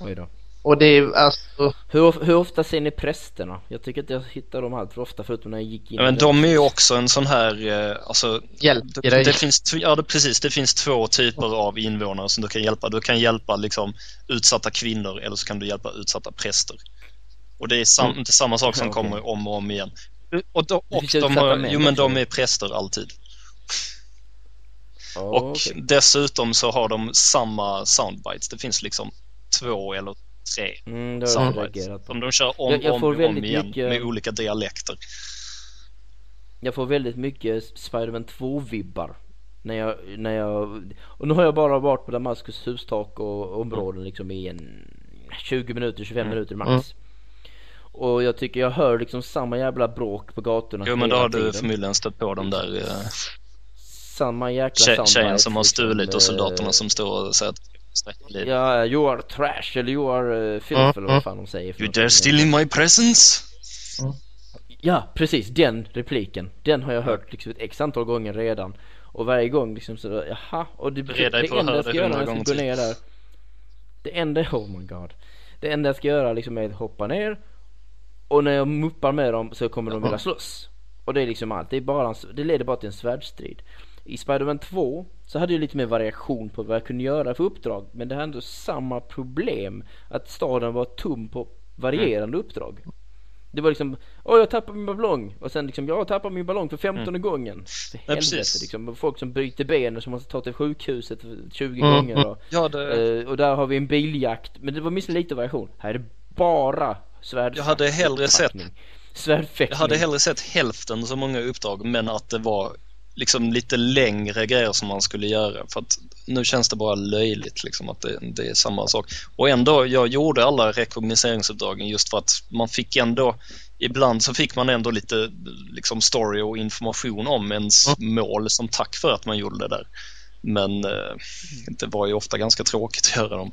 Oj då. Och det är alltså... Hur, hur ofta ser ni prästerna? Jag tycker att jag hittar dem allt för ofta förutom när jag gick in ja, men de är ju också en sån här, eh, alltså... Hjälp det, det finns, Ja, det, precis. Det finns två typer av invånare som du kan hjälpa. Du kan hjälpa liksom utsatta kvinnor eller så kan du hjälpa utsatta präster. Och det är sam, mm. inte samma sak som okay. kommer om och om igen. Och, då, och de, har, jo, men de är präster alltid. Oh, och okay. dessutom så har de samma soundbites. Det finns liksom två eller tre mm, soundbites. Som de kör om och om, om igen mycket... med olika dialekter. Jag får väldigt mycket Spiderman 2-vibbar. När jag, när jag, och nu har jag bara varit på Damaskus hustak och områden liksom i en 20 minuter, 25 mm. minuter max. Mm. Och jag tycker jag hör liksom samma jävla bråk på gatorna Jo men då har du förmodligen stött på dem där eh, Samma jäkla Tje Tjejen som har stulit liksom, och soldaterna som står och säger att Ja, you are trash eller you are uh, filth mm, eller vad fan de säger You dare steal in my presence? Mm. Ja, precis den repliken Den har jag hört liksom ett x antal gånger redan Och varje gång liksom så, jaha Och det, det, det enda jag ska göra när jag ska gå ner där Det enda, oh my god Det enda jag ska göra liksom är att hoppa ner och när jag muppar med dem så kommer de vilja slåss. Och det är liksom allt. Det, är bara en, det leder bara till en svärdstrid. I Spiderman 2 så hade jag lite mer variation på vad jag kunde göra för uppdrag. Men det hade ändå samma problem. Att staden var tom på varierande mm. uppdrag. Det var liksom, åh jag tappar min ballong och sen liksom, jag tappar min ballong för femtonde mm. gången. För helvete ja, liksom. Folk som bryter benen som måste ta till sjukhuset 20 mm. gånger. Och, ja, det... Eh, och där har vi en biljakt. Men det var minst lite variation. Här är det bara svärd. Jag hade hellre sett Jag hade hellre sett hälften så många uppdrag men att det var liksom lite längre grejer som man skulle göra för att nu känns det bara löjligt liksom att det, det är samma sak. Och ändå, jag gjorde alla rekognoseringsuppdragen just för att man fick ändå ibland så fick man ändå lite liksom story och information om ens mm. mål som tack för att man gjorde det där. Men eh, det var ju ofta ganska tråkigt att göra dem.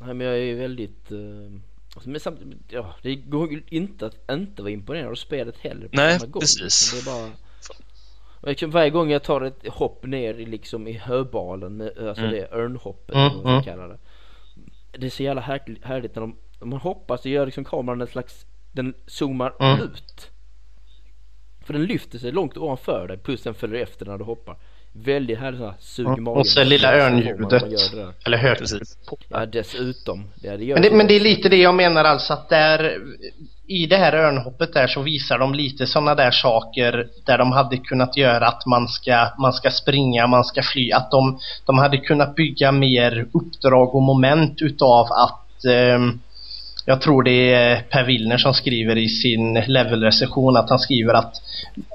Nej men jag är väldigt eh Alltså, men samtidigt, ja, det går ju inte att inte vara imponerad av spelet heller på Nej, samma gång. precis. Det är bara... Liksom, varje gång jag tar ett hopp ner i, liksom, i höbalen, alltså mm. det örnhoppet mm, vad man kallar det. Det är så jävla härligt, härligt när de, när man hoppas så gör liksom kameran en slags, den zoomar mm. ut. För den lyfter sig långt ovanför dig plus den följer efter när du hoppar. Väldigt härligt såhär sug magen. Och så lilla örnljudet. Eller hört. Ja dessutom. Ja, det men, det, men det är lite det jag menar alltså att där i det här örnhoppet där så visar de lite sådana där saker där de hade kunnat göra att man ska, man ska springa, man ska fly. Att de, de hade kunnat bygga mer uppdrag och moment utav att eh, jag tror det är Per Willner som skriver i sin levelrecension att han skriver att,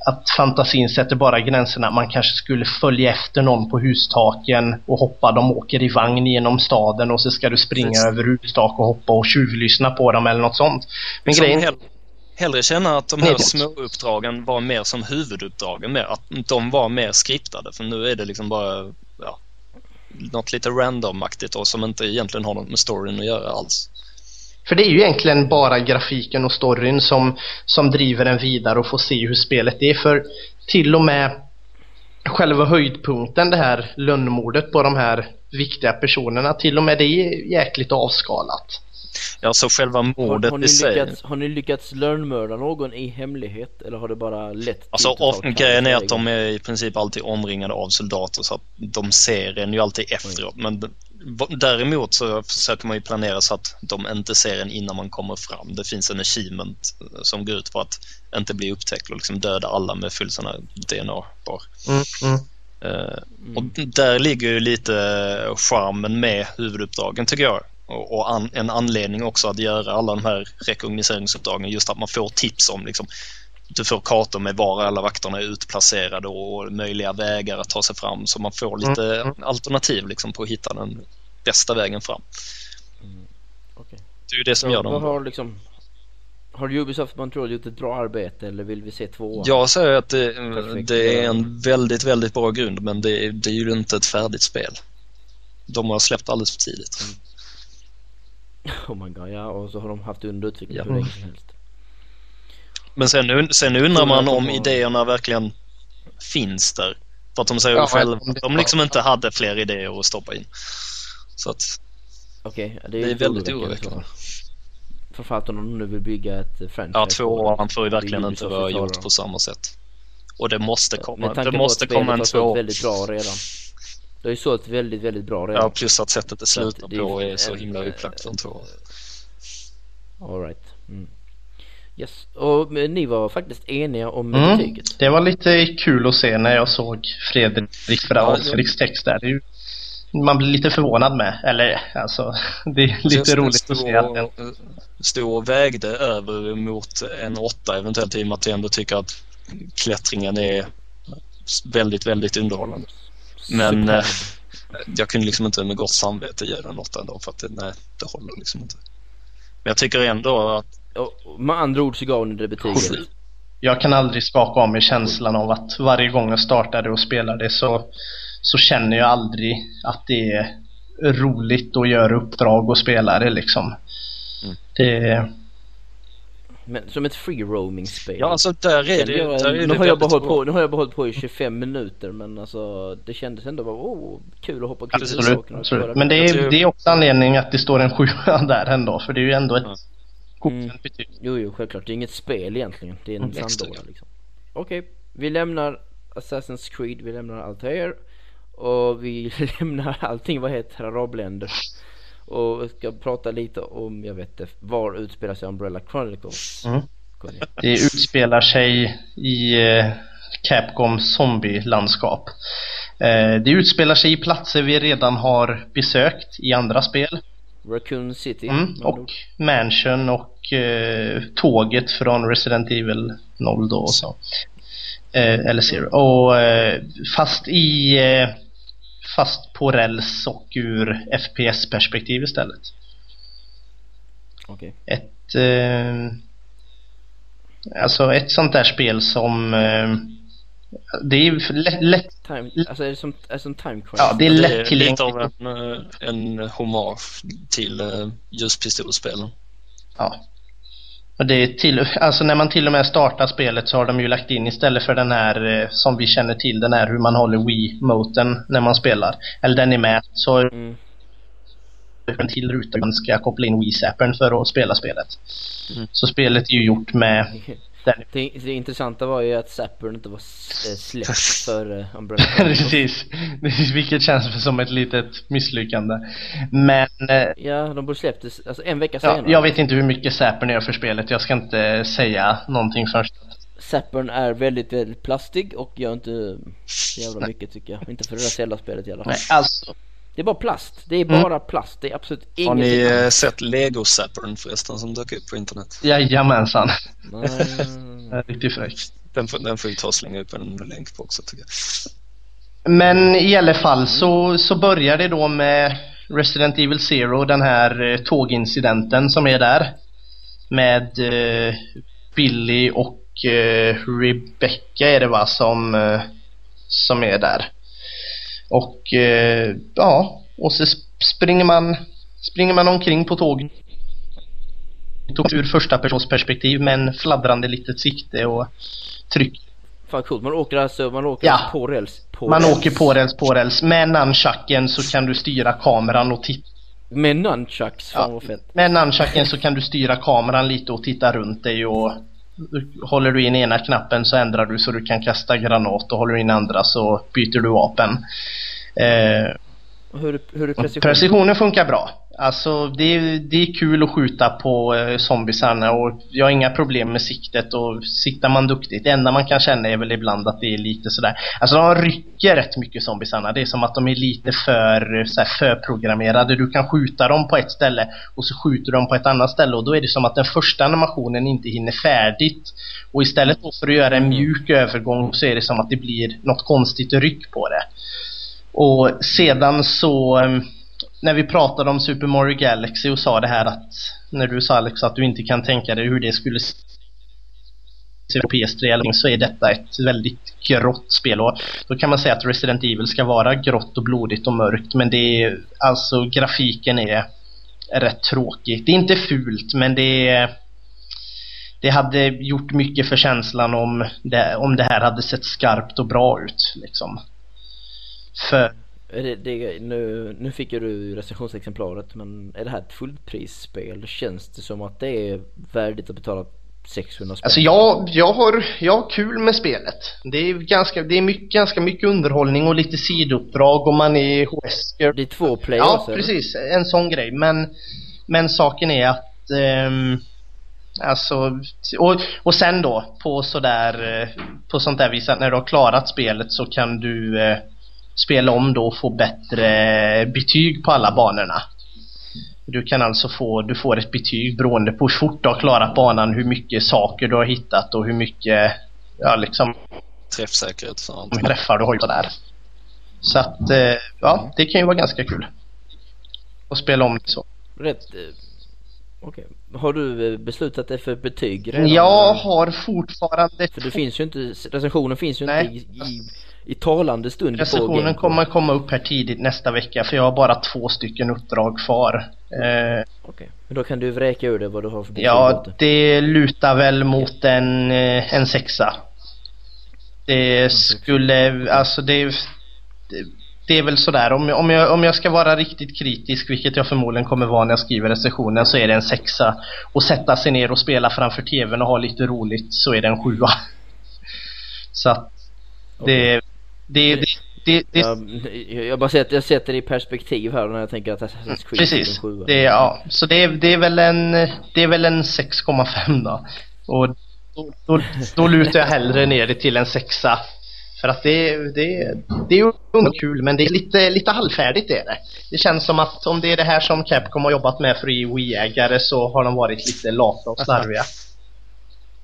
att fantasin sätter bara gränserna. Man kanske skulle följa efter någon på hustaken och hoppa. De åker i vagn genom staden och så ska du springa Precis. över hustak och hoppa och tjuvlyssna på dem eller något sånt. Men som grejen... Hell hellre känna att de här små uppdragen var mer som huvuduppdragen, mer, att de var mer skriptade. För nu är det liksom bara ja, något lite randomaktigt och som inte egentligen har något med storyn att göra alls. För det är ju egentligen bara grafiken och storyn som, som driver en vidare och får se hur spelet är. För till och med själva höjdpunkten, det här lönnmordet på de här viktiga personerna, till och med det är jäkligt avskalat. Ja, så själva mordet har, har, ni lyckats, har ni lyckats lönnmörda någon i hemlighet eller har det bara lett Alltså grejen är att de är i princip alltid omringade av soldater så att de ser en ju alltid efteråt. Men Däremot så försöker man ju planera så att de inte ser en innan man kommer fram. Det finns en achievement eh, som går ut på att inte bli upptäckt och liksom döda alla med full sån här DNA-bar. Mm, mm. Uh, och där ligger ju lite charmen med huvuduppdragen tycker jag. Och, och an, en anledning också att göra alla de här rekognoseringsuppdragen just att man får tips om liksom, du får kartor med var alla vakterna är utplacerade och möjliga vägar att ta sig fram så man får lite Mm. alternativ liksom på att hitta den bästa vägen fram. Okej. Det är ju det som Så gör dem har liksom Har Ubisoft Montreal gjort ett bra arbete eller vill vi se två? Jag säger att det, det är en väldigt, väldigt bra grund men det, det är ju inte ett färdigt spel. De har släppt alldeles för tidigt. Oh my god, ja och så har de haft under utveckling Ja. hur länge som helst. Men sen, sen undrar man om idéerna verkligen finns där. För att de säger Ja, själva det att de liksom inte hade fler idéer att stoppa in. Så att Okej, ja, det det är, är lite väldigt oroväckande. Framförallt om de nu vill bygga ett eh, franchise. Ja, tvåan får ju det. verkligen Det är inte vara gjort på samma sätt. Och det måste komma, det måste komma en har sålt två. väldigt bra redan. Det har ju sålt väldigt, väldigt bra redan. Ja, plus att sättet det slutar det är på är så himla en- upplagt för en tvåa. Alright. Mm. Yes, och ni var faktiskt eniga om Mm. betyget. Det var lite kul att se när jag såg Fredrik Braun, ja. Fredriks text där. Det är ju, man blir lite förvånad med. Eller alltså, det är lite Just roligt att se att den, stod, stod och vägde över mot en åtta eventuellt i och med att jag ändå tycker att klättringen är väldigt, väldigt underhållande. Men eh, jag kunde liksom inte med gott samvete ge den åtta ändå för att det, nej, det håller liksom inte. Men jag tycker ändå att Och med andra ord så gav ni det betyget. Jag kan aldrig skaka av mig känslan av att varje gång jag startade och spelade så, så känner jag aldrig att det är roligt att göra uppdrag och spela det liksom. Mm. Det, Men som ett free roaming spel. Ja, alltså där är det, Jag- där är nu, det har jag bara på, nu har jag bara hållit på i 25 minuter men alltså det kändes ändå bara oh, kul att hoppa kul absolut, absolut. Men det är, det är också anledningen att det står en sjua där ändå. För det är ju ändå ett Ja. Godkänt betyg. Jo, jo, självklart. Det är inget spel egentligen. Det är en Mm, sandlåda liksom. Okej, vi lämnar Assassin's Creed, vi lämnar Altair och vi lämnar allting vad heter arabländer. Och vi ska prata lite om, jag vet inte, var utspelar sig Umbrella Chronicles? Mm. Det utspelar sig i eh, Capcom zombie-landskap. Eh, det utspelar sig i platser vi redan har besökt i andra spel. Raccoon City. Mm, och. Mansion och eh, tåget från Resident Evil 0 då och så. Eh, eller Zero. Och eh, fast i eh, Fast på räls och ur FPS-perspektiv istället. Okej. Ett eh, Alltså ett sånt där spel som eh, Det är lätt, lätt Time, alltså är det som, är det som Time Crisis? Ja, det är Det är lite lättillgängligt. av en, en hommage till uh, ljuspistolspelen. Ja. Och det är till, alltså när man till och med startar spelet så har de ju lagt in istället för den här eh, som vi känner till, den här hur man håller Wii-moten när man spelar. Eller den är med, så är Mm. en till ruta man ska koppla in Wii-zappern för att spela spelet. Mm. Så spelet är ju gjort med. Det, det intressanta var ju att Sappern inte var eh, släppt för uh, Umbrella. Precis. Vilket känns som ett litet misslyckande. Men eh, Ja, de borde släppt det alltså en vecka ja, senare. jag vet inte hur mycket zappern gör för spelet. Jag ska inte säga någonting först. Sappern är väldigt, väldigt plastig och gör inte så jävla mycket tycker jag. Inte för det där Zelda-spelet i alla fall. Nej, alltså. Det är bara plast. Det är Mm. bara plast. Det är absolut Har ingenting ni eh, annat. sett Lego Sappern förresten som dök upp på internet? Jajamensan. Nej. Riktigt fräckt. Den får, den får vi ta och slänga upp en länk på också tycker jag. Men i alla fall så, så börjar det då med Resident Evil Zero, den här eh, tågincidenten som är där. Med eh, Billy och eh, Rebecca är det va som, eh, som är där. Och eh, ja, och så sp- springer man, springer man omkring på tåg tog ur första persons perspektiv med en fladdrande litet sikte och tryck Fan coolt. Man åker alltså, man åker Ja. på räls. På Man räls. åker på räls på räls. Med nunchucken så kan du styra kameran och titta. Med nunchucks. Fan Ja. vad fett. Med nunchucken så kan du styra kameran lite och titta runt dig och Håller du in ena knappen så ändrar du så du kan kasta granat och håller du in andra så byter du vapen. Eh, Hur, hur precision? precisionen funkar bra. Alltså det är, det är kul att skjuta på eh, zombisarna och jag har inga problem med siktet och siktar man duktigt. Det enda man kan känna är väl ibland att det är lite sådär. Alltså de rycker rätt mycket zombisarna. Det är som att de är lite för såhär, förprogrammerade. Du kan skjuta dem på ett ställe och så skjuter de på ett annat ställe och då är det som att den första animationen inte hinner färdigt. Och istället för att göra en mjuk övergång så är det som att det blir något konstigt ryck på det. Och sedan så eh, när vi pratade om Super Mario Galaxy och sa det här att när du sa Alex att du inte kan tänka dig hur det skulle se på PS3 eller så är detta ett väldigt grått spel och då kan man säga att Resident Evil ska vara grått och blodigt och mörkt men det är alltså grafiken är rätt tråkig. Det är inte fult men det är det hade gjort mycket för känslan om det, om det här hade sett skarpt och bra ut liksom. För det, det, nu, nu fick ju du recensionsexemplaret men är det här ett fullprisspel? Känns det som att det är värdigt att betala 600 spänn? Alltså jag, jag, har, jag har kul med spelet. Det är, ganska, det är mycket, ganska mycket underhållning och lite sidouppdrag och man är Wesker. Det är två players Ja, precis. En sån grej. Men, men saken är att um, Alltså, och, och sen då på sådär, på sånt där vis att när du har klarat spelet så kan du eh, spela om då och få bättre betyg på alla banorna. Du kan alltså få, du får ett betyg beroende på hur fort du har klarat banan, hur mycket saker du har hittat och hur mycket, ja liksom Träffsäkerhet sånt. Träffar du har gjort där. Så att, eh, ja, det kan ju vara ganska kul. Att spela om det så. Rätt. Eh, okej. Okay. Har du eh, beslutat dig för betyg redan? Jag har fortfarande... För det finns ju inte, recensionen finns ju Nej. inte i, i i talande stund Recensionen kommer komma upp här tidigt nästa vecka för jag har bara två stycken uppdrag kvar. Eh, Okej, okay. men då kan du vräka ur det vad du har för Ja, det lutar väl mot en, eh, en sexa. Det skulle, alltså det, det, det är väl sådär om, om, jag, om jag ska vara riktigt kritisk, vilket jag förmodligen kommer vara när jag skriver recensionen, så är det en sexa. Och sätta sig ner och spela framför tvn och ha lite roligt så är det en sjua. Så att okay. Det, det, det, det, jag, jag bara sätter, jag sätter det i perspektiv här när jag tänker att Assassin's Creed Precis. är en Det, ja, så det, det är väl en, det är väl en 6,5 då. Och då, då, då lutar jag hellre ner det till en sexa. För att det, det, det är ju kul men det är lite, lite halvfärdigt är det. Det känns som att om det är det här som Capcom har jobbat med för i Wii-ägare så har de varit lite lata och slarviga.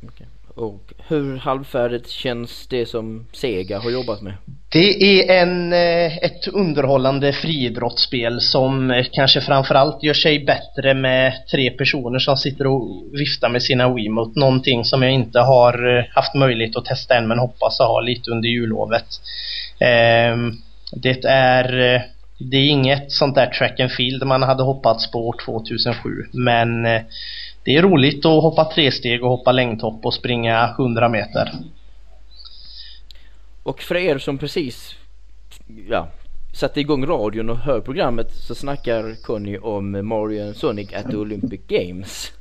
Okay. Och hur halvfärdigt känns det som Sega har jobbat med? Det är en, eh, ett underhållande friidrottsspel som eh, kanske framförallt gör sig bättre med tre personer som sitter och viftar med sina Wiimote. Någonting som jag inte har eh, haft möjlighet att testa än men hoppas att ha lite under jullovet. Ehm, det är det är inget sånt där track and field man hade hoppats på år 2007 men det är roligt att hoppa tre steg och hoppa längdhopp och springa 100 meter. Och för er som precis ja, satte igång radion och hör programmet så snackar Conny om Mario Sonic at the Olympic Games.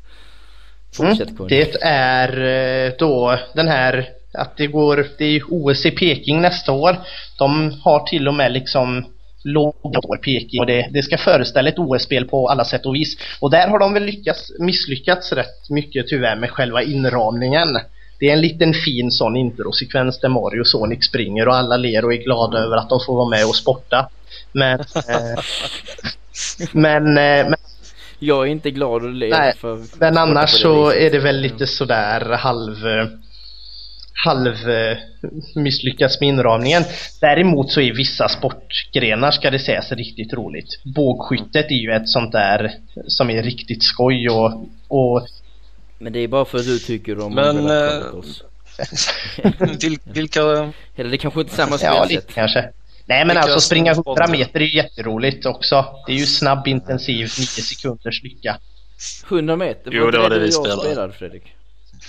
Fortsätt mm, Conny. Det är eh, då den här att det går, det är OS i Peking nästa år. De har till och med liksom låga Peking och det, det ska föreställa ett OS-spel på alla sätt och vis. Och där har de väl lyckats, misslyckats rätt mycket tyvärr med själva inramningen. Det är en liten fin sån introsekvens där Mario och Sonic springer och alla ler och är glada över att de får vara med och sporta. Men... eh, men, eh, men jag är inte glad och ler nej, för Men annars så är det väl lite sådär halv eh, halv eh, misslyckas med inramningen. Däremot så är vissa sportgrenar ska det sägas riktigt roligt. Bågskyttet är ju ett sånt där som är riktigt skoj och, och Men det är bara för att du tycker om Men äh, vilka Eller det kanske inte är samma spelsätt? Ja, lite kanske. Nej men alltså springa 100 meter är ju jätteroligt också. Det är ju snabb, intensiv, 9 sekunders lycka. 100 meter? Jo, det var det vi spelade. Fredrik.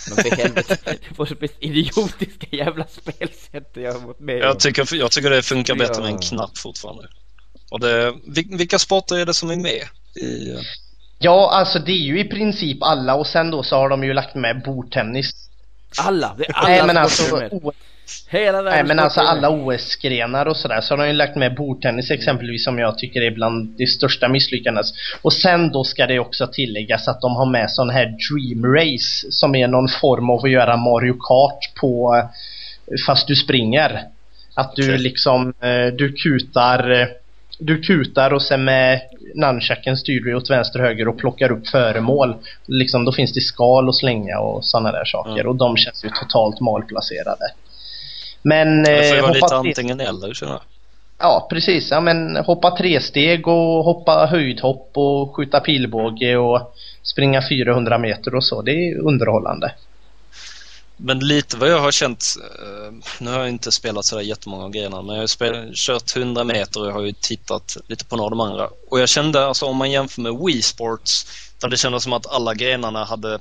Men för helvete, det var så idiotiska jävla spelsätt jag har varit med jag tycker, jag tycker det funkar bättre ja. med en knapp fortfarande. Och det, vilka sporter är det som är med i... Ja, alltså det är ju i princip alla och sen då så har de ju lagt med bordtennis. Alla? Det är alla Nej men alltså Hela Nej men alltså alla OS-grenar och sådär så har de ju lagt med bordtennis exempelvis som jag tycker är bland de största misslyckandet. Och sen då ska det också tilläggas att de har med sån här Dream Race som är någon form av att göra Mario Kart på fast du springer. Att du okay. liksom, eh, du kutar eh, du kutar och sen med nunchucken styr du åt vänster och höger och plockar upp föremål. Liksom, då finns det skal att slänga och sådana där saker mm. och de känns ju totalt malplacerade. Men... Det får ju eh, vara lite antingen eller känner jag. Ja precis, ja men hoppa tre steg och hoppa höjdhopp och skjuta pilbåge och springa 400 meter och så. Det är underhållande. Men lite vad jag har känt, eh, nu har jag inte spelat sådär jättemånga grenar, men jag har spelat, kört 100 meter och jag har ju tittat lite på några av de andra. Och jag kände, alltså om man jämför med Wii Sports, där det kändes som att alla grenarna hade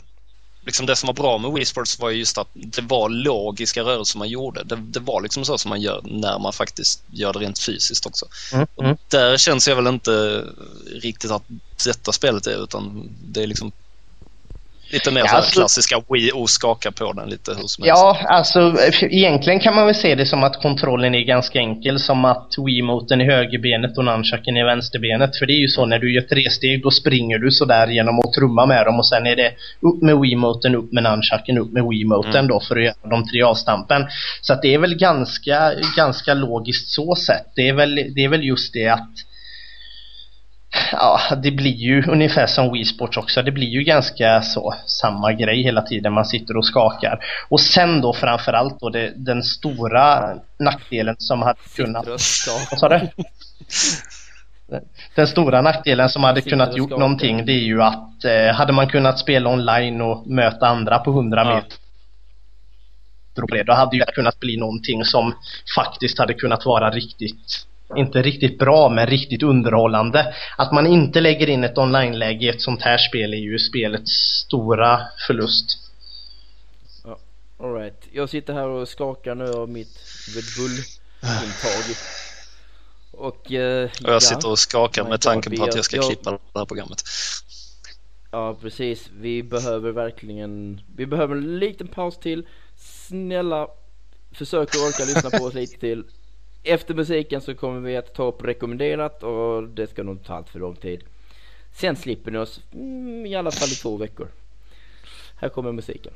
Liksom det som var bra med Wii Sports var just att det var logiska rörelser man gjorde. Det, det var liksom så som man gör när man faktiskt gör det rent fysiskt också. Mm, mm. där känns jag väl inte riktigt att detta spelet är utan det är liksom Lite mer ja, alltså, klassiska Wii och skaka på den lite hur som Ja, helst. alltså egentligen kan man väl se det som att kontrollen är ganska enkel. Som att Wii-moten är högerbenet och nunchucken är vänsterbenet. För det är ju så när du gör tre steg då springer du sådär genom att trumma med dem och sen är det upp med Wii-moten, upp med nunchucken, upp med Wii-moten mm. då för att göra de tre avstampen. Så att det är väl ganska, ganska logiskt så sett. Det är väl, det är väl just det att Ja, det blir ju ungefär som Wii Sports också. Det blir ju ganska så samma grej hela tiden. Man sitter och skakar. Och sen då framförallt då det, den stora nackdelen som hade kunnat... Vad sa du? Den stora nackdelen som hade kunnat gjort någonting det är ju att eh, hade man kunnat spela online och möta andra på 100 ja. meter då hade det kunnat bli någonting som faktiskt hade kunnat vara riktigt inte riktigt bra men riktigt underhållande. Att man inte lägger in ett online-läge i ett sånt här spel är ju spelets stora förlust. Ja, Alright, jag sitter här och skakar nu av mitt Red Bull-intag. Och, eh, och jag ja. sitter och skakar med tanken på att jag ska jag, klippa det här programmet. Ja precis, vi behöver verkligen, vi behöver en liten paus till. Snälla, försök att orka lyssna på oss lite till. Efter musiken så kommer vi att ta upp rekommenderat och det ska nog inte ta allt för lång tid. Sen slipper ni oss mm, i alla fall i två veckor. Här kommer musiken.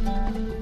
Mm.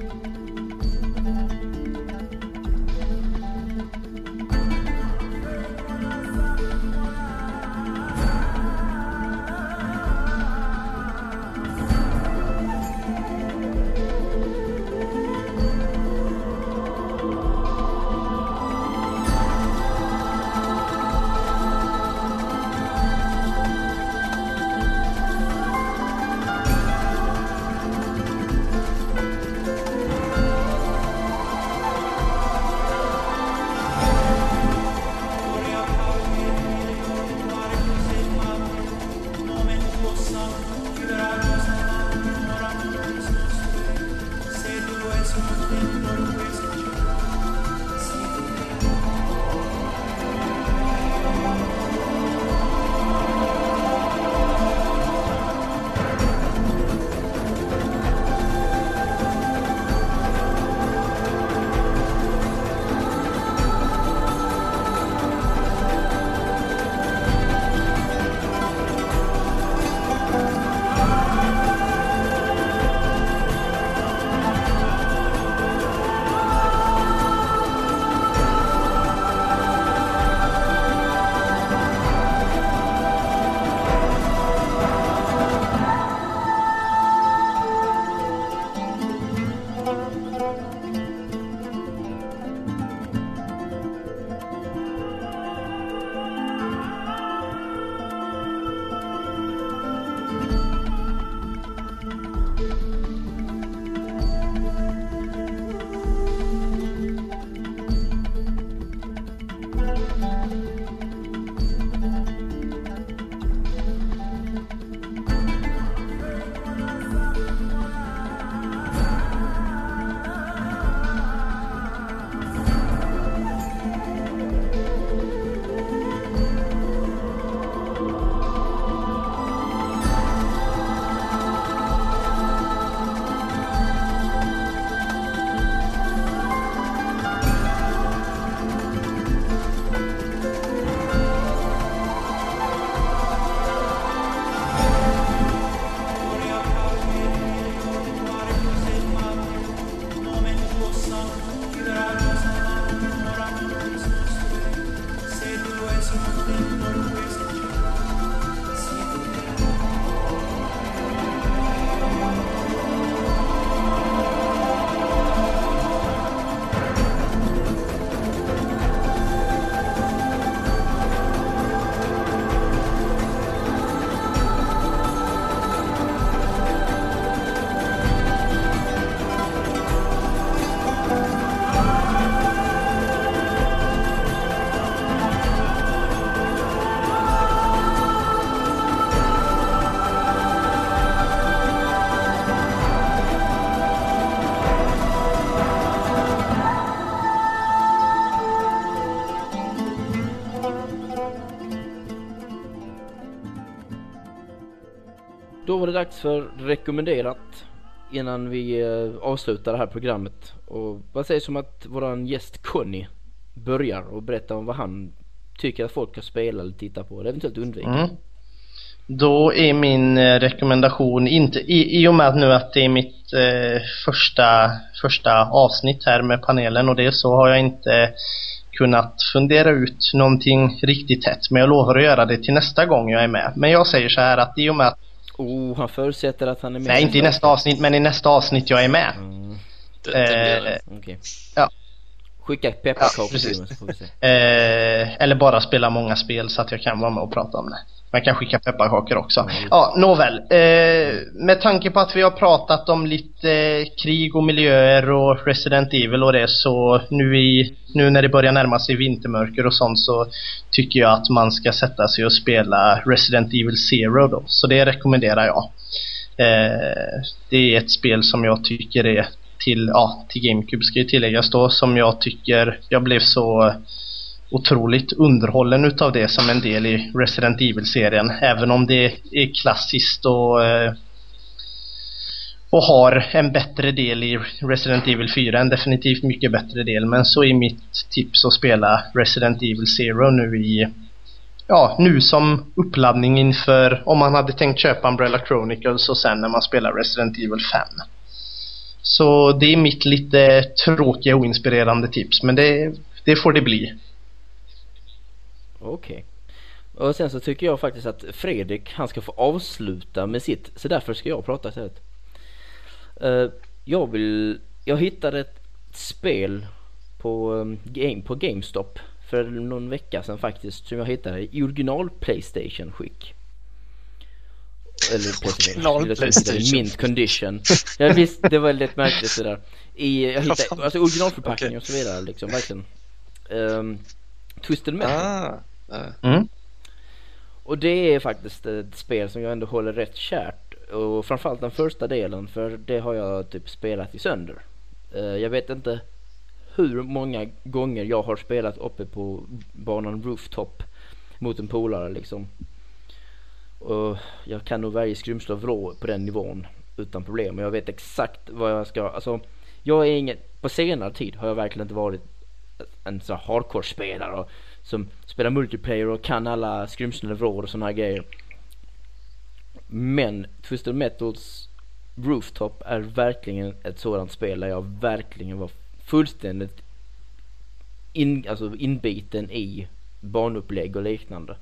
Då var det dags för rekommenderat innan vi eh, avslutar det här programmet. Och vad sägs om att våran gäst Conny börjar och berättar om vad han tycker att folk ska spela eller titta på eller eventuellt undvika. Mm. Då är min eh, rekommendation inte, i, i och med nu att det är mitt eh, första, första avsnitt här med panelen och det så har jag inte kunnat fundera ut någonting riktigt tätt. Men jag lovar att göra det till nästa gång jag är med. Men jag säger så här att i och med att Oh, han förutsätter att han är med. Nej, inte i nästa avsnitt, men i nästa avsnitt jag är med. Mm, Det, det. Eh, Okej. Ja. Skicka pepparkakor Ja, till mig. Eh, eller bara spela många spel så att jag kan vara med och prata om det. Man kan skicka pepparkakor också. Mm. Ja, nåväl. Eh, med tanke på att vi har pratat om lite eh, krig och miljöer och Resident Evil och det så nu, i, nu när det börjar närma sig vintermörker och sånt så tycker jag att man ska sätta sig och spela Resident Evil Zero då. Så det rekommenderar jag. Eh, det är ett spel som jag tycker är till, ja, till GameCube ska ju tilläggas då, som jag tycker jag blev så otroligt underhållen utav det som en del i Resident Evil-serien. Även om det är klassiskt och, eh, och har en bättre del i Resident Evil 4, en definitivt mycket bättre del. Men så är mitt tips att spela Resident Evil Zero nu i Ja, nu som uppladdning inför om man hade tänkt köpa Umbrella Chronicles och sen när man spelar Resident Evil 5. Så det är mitt lite tråkiga och oinspirerande tips, men det, det får det bli. Okej. Och sen så tycker jag faktiskt att Fredrik, han ska få avsluta med sitt. Så därför ska jag prata istället. Uh, jag vill, jag hittade ett spel på, um, game, på GameStop för någon vecka sedan faktiskt som jag hittade i original Playstation skick. Eller Playstation. Original PlayStation. Mint condition. Ja visst, det var lite märkligt det där. I, jag hittade, alltså originalförpackning Okej. och så vidare liksom, verkligen. Um, Twisted Metal. Ah. Mm. mm. Och det är faktiskt ett spel som jag ändå håller rätt kärt. Och framförallt den första delen för det har jag typ spelat i sönder. Eh, jag vet inte hur många gånger jag har spelat uppe på banan Rooftop mot en polare liksom. Och jag kan nog varje skrymsle och vrå på den nivån utan problem. Och jag vet exakt vad jag ska, alltså jag är ingen, på senare tid har jag verkligen inte varit en sån här hardcore-spelare och, som spelar multiplayer och kan alla skrymslen och vrår och såna här grejer. Men Twisted Metals Rooftop är verkligen ett sådant spel där jag verkligen var fullständigt in, alltså inbiten i banupplägg och liknande.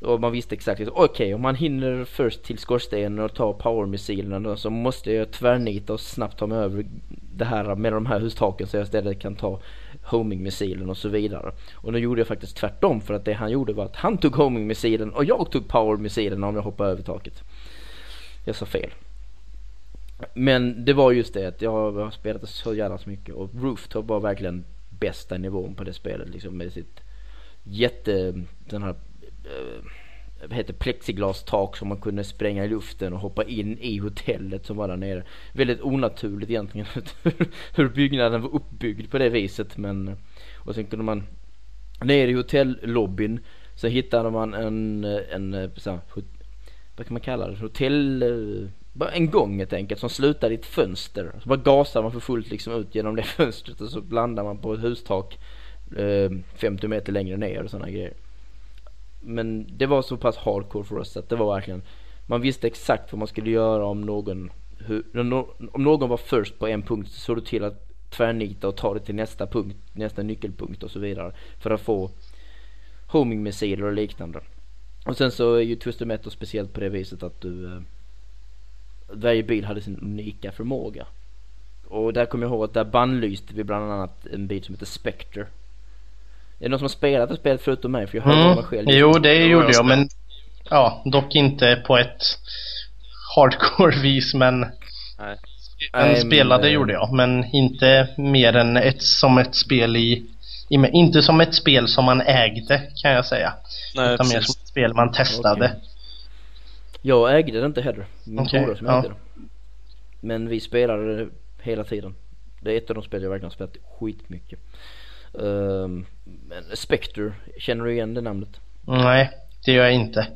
Och man visste exakt, okej okej om man hinner först till skorstenen och ta powermissilerna då, så måste jag tvärnita och snabbt ta mig över det här med de här hustaken så jag istället kan ta homing-missilen och så vidare. Och nu gjorde jag faktiskt tvärtom för att det han gjorde var att han tog homing-missilen och jag tog power-missilen om jag hoppade över taket. Jag sa fel. Men det var just det att jag har spelat det så jävla så mycket och Rooftop var verkligen bästa nivån på det spelet liksom med sitt jätte, den här eh, heter plexiglastak som man kunde spränga i luften och hoppa in i hotellet som var där nere. Väldigt onaturligt egentligen hur byggnaden var uppbyggd på det viset men och sen kunde man Nere i hotellobbyn så hittade man en, en så här, vad kan man kalla det, hotell, bara en gång helt enkelt som slutade i ett fönster. Så bara gasar man för fullt liksom ut genom det fönstret och så landar man på ett hustak eh, 50 meter längre ner och sådana grejer. Men det var så pass hardcore för oss att det var verkligen Man visste exakt vad man skulle göra om någon hur, Om någon var först på en punkt så såg du till att tvärnita och ta det till nästa punkt Nästa nyckelpunkt och så vidare För att få homing-missiler och liknande. Och sen så är ju Twister Metal speciellt på det viset att du eh, Varje bil hade sin unika förmåga. Och där kommer jag ihåg att där bannlyste vi bland annat en bil som heter Spectre. Är det någon som har spelat det spelet förutom mig? För jag hörde Mm. mig själv Jo, det Jo, gjorde jag jag, men ja, dock inte på ett hardcore-vis, men Nej. en Nej, men, spelade eh, gjorde jag, men inte mer än ett, som ett spel i, i inte som ett spel som man ägde kan jag säga. Nej, utan mer precis. som ett spel man testade. Okej. Jag ägde det inte heller. Min polare som ja. ägde det. Men vi spelade det hela tiden. Det är ett av de spel jag verkligen har spelat skitmycket. Um, men Spectre, känner du igen det namnet? Nej, det gör jag inte.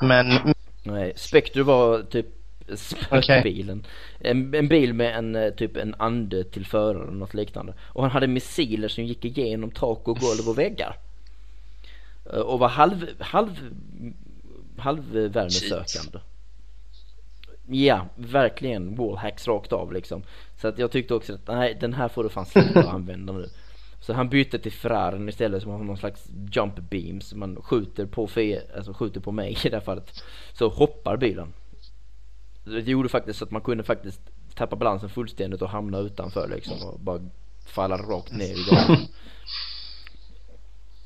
Men Nej, Spectre var typ spökbilen. En, en bil med en eh, typ en ande till förare eller något liknande. Och han hade missiler som gick igenom tak och golv och väggar. Eh, Och var halv, halv, halvvärmesökande. Ja, verkligen wallhacks rakt av liksom. Så att jag tyckte också att nej, den här får du fan sluta använda nu. Så han bytte till Ferrarin istället som har någon slags jump beams. Man skjuter på, fe, alltså skjuter på mig i det här fallet. Så hoppar bilen. Det gjorde faktiskt så att man kunde faktiskt tappa balansen fullständigt och hamna utanför liksom och bara falla rakt ner i gatan.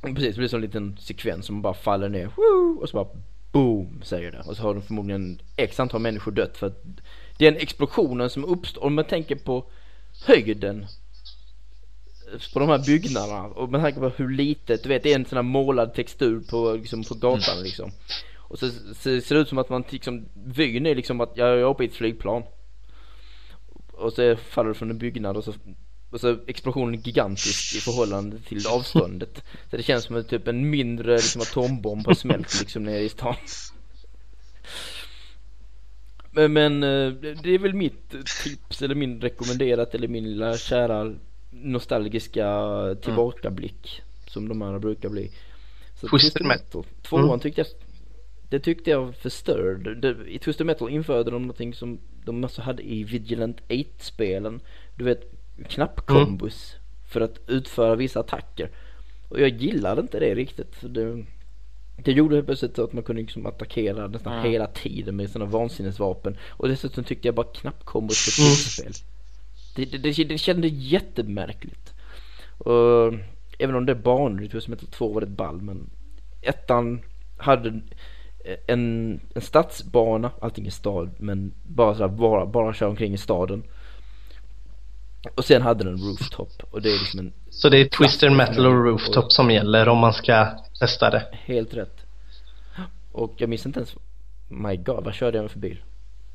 Precis, det blir som en liten sekvens som bara faller ner och så bara boom säger det och så har de förmodligen x antal människor dött för att den explosionen som uppstår, om man tänker på höjden på de här byggnaderna och med tanke på hur litet, du vet det är en sån här målad textur på, liksom, på gatan liksom. Och så, så ser det ut som att man liksom, vyn är liksom att jag är uppe i ett flygplan. Och så faller du från en byggnad och så, och så explosionen är gigantisk i förhållande till avståndet. Så det känns som en, typ en mindre liksom, atombomb har smält liksom nere i stan. Men, men eh, det är väl mitt tips eller min rekommenderat eller min lilla kära nostalgiska tillbakablick som de andra brukar bli. Så Twisted Metal. Tvåan Mm. tyckte jag det tyckte jag förstörde. Det, I Twisted Metal införde de någonting som de också hade i Vigilant 8-spelen. Du vet knappkombos för att utföra vissa attacker. Och jag gillade inte det riktigt. För det, det gjorde helt plötsligt så att man kunde liksom attackera nästan Mm. hela tiden med sådana vansinnesvapen. Och dessutom tyckte jag bara knappkombos Mm. ett spel. Det, det, det, det kändes jättemärkligt. Och även om det banor i Twisted Metal 2 var det ball men ettan hade en, en stadsbana, allting i stad men bara så här, bara, bara köra omkring i staden. Och sen hade den rooftop och det är liksom en Så det är Twisted Metal och Rooftop som gäller om man ska testa det. helt rätt. Och jag minns inte ens, my god vad körde jag med för bil?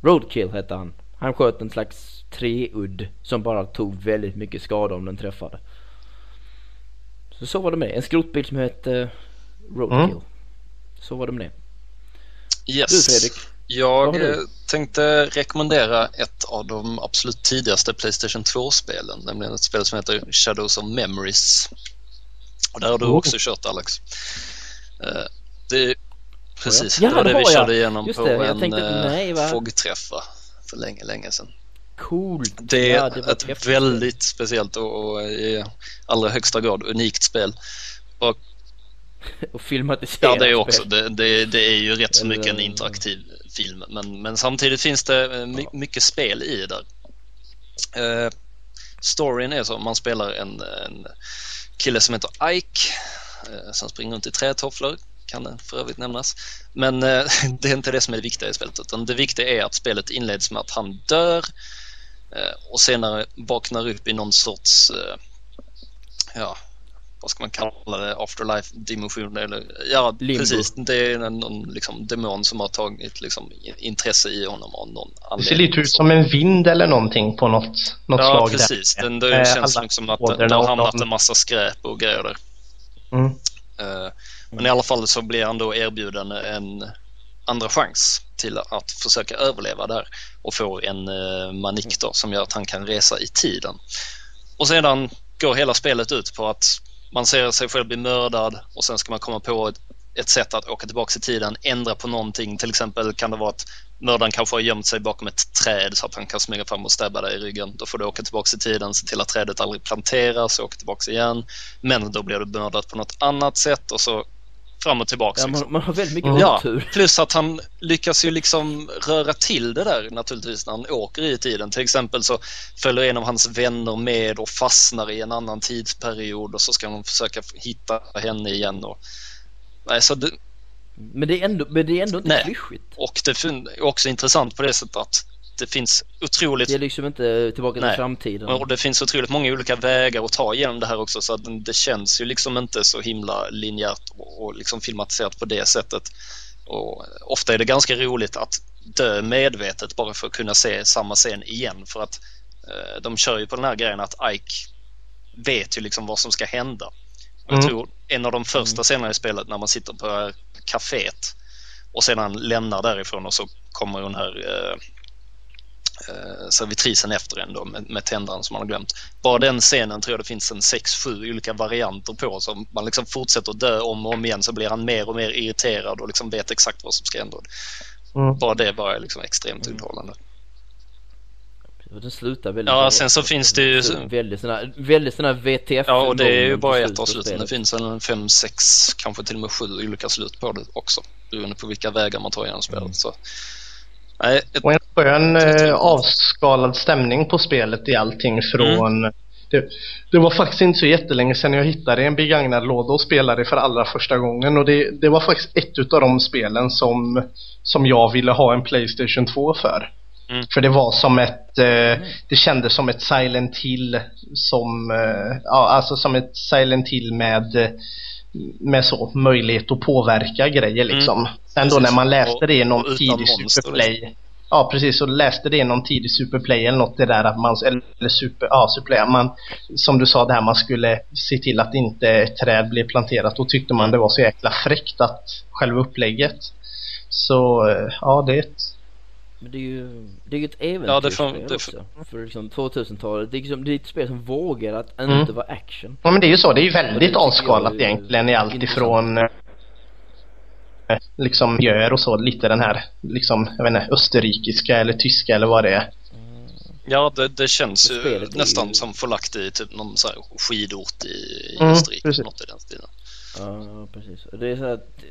Roadkill hette han. Han sköt en slags treudd som bara tog väldigt mycket skada om den träffade. Så så var det med. En skrotbil som hette Roadkill. Mm. Så var det med det. Yes. Du Fredrik, Jag du? eh, tänkte rekommendera ett av de absolut tidigaste Playstation 2-spelen, nämligen ett spel som heter Shadows of Memories. Och där har du Oh. också kört Alex. Eh, Det, precis, Ja, det var det det vi jag. körde igenom Just på det, jag en tänkte, eh, nej, va? FOG-träff va? för länge, länge sedan. Coolt! Det är Ja, det ett häftigt. väldigt speciellt och, och i allra högsta grad unikt spel. Och Och filmatiserat Ja, det är också. Det, det, det är ju rätt så mycket en interaktiv film. Men, men samtidigt finns det eh, my, mycket spel i det där. Eh, storyn är så, man spelar en, en kille som heter Ike eh, som springer runt i trätofflor, kan det för övrigt nämnas. Men eh, det är inte det som är det viktiga i spelet utan det viktiga är att spelet inleds med att han dör och senare vaknar upp i någon sorts eh, ja, vad ska man kalla det, afterlife dimension eller ja Limbo. precis, det är en, någon liksom, demon som har tagit liksom, intresse i honom av någon Det anledning. ser lite ut som en vind eller någonting på något, något Ja slag precis, där. den, det Eh, känns alla liksom som att det, det har hamnat en massa skräp och grejer där. Mm. Eh, Men i alla fall så blir han då erbjuden en andra chans till att försöka överleva där och få en eh, manik då som gör att han kan resa i tiden. Och sedan går hela spelet ut på att man ser sig själv bli mördad och sen ska man komma på ett, ett sätt att åka tillbaka i tiden, ändra på någonting. Till exempel kan det vara att mördaren kanske har gömt sig bakom ett träd så att han kan smyga fram och stabba dig i ryggen. Då får du åka tillbaka i tiden, se till att trädet aldrig planteras och åka tillbaka igen. Men då blir du mördad på något annat sätt och så fram och tillbaka. Ja, liksom. man, har väldigt mycket Mm. Ja, otur. plus att han lyckas ju liksom röra till det där naturligtvis när han åker i tiden. Till exempel så följer en av hans vänner med och fastnar i en annan tidsperiod och så ska han försöka hitta henne igen. Och, nej, så det, Men det är ändå, men det är ändå inte Nej. klyschigt. och det är också intressant på det sättet att det finns otroligt Det är liksom inte tillbaka till Nej. framtiden. och det finns otroligt många olika vägar att ta igenom det här också så att det känns ju liksom inte så himla linjärt och, liksom filmatiserat på det sättet. Och ofta är det ganska roligt att dö medvetet bara för att kunna se samma scen igen för att eh, de kör ju på den här grejen att Ike vet ju liksom vad som ska hända. Och jag Mm. tror en av de första scenerna i spelet när man sitter på det här kaféet och sedan lämnar därifrån och så kommer den här eh, servitrisen efter en då med, med tändaren som man har glömt. Bara den scenen tror jag det finns en 6-7 olika varianter på så man liksom fortsätter dö om och om igen så blir han mer och mer irriterad och liksom vet exakt vad som ska hända. Mm. Bara det var liksom extremt underhållande. Den slutar väldigt Ja, sen så finns det ju... Väldigt sådana, väldigt sådana VTF Ja, och det är ju bara ett avslut. Det finns en fem, sex, kanske till och med sju olika slut på det också. Beroende på vilka vägar man tar igenom spelet. Mm. Så, nej, ett, och en skön eh, avskalad stämning på spelet i allting från mm. Det, det, var faktiskt inte så jättelänge sedan jag hittade en begagnad låda och spelade för allra första gången och det, det var faktiskt ett av de spelen som, som jag ville ha en Playstation 2 för. Mm. För det var som ett, eh, det kändes som ett Silent Hill som, eh, ja alltså som ett Silent Hill med med så möjlighet att påverka grejer mm. liksom. Mm. Sen då när man läste det i någon tidig Superplay liksom. Ja precis, och läste det i någon tidig Superplay eller något det där att man, eller super, ja Superplay, man, som du sa det här man skulle se till att inte ett träd blev planterat. Då tyckte man det var så jäkla fräckt att själva upplägget. Så eh, ja, det är ett men det är ju, det är ju ett äventyrsspel ja, också. För liksom 2000-talet. Det är, liksom, det är ett spel som vågar att mm. inte vara action. Ja men det är ju så. Det är ju väldigt avskalat egentligen i allt ifrån eh, liksom gör och så lite den här liksom, jag vet inte, österrikiska eller tyska eller vad det är. Mm. Ja, det, det känns ju nästan ju... som förlagt i typ någon så här skidort i, i mm, Österrike. Precis. Något i den stilen. Ja, precis. Det är så att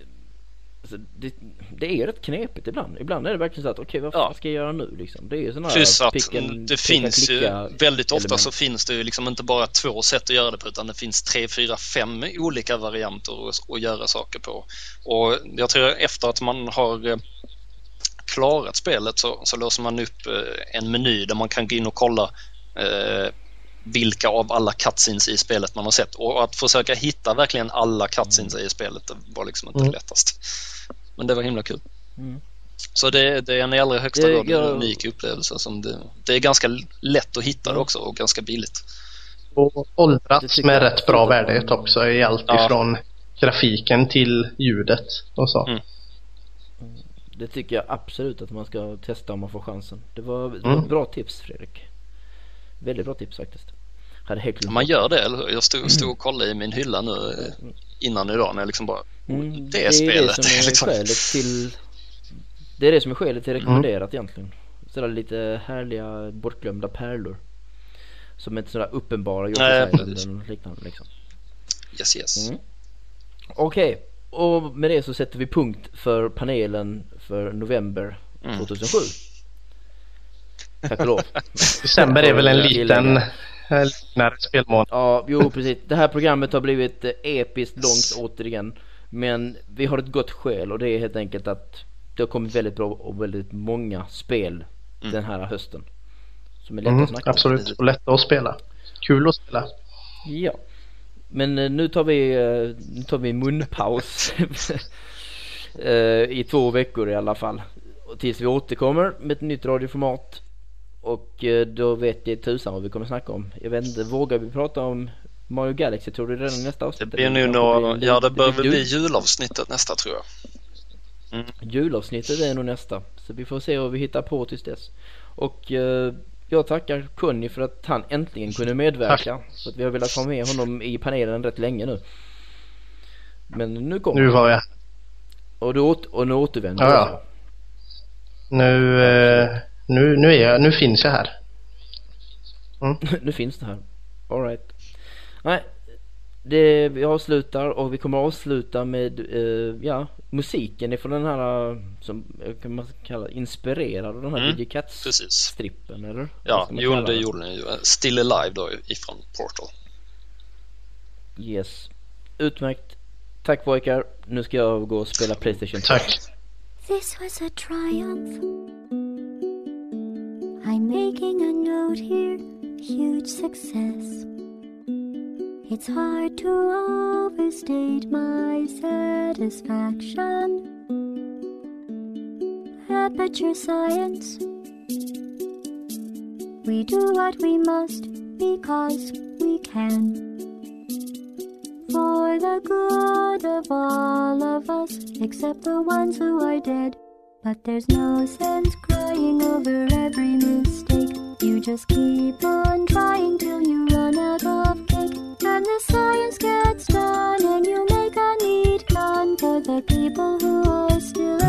Alltså, det, det, är rätt knepigt ibland. Ibland är det verkligen så att okej okay, vad ja. ska jag göra nu liksom? Det är ju sådana Plus att picken, det finns ju väldigt ofta element. så finns det ju liksom inte bara två sätt att göra det på utan det finns tre, fyra, fem olika varianter att, göra saker på. Och jag tror efter att man har eh, klarat spelet så, så låser man upp eh, en meny där man kan gå in och kolla eh, vilka av alla cutscenes i spelet man har sett och att försöka hitta verkligen alla cutscenes i spelet var liksom inte mm. lättast. Men det var himla kul. Mm. Så det, det, är en i allra högsta grad en unik upplevelse. Som det, det är ganska lätt att hitta det också och ganska billigt. Och åldrats med rätt bra värdighet också i allt ja. ifrån grafiken till ljudet och så. Mm. Det tycker jag absolut att man ska testa om man får chansen. Det var, det var mm. bra tips Fredrik. Väldigt bra tips faktiskt. Hade helt man gör det, eller hur? Jag stod, stod och kollade i min hylla nu eh, innan idag när jag liksom bara mm, det, är spelet. Det som är liksom... skälet till Det är det som är skälet till rekommenderat mm. egentligen. Sådär lite härliga bortglömda pärlor. Som inte sådär uppenbara Nej, liknande liksom. Yes yes. Mm. Okej, okay. och med det så sätter vi punkt för panelen för november 2007. Mm. Tack och lov. December är väl en liten lugnare spelmånad. Ja, jo precis. Det här programmet har blivit eh, episkt långt återigen. Men vi har ett gott skäl och det är helt enkelt att det har kommit väldigt bra och väldigt många spel mm. den här hösten. Som är lätta mm, att snacka Absolut, och lätta att spela. Kul att spela. Ja. Men eh, nu tar vi, eh, nu tar vi munpaus. I två veckor i alla fall. Tills vi återkommer med ett nytt radioformat. Och eh, då vet jag tusan vad vi kommer snacka om. Jag vet inte, vågar vi prata om Mario Galaxy tror du redan nästa avsnitt? Det blir nog några, ja det bör väl bli julavsnittet nästa tror jag. Mm. Julavsnittet är nog nästa. Så vi får se vad vi hittar på tills dess. Och eh, jag tackar Conny för att han äntligen kunde medverka. Tack. Så att vi har velat ha med honom i panelen rätt länge nu. Men nu kommer Nu var jag. Och, du åter, och nu återvänder ja, ja. Nu... Eh nu, nu, är jag, nu finns jag här. Mm. nu finns det här. Alright. Nej, det, vi avslutar och vi kommer avsluta med uh, ja, musiken ifrån den här som kan man kalla inspirerad av den här mm, DJ strippen eller? Ja, jo det gjorde den ju. Still Alive då ifrån Portal. Yes. Utmärkt. Tack pojkar. Nu ska jag gå och spela Playstation 2. Tack. This was a triumph. making a note here, huge success. It's hard to overstate my satisfaction. Aperture science. We do what we must because we can. For the good of all of us, except the ones who are dead. But there's no sense crying over every mistake. You just keep on trying till you run out of cake. And the science gets done, and you make a neat gun for the people who are still.